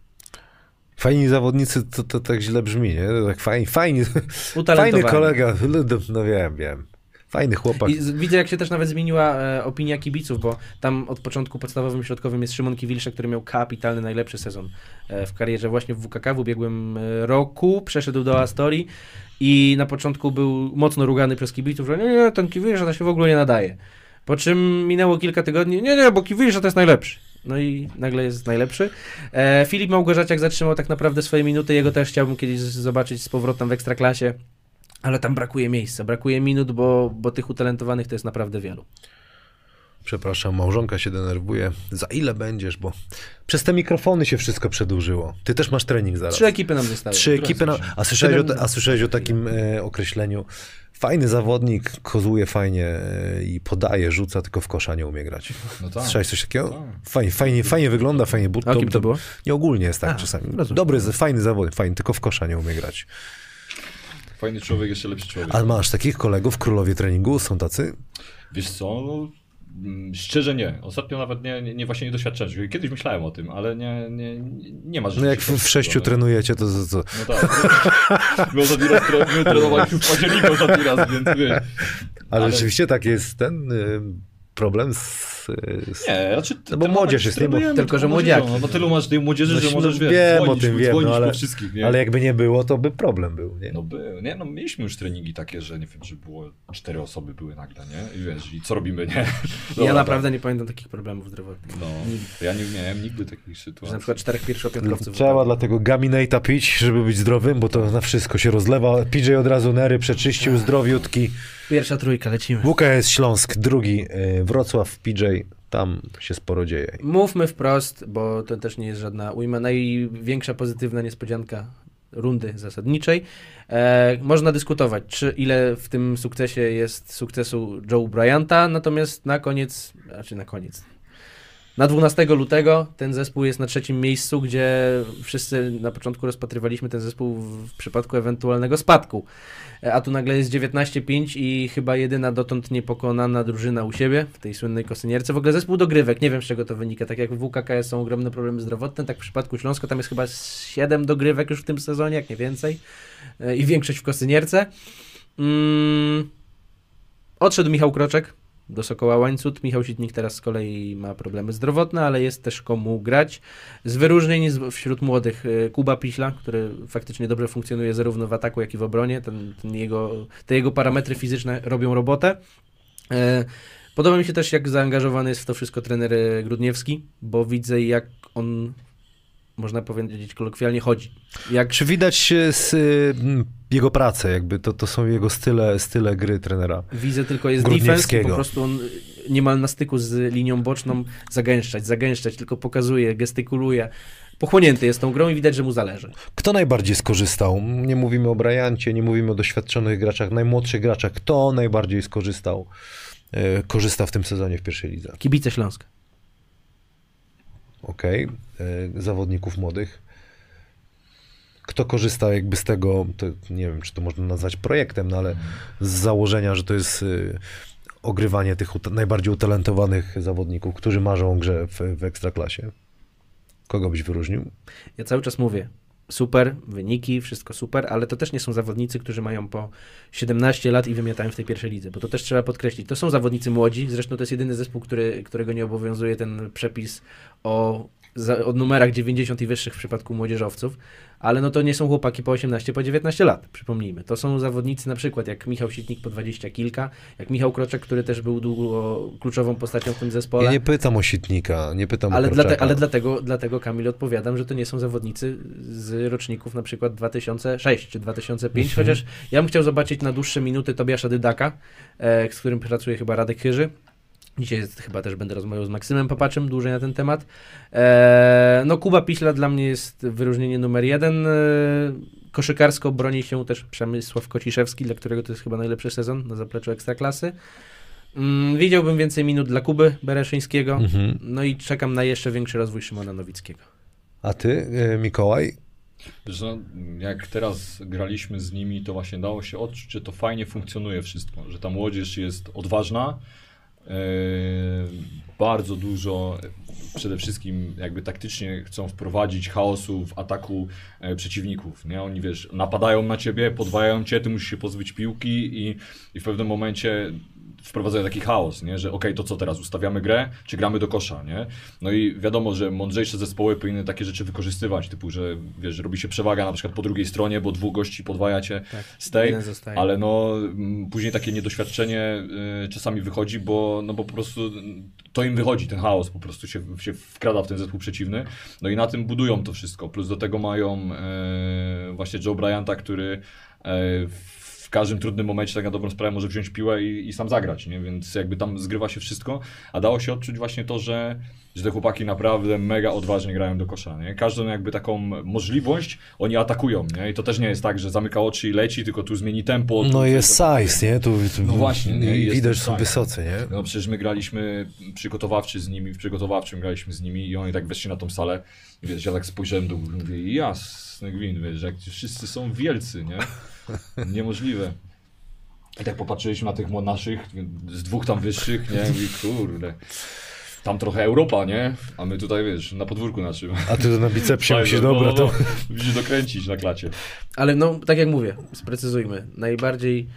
Fajni zawodnicy, to, to tak źle brzmi, nie? Tak fajni, fajni, fajny kolega, no wiem, wiem. Fajny chłopak. I widzę, jak się też nawet zmieniła e, opinia kibiców, bo tam od początku podstawowym środkowym jest Szymon Kiwilsze, który miał kapitalny, najlepszy sezon e, w karierze właśnie w WKK w ubiegłym e, roku. Przeszedł do Astorii i na początku był mocno rugany przez kibiców, że nie, nie, ten Kiwilsze to się w ogóle nie nadaje. Po czym minęło kilka tygodni, nie, nie, bo Kiwilsze to jest najlepszy. No i nagle jest najlepszy. E, Filip Małgorzaciak zatrzymał tak naprawdę swoje minuty, jego też chciałbym kiedyś zobaczyć z powrotem w Ekstraklasie. Ale tam brakuje miejsca, brakuje minut, bo, bo tych utalentowanych to jest naprawdę wielu. Przepraszam, małżonka się denerwuje. Za ile będziesz, bo przez te mikrofony się wszystko przedłużyło. Ty też masz trening zaraz. Trzy ekipy nam zostały. Trzy ekipy. Na... A, słyszałeś o, a słyszałeś o takim e, określeniu Fajny zawodnik, kozuje fajnie e, i podaje, rzuca, tylko w kosza nie umie grać. No tak. Słyszałeś coś takiego? Tak. Fajnie, fajnie, fajnie wygląda, fajnie but. A kim to było? Nie ogólnie jest tak A, czasami. rozumiem. Dobry, fajny zawodnik, fajny, tylko w kosza nie umie grać. Fajny człowiek, jeszcze lepszy człowiek. A masz takich kolegów królowie treningu? Są tacy? Wiesz co, no, mm, szczerze nie. Ostatnio nawet nie, nie, nie właśnie nie doświadczyłem. Kiedyś myślałem o tym, ale nie, nie, nie ma No jak w, w sześciu trenujecie, to, to, to No tak. My ostatni raz tre- my trenowaliśmy w październiku ostatni raz, więc wiesz. ale, Ale- rzeczywiście tak jest ten y, problem z... z Nie, raczej No bo młodzież jest, nie? Bo- Tylko, że młodziaki. No tylu masz tej młodzieży, że no, możesz, wiesz, wiem o dzwonić, tym, wiem, dzwonić no, ale, po wszystkich, nie? ale jakby nie było, to by problem był, nie? No by, nie, no mieliśmy już treningi takie, że nie wiem, że było cztery osoby były nagle, nie? I wiesz, i co robimy, nie? ja Dobra, naprawdę nie pamiętam takich problemów zdrowotnych. No, ja nie miałem nigdy takich Że sytuacji. na przykład czterech pierwszopiątkowców. Trzeba wypadło. dlatego gaminate'a pić, żeby być zdrowym, bo to na wszystko się rozlewa. PJ od razu nery przeczyścił, zdrowiutki. Pierwsza trójka, lecimy. WKS Śląsk, drugi y, Wrocław, PJ, tam się sporo dzieje. Mówmy wprost, bo to też nie jest żadna ujma. Największa pozytywna niespodzianka rundy zasadniczej. E, można dyskutować, czy ile w tym sukcesie jest sukcesu Joe Bryanta, natomiast na koniec, znaczy na koniec, na 12 lutego ten zespół jest na trzecim miejscu, gdzie wszyscy na początku rozpatrywaliśmy ten zespół w, przypadku ewentualnego spadku. E, A tu nagle jest 19-5 i chyba jedyna dotąd niepokonana drużyna u siebie w tej słynnej kosynierce. W ogóle zespół dogrywek, nie wiem z czego to wynika. Tak jak w WKKS są ogromne problemy zdrowotne, tak w przypadku Śląska tam jest chyba 7 dogrywek już w tym sezonie, jak nie więcej. E, I większość w kosynierce. Mm. Odszedł Michał Kroczek do Sokoła Łańcut. Michał Sitnik teraz z kolei ma problemy zdrowotne, ale jest też komu grać. Z wyróżnień wśród młodych e, Kuba Piśla, który faktycznie dobrze funkcjonuje zarówno w ataku, jak i w obronie. Ten, ten jego, te jego parametry fizyczne robią robotę. E, Podoba mi się też, jak zaangażowany jest w to wszystko trener e, Grudniewski, bo widzę, jak on, można powiedzieć kolokwialnie, chodzi. Jak Czy widać y, z, y, jego pracę, jakby to, to są jego style, style gry trenera? Widzę tylko jest defense po prostu on niemal na styku z linią boczną zagęszczać, zagęszczać, tylko pokazuje, gestykuluje. Pochłonięty jest tą grą i widać, że mu zależy. Kto najbardziej skorzystał? Nie mówimy o Bryancie, nie mówimy o doświadczonych graczach, najmłodszych graczach. Kto najbardziej skorzystał, y, korzysta w tym sezonie w pierwszej lidze? Kibice Śląska. Okej, y, zawodników młodych. Kto korzysta jakby z tego, nie wiem, czy to można nazwać projektem, no ale z założenia, że to jest y, ogrywanie tych najbardziej utalentowanych zawodników, którzy marzą o grze w, w Ekstraklasie. Kogo byś wyróżnił? Ja cały czas mówię, super, wyniki, wszystko super, ale to też nie są zawodnicy, którzy mają po 17 lat i wymiatają w tej pierwszej lidze, bo to też trzeba podkreślić. To są zawodnicy młodzi, zresztą to jest jedyny zespół, który, którego nie obowiązuje ten przepis o, za, o numerach 90 i wyższych w przypadku młodzieżowców, ale no to nie są chłopaki po 18, po 19 lat, przypomnijmy. To są zawodnicy na przykład jak Michał Sitnik po 20 kilka, jak Michał Kroczek, który też był długo kluczową postacią w tym zespole. Ja nie pytam o Sitnika, nie pytam Ale, o dlate, Korczaka. ale dlatego, dlatego, Kamil, odpowiadam, że to nie są zawodnicy z roczników na przykład 2006 czy 2005, Mhm. chociaż ja bym chciał zobaczyć na dłuższe minuty Tobiasza Dydaka, e, z którym pracuje chyba Radek Chyży. Dzisiaj jest, chyba też będę rozmawiał z Maksymem Popaczem dłużej na ten temat. E, no Kuba Piśla dla mnie jest wyróżnienie numer jeden. E, koszykarsko broni się też Przemysław Kociszewski, dla którego to jest chyba najlepszy sezon na zapleczu Ekstraklasy. Mm, widziałbym więcej minut dla Kuby Bereszyńskiego. Mhm. No i czekam na jeszcze większy rozwój Szymona Nowickiego. A ty, y, Mikołaj? Wiesz, no, jak teraz graliśmy z nimi, to właśnie dało się odczuć, że to fajnie funkcjonuje wszystko, że ta młodzież jest odważna, e, bardzo dużo e, przede wszystkim jakby taktycznie chcą wprowadzić chaosu w ataku e, przeciwników, nie? Oni, wiesz, napadają na ciebie, podwajają cię, ty musisz się pozbyć piłki i, i w pewnym momencie wprowadzają taki chaos, nie? że okej, to co teraz, ustawiamy grę, czy gramy do kosza, nie? No i wiadomo, że mądrzejsze zespoły powinny takie rzeczy wykorzystywać, typu, że wiesz, robi się przewaga na przykład po drugiej stronie, bo dwóch gości podwajacie Tak, z tej, ale no mm, później takie niedoświadczenie y, czasami wychodzi, bo, no bo po prostu to im wychodzi, ten chaos po prostu się, się wkrada w ten zespół przeciwny, no i na tym budują to wszystko, plus do tego mają e, właśnie Joe Bryanta, który w każdym trudnym momencie tak na dobrą sprawę może wziąć piłę i, i sam zagrać, nie? więc jakby tam zgrywa się wszystko, a dało się odczuć właśnie to, że że te chłopaki naprawdę mega odważnie grają do kosza, nie? Każdą jakby taką możliwość oni atakują, nie? I to też nie jest tak, że zamyka oczy i leci, tylko tu zmieni tempo. tu No coś jest size, nie? Tu, tu No właśnie, nie? I Jest widać, są wysocy, nie? No przecież my graliśmy przygotowawczy z nimi, w przygotowawczym graliśmy z nimi i oni tak weszli na tą salę. Wiesz, ja tak spojrzałem do góry i mówię, jasny gwint, wiesz, jak ci wszyscy są wielcy, nie? Niemożliwe. I tak popatrzyliśmy na tych naszych, z dwóch tam wyższych, nie? I kurde. Tam trochę Europa, nie? A my tutaj, wiesz, na podwórku naszym. A ty na bicepsie musisz, no, dobra, no, to... no. Musisz dokręcić na klacie. Ale no, tak jak mówię, sprecyzujmy. Najbardziej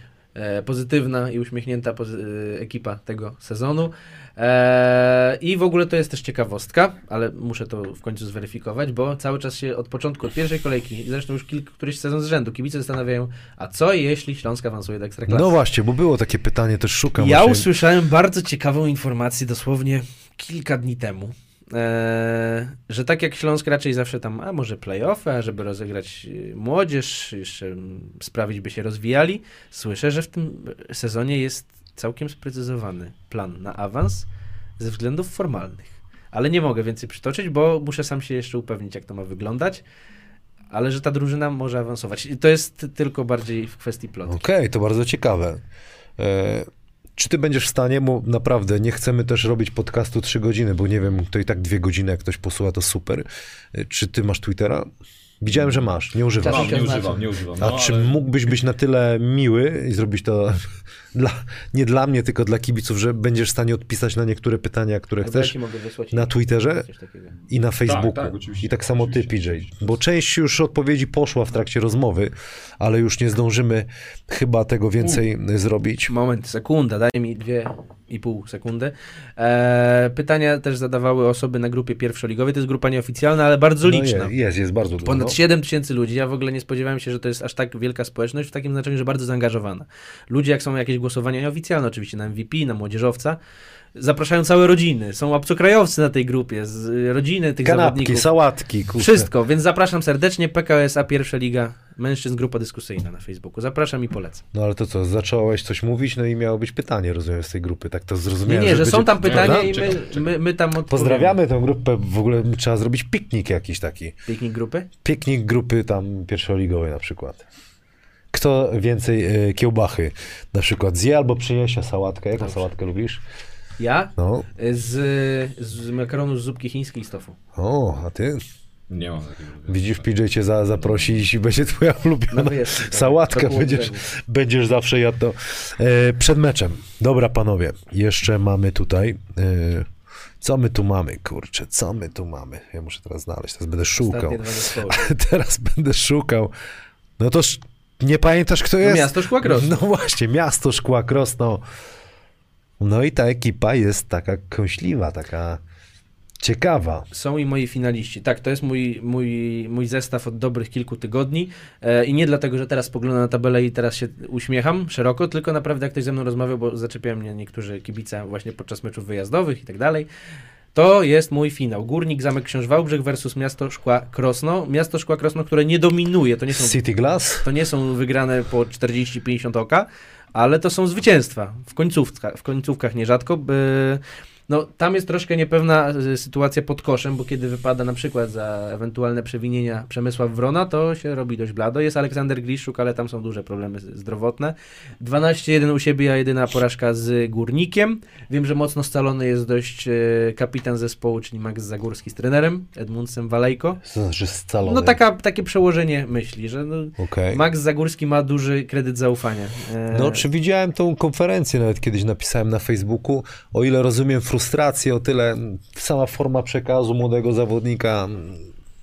pozytywna i uśmiechnięta e, ekipa tego sezonu. E, I w ogóle to jest też ciekawostka, ale muszę to w końcu zweryfikować, bo cały czas się od początku, od pierwszej kolejki, zresztą już kilk, któryś sezon z rzędu, kibice zastanawiają, a co jeśli Śląsk awansuje do Ekstraklasy? No właśnie, bo było takie pytanie, też szukam Ja właśnie. usłyszałem bardzo ciekawą informację dosłownie kilka dni temu, e, że tak jak Śląsk raczej zawsze tam, a może playoffy, a żeby rozegrać e, młodzież, jeszcze mm, sprawić, by się rozwijali, słyszę, że w tym sezonie jest całkiem sprecyzowany plan na awans ze względów formalnych. Ale nie mogę więcej przytoczyć, bo muszę sam się jeszcze upewnić, jak to ma wyglądać. Ale że ta drużyna może awansować. I to jest tylko bardziej w kwestii plotu. Okej, to bardzo ciekawe. E, czy ty będziesz w stanie, bo naprawdę nie chcemy też robić podcastu 3 godziny, bo nie wiem, to i tak dwie godziny, jak ktoś posłucha, to super. E, czy ty masz Twittera? Widziałem, że masz, nie używasz. Mam, nie znaczy. używam, nie używam. A no, czy ale- mógłbyś być na tyle miły i zrobić to dla, nie dla mnie, tylko dla kibiców, że będziesz w stanie odpisać na niektóre pytania, które chcesz na Twitterze i na Facebooku. tak, oczywiście, I tak samo ty, PJ. oczywiście. Bo część już odpowiedzi poszła w trakcie rozmowy, ale już nie zdążymy chyba tego więcej zrobić. Moment, sekunda, daj mi dwie i pół sekundy. Eee, pytania też zadawały osoby na grupie pierwszoligowej, to jest grupa nieoficjalna, ale bardzo No liczna. jest, jest, jest bardzo dużo. Ponad no. 7 tysięcy ludzi. Ja w ogóle nie spodziewałem się, że to jest aż tak wielka społeczność, w takim znaczeniu, że bardzo zaangażowana. Ludzie, jak są jakieś głosowania nieoficjalne, oczywiście na MVP, na młodzieżowca, zapraszają całe rodziny. Są obcokrajowcy na tej grupie, z y, rodziny tych Kanapki, zawodników. sałatki, kurczę. Wszystko, więc zapraszam serdecznie. PKSA Pierwsza Liga Mężczyzn, grupa dyskusyjna na Facebooku. Zapraszam i polecam. No ale to co, zacząłeś coś mówić, no i miało być pytanie, rozumiem, z tej grupy. Tak to Nie, zrozumiałem. nie, że będzie- są tam pytania i my, my, my tam odpowiemy. Pozdrawiamy tę grupę, w ogóle trzeba zrobić piknik jakiś taki. Piknik grupy? Piknik grupy tam pierwszoligowej na przykład. Kto więcej e, kiełbachy na przykład zje albo przyniesie sałatkę. Jaką Dobrze. sałatkę lubisz? Ja? No. Z, z makaronu z zupki chińskiej i z tofu. O, a ty? Nie mam takiego. Widzisz, PJ cię za, zaprosi i będzie twoja ulubiona No wyjazd, tak. sałatka. Będziesz, będziesz zawsze jadł to. E, przed meczem. Dobra, panowie. Jeszcze mamy tutaj... E, co my tu mamy, kurczę? Co my tu mamy? Ja muszę teraz znaleźć. Teraz będę szukał. Teraz będę szukał. No to. Nie pamiętasz, kto jest? miasto Szkła Krosno. No właśnie, miasto Szkła Krosno. No i ta ekipa jest taka kąśliwa, taka ciekawa. Są i moi finaliści. Tak, to jest mój, mój, mój zestaw od dobrych kilku tygodni. E, I nie dlatego, że teraz spoglądam na tabelę i teraz się uśmiecham szeroko, tylko naprawdę jak ktoś ze mną rozmawiał, bo zaczepiają mnie niektórzy kibice właśnie podczas meczów wyjazdowych i tak dalej. To jest mój finał. Górnik Zamek Książ Wałbrzych versus Miasto Szkła Krosno. Miasto Szkła Krosno, które nie dominuje. To nie są City Glass? To nie są wygrane po 40-50 oka, ale to są zwycięstwa w, końcówka, w końcówkach nierzadko. By, no, tam jest troszkę niepewna y, sytuacja pod koszem, bo kiedy wypada na przykład za ewentualne przewinienia Przemysław Wrona, to się robi dość blado. Jest Aleksander Gliszczuk, ale tam są duże problemy zdrowotne. 12-1 u siebie, a jedyna porażka z Górnikiem. Wiem, że mocno scalony jest dość y, kapitan zespołu, czyli Max Zagórski z trenerem, Edmundsem Walejko. Znaczy scalony? No taka, takie przełożenie myśli, że no, Okej. Max Zagórski ma duży kredyt zaufania. E, No, czy widziałem tą konferencję, nawet kiedyś napisałem na Facebooku, o ile rozumiem frustrację, o tyle sama forma przekazu młodego zawodnika, mm,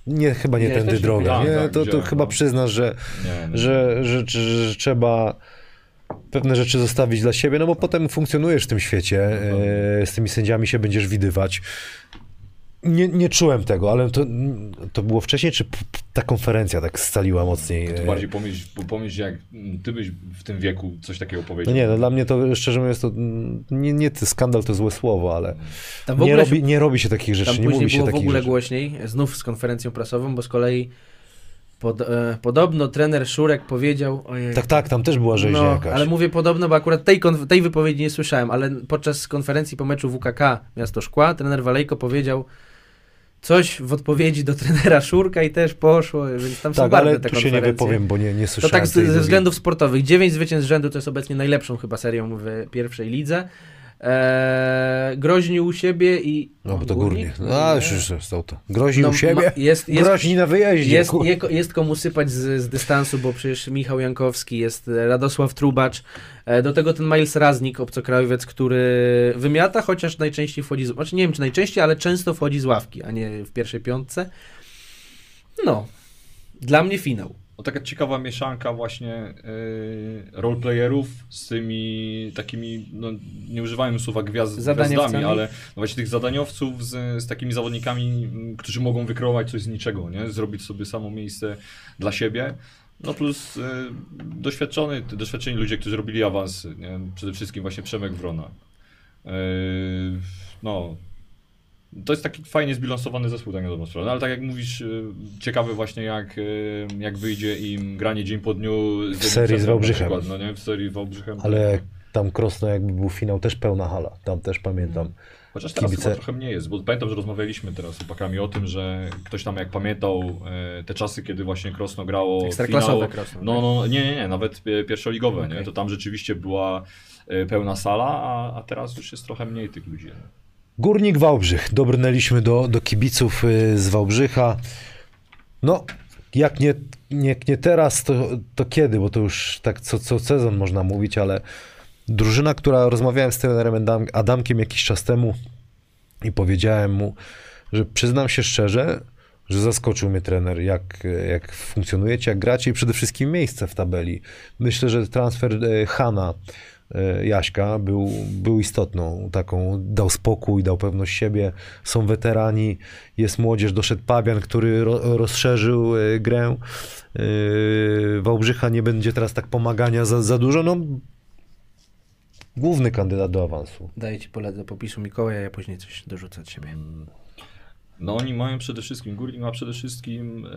nie, chyba nie Widziałeś tędy droga. Nie? tak, to, to chyba no. przyznasz, że, Nie, no. że, że, że, że trzeba pewne rzeczy zostawić dla siebie, no bo potem funkcjonujesz w tym świecie, e, z tymi sędziami się będziesz widywać. Nie, nie czułem tego, ale to, to było wcześniej, czy ta konferencja tak scaliła mocniej? To bardziej pomyśl, pomyśl, jak ty byś w tym wieku coś takiego No powiedział. nie, no dla mnie to szczerze mówiąc, to nie, nie ty, skandal to złe słowo, ale tam w nie robi, nie robi się takich rzeczy, tam nie później mówi się było w takich ogóle rzeczy. głośniej, znów z konferencją prasową, bo z kolei Pod, e, podobno trener Szurek powiedział... Ojej, Tak, tak, tam też była rzeźnia no, jakaś. ale mówię podobno, bo akurat tej, tej wypowiedzi nie słyszałem, ale podczas konferencji po meczu WKK Miasto Szkła trener Walejko powiedział coś w odpowiedzi do trenera Szurka i też poszło, więc tam są tak, barwne ale te tu się nie wypowiem, bo nie, nie To słyszałem. tak z, tej ze względów sportowych. Dziewięć zwycięstw rzędu to jest obecnie najlepszą chyba serią w pierwszej lidze. Eee, groźni u siebie i... No, bo to Górnik? No, a, już, już, są to. Groźni No, u siebie, ma- jest, jest, groźni na wyjeździe. jest, je, jest komu sypać z, z dystansu, bo przecież Michał Jankowski, jest e, Radosław Trubacz, e, do tego ten Miles Raznik, obcokrajowiec, który wymiata, chociaż najczęściej wchodzi, z, znaczy nie wiem czy najczęściej, ale często wchodzi z ławki, a nie w pierwszej piątce. No, dla mnie finał. No, taka ciekawa mieszanka właśnie yy, roleplayerów z tymi takimi, no, nie używałem słowa gwiazd, gwiazdami, ale no właśnie tych zadaniowców z, z takimi zawodnikami, m, którzy mogą wykreować coś z niczego, nie? zrobić sobie samo miejsce dla siebie. No plus y, doświadczony, doświadczeni ludzie, którzy robili awans, nie? przede wszystkim właśnie Przemek Wrona. Yy, no, to jest taki fajnie zbilansowany zespół, tak na dobrą sprawę. No, ale tak jak mówisz, y, ciekawe właśnie jak, y, jak wyjdzie im granie dzień po dniu z jednym serii z centrum Wałbrzychem. przykład, No nie, w serii z Wałbrzychem. Ale tam Krosno jakby był finał, też pełna hala. Tam też pamiętam. Chociaż teraz kibice- chyba trochę mniej jest, bo pamiętam, że rozmawialiśmy teraz z chłopakami o tym, że ktoś tam jak pamiętał e, te czasy, kiedy właśnie Krosno grało Ekstraklasowe finał, Krosno, No, tak? no, nie, nie, nie, nawet pierwszoligowe, Okej. nie? To tam rzeczywiście była e, pełna sala, a, a teraz już jest trochę mniej tych ludzi. No. Górnik Wałbrzych. Dobrnęliśmy do, do kibiców y, z Wałbrzycha. No, jak nie, nie, teraz, to, to kiedy? Bo to już tak co, co sezon można mówić, ale drużyna, która rozmawiałem z trenerem Adam, Adamkiem jakiś czas temu i powiedziałem mu, że przyznam się szczerze, że zaskoczył mnie trener, jak, jak funkcjonujecie, jak gracie i przede wszystkim miejsce w tabeli. Myślę, że transfer e, Hana Jaśka był, był istotną taką, dał spokój, dał pewność siebie, są weterani, jest młodzież, doszedł Pabian, który ro, rozszerzył e, grę. E, Wałbrzycha nie będzie teraz tak pomagania za, za dużo, no główny kandydat do awansu. Daję ci pole do popisu Mikołaja, ja później coś dorzucę od siebie. No oni mają przede wszystkim, Górnik ma przede wszystkim e,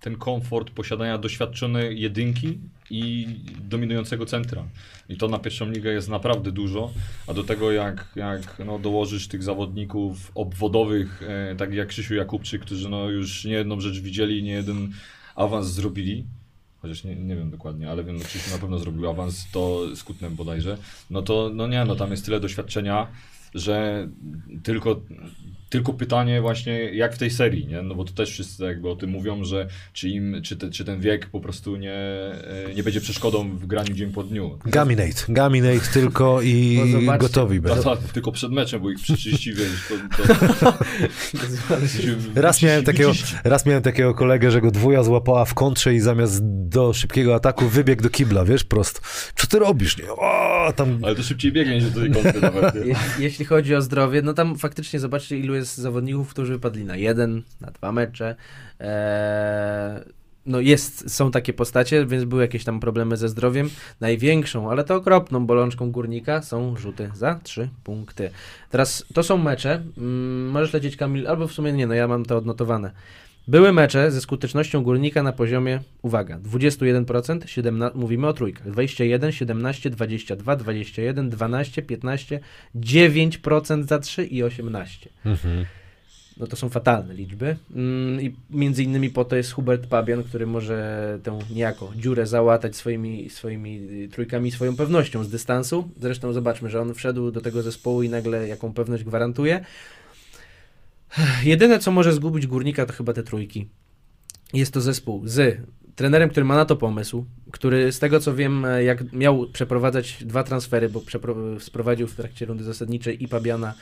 ten komfort posiadania doświadczonej jedynki i dominującego centra. I to na pierwszą ligę jest naprawdę dużo, a do tego jak, jak no, dołożysz tych zawodników obwodowych, e, tak jak Krzysiu Jakubczyk, którzy no, już nie jedną rzecz widzieli, nie jeden awans zrobili, chociaż nie, nie wiem dokładnie, ale wiem, że Krzysiu na pewno zrobił awans, to z Kutnem bodajże, no to no nie, no tam jest tyle doświadczenia, że tylko, tylko pytanie właśnie jak w tej serii, nie? No bo to też wszyscy jakby o tym mówią, że czy, im, czy, te, czy ten wiek po prostu nie, e, nie będzie przeszkodą w graniu dzień po dniu. Gaminate, Gaminate tylko i zobaczcie, gotowi No, będą. to, tylko przed meczem, bo ich przy 30 wiesz, to, to, Raz miałem, takiego, raz miałem takiego kolegę, że go dwuja złapała w kontrze i zamiast do szybkiego ataku wybiegł do kibla, wiesz, prosto. Co ty robisz? Nie? O, tam Ale to szybciej biegnie niż do tej kąty nawet. Je, jeśli chodzi o zdrowie, no tam faktycznie zobaczcie, ilu jest zawodników, którzy wypadli na jeden, na dwa mecze. Eee, no jest, są takie postacie, więc były jakieś tam problemy ze zdrowiem. Największą, ale to okropną bolączką górnika są rzuty za trzy punkty. Teraz to są mecze. Mm, możesz lecieć Kamil, albo w sumie nie, no ja mam to odnotowane. Były mecze ze skutecznością górnika na poziomie, uwaga, 21%, 17, mówimy o trójkach, 21, 17, 22, 21, 12, 15, 9% za 3 i 18. Mhm. No to są fatalne liczby. Mm, I między innymi po to jest Hubert Pabian, który może tę niejako dziurę załatać swoimi, swoimi y, trójkami, swoją pewnością z dystansu. Zresztą zobaczmy, że on wszedł do tego zespołu i nagle jaką pewność gwarantuje. Jedyne, co może zgubić górnika, to chyba te trójki. Jest to zespół z trenerem, który ma na to pomysł, który z tego co wiem, e, jak miał przeprowadzać dwa transfery, bo sprowadził w trakcie rundy zasadniczej i Pabiana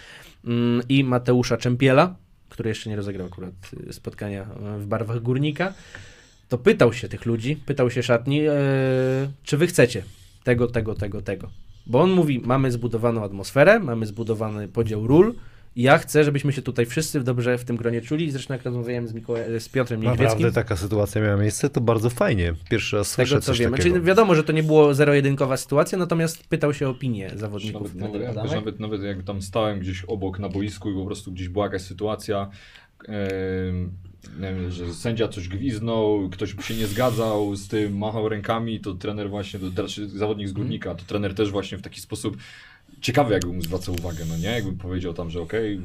mm, i Mateusza Czempiela, który jeszcze nie rozegrał akurat y, spotkania e, w barwach górnika, to pytał się tych ludzi, pytał się szatni, e, czy wy chcecie tego, tego, tego, tego. Bo on mówi, mamy zbudowaną atmosferę, mamy zbudowany podział ról, ja chcę, żebyśmy się tutaj wszyscy dobrze w tym gronie czuli. Zresztą jak rozmawiałem z, Mikołajem, z Piotrem Niedźwieckim, Naprawdę taka sytuacja miała miejsce, to bardzo fajnie. Pierwszy raz z tego słyszę co coś wiemy. takiego. Czyli wiadomo, że to nie było zero-jedynkowa sytuacja, natomiast pytał się o opinię zawodników. Nawet, nawet, nawet, nawet, nawet jak tam stałem gdzieś obok na boisku i po prostu gdzieś była jakaś sytuacja, wiem, że sędzia coś gwiznął, ktoś się nie zgadzał z tym, machał rękami, to trener właśnie, to, znaczy zawodnik z Górnika, to trener też właśnie w taki sposób ciekawy jakby mu zwracał uwagę, no nie? Jakby powiedział tam, że okej,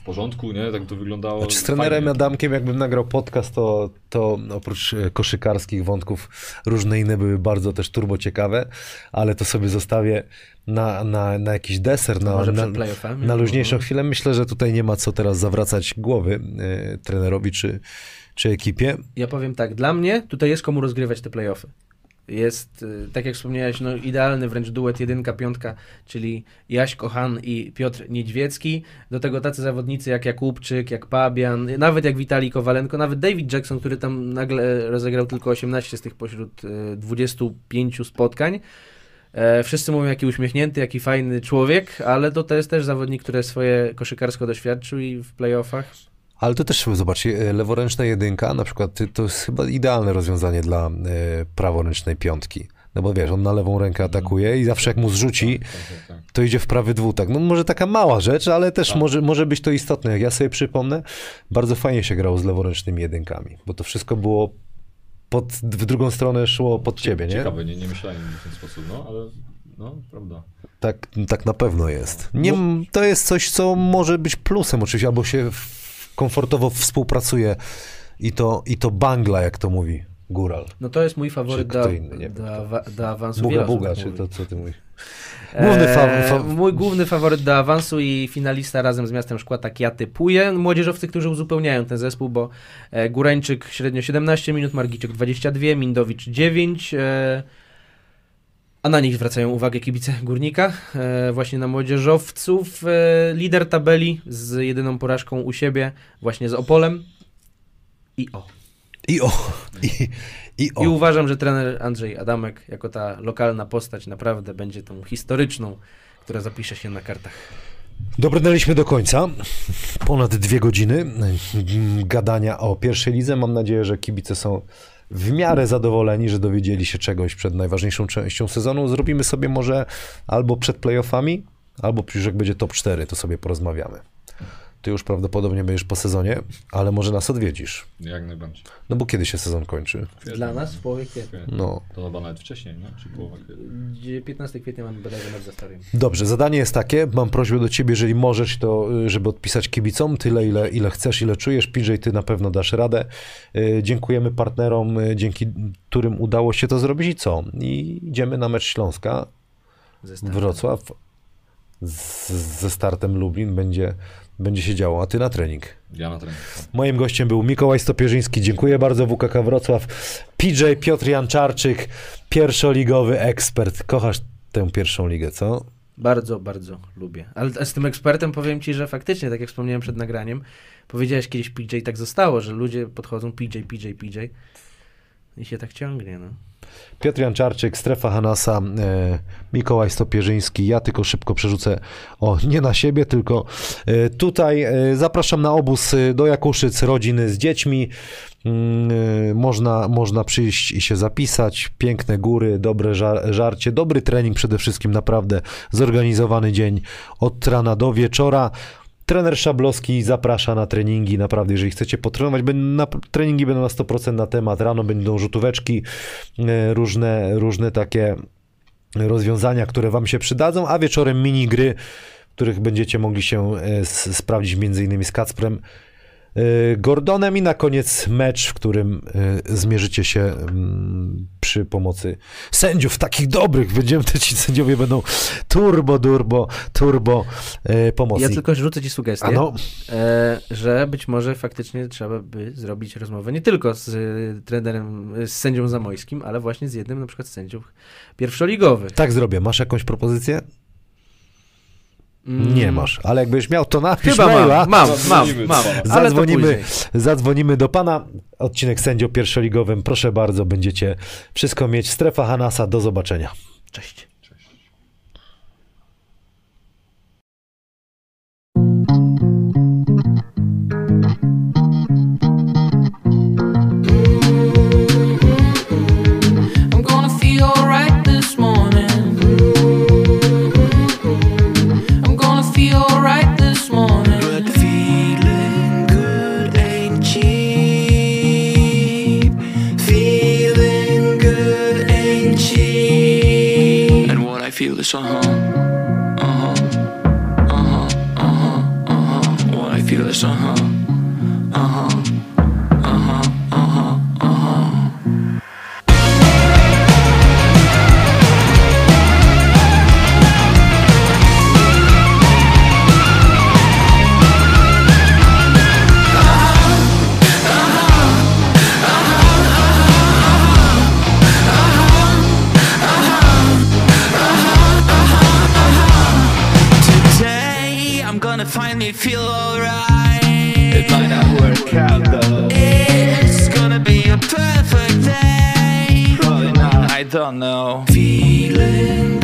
w porządku, nie? Tak to wyglądało. Znaczy z trenerem fajnie. Adamkiem, jakbym nagrał podcast, to, to oprócz e, koszykarskich wątków różne inne były bardzo też turbo ciekawe, ale to sobie zostawię na, na, na jakiś deser, na, na, na luźniejszą Mhm. chwilę. Myślę, że tutaj nie ma co teraz zawracać głowy e, trenerowi czy, czy ekipie. Ja powiem tak, dla mnie tutaj jest komu rozgrywać te playoffy. Jest, y, tak jak wspomniałeś, no, idealny wręcz duet jedynka, piątka, czyli Jaś Kochan i Piotr Niedźwiecki. Do tego tacy zawodnicy jak Jakubczyk, jak Pabian, nawet jak Witalij Kowalenko, nawet David Jackson, który tam nagle rozegrał tylko 18 z tych pośród y, 25 spotkań. E, wszyscy mówią, jaki uśmiechnięty, jaki fajny człowiek, ale to, to jest też zawodnik, który swoje koszykarsko doświadczył i w playoffach Ale to też, zobaczcie, e, leworęczna jedynka na przykład y, to jest chyba idealne rozwiązanie dla e, praworęcznej piątki. No bo wiesz, on na lewą rękę atakuje i zawsze jak mu zrzuci, Tak, tak, tak. to idzie w prawy dwutak. No może taka mała rzecz, ale też Tak. może, może być to istotne. Jak ja sobie przypomnę, bardzo fajnie się grało z leworęcznymi jedynkami, bo to wszystko było pod, w drugą stronę szło pod ciebie, nie? Ciekawe, nie, nie myślałem w ten sposób, no, ale no, prawda. Tak, tak na pewno jest. Nie, to jest coś, co może być plusem oczywiście, albo się komfortowo współpracuje i to, i to bangla, jak to mówi Góral. No to jest mój faworyt do, do, awansu. Buga Buga, tak czy to co ty mówisz? Główny fa- fa- Mój główny faworyt do awansu i finalista razem z Miastem Szkła, tak ja typuję. Młodzieżowcy, którzy uzupełniają ten zespół, bo e, Górańczyk średnio 17 minut, Margiczek 22, Mindowicz 9. E, a na nich zwracają uwagę kibice Górnika, e, właśnie na młodzieżowców. E, lider tabeli z jedyną porażką u siebie, właśnie z Opolem. I o. I o, i, i o. I uważam, że trener Andrzej Adamek, jako ta lokalna postać, naprawdę będzie tą historyczną, która zapisze się na kartach. Dobrnęliśmy do końca. Ponad dwie godziny mm, gadania o pierwszej lidze. Mam nadzieję, że kibice są w miarę zadowoleni, że dowiedzieli się czegoś przed najważniejszą częścią sezonu. Zrobimy sobie może albo przed playoffami, albo już jak będzie top 4, to sobie porozmawiamy. Ty już prawdopodobnie będziesz po sezonie, ale może nas odwiedzisz. Jak najbardziej. No bo kiedy się sezon kończy? Dla nas w połowie kwietnia. No. To chyba nawet wcześniej, nie? Czy połowa kwietnia? Gdzie 15 kwietnia mamy bodajże mecz za starym. Dobrze, zadanie jest takie. Mam prośbę do ciebie, jeżeli możesz, to y, żeby odpisać kibicom tyle, ile, ile chcesz, ile czujesz. PJ, ty na pewno dasz radę. Y, Dziękujemy partnerom, y, dzięki którym udało się to zrobić i co? I idziemy na mecz Śląska, Ze. Wrocław. Z, ze startem Lublin będzie, będzie się działo, a ty na trening. Ja na trening. Moim gościem był Mikołaj Stopierzyński. Dziękuję bardzo WKK Wrocław. PJ Piotr Janczarczyk, pierwszoligowy ekspert. Kochasz tę pierwszą ligę, co? Bardzo, bardzo lubię. Ale z tym ekspertem powiem ci, że faktycznie, tak jak wspomniałem przed nagraniem, powiedziałeś kiedyś PJ, tak zostało, że ludzie podchodzą PJ, PJ, PJ i się tak ciągnie, no. Piotr Janczarczyk, Strefa Hanasa, e, Mikołaj Stopierzyński. Ja tylko szybko przerzucę, o nie na siebie, tylko e, tutaj e, zapraszam na obóz e, do Jakuszyc, rodziny z dziećmi. Mm, e, można, można przyjść i się zapisać. Piękne góry, dobre żar, żarcie, dobry trening przede wszystkim, naprawdę zorganizowany dzień od rana do wieczora. Trener Szablowski zaprasza na treningi, naprawdę, jeżeli chcecie potrenować, na, treningi będą na 100% na temat, rano będą rzutóweczki, e, różne, różne takie rozwiązania, które wam się przydadzą, a wieczorem mini gry, w których będziecie mogli się e, sprawdzić między innymi z Kacprem Gordonem i na koniec mecz, w którym e, zmierzycie się mm, przy pomocy sędziów takich dobrych. Będziemy, te ci sędziowie będą turbo, turbo, turbo e, pomocni. Ja tylko rzucę ci sugestię, no, e, że być może faktycznie trzeba by zrobić rozmowę nie tylko z trenerem, z sędzią zamojskim, ale właśnie z jednym na przykład z sędziów pierwszoligowych. tak zrobię. Masz jakąś propozycję? Mm, Nie masz, ale jakbyś miał, to napisz Chyba maila. mam, mam, mam, Zadzwonimy mam, zadzwonimy do pana. Odcinek sędzią pierwszoligowym. Proszę bardzo, będziecie wszystko mieć. Strefa Hanasa, do zobaczenia. Cześć. this uh-huh. uh-huh, uh-huh, uh-huh, uh-huh. When I feel this uh-huh. Feel alright. It might not work out though. It's gonna be a perfect day. Probably not. I don't know. Feeling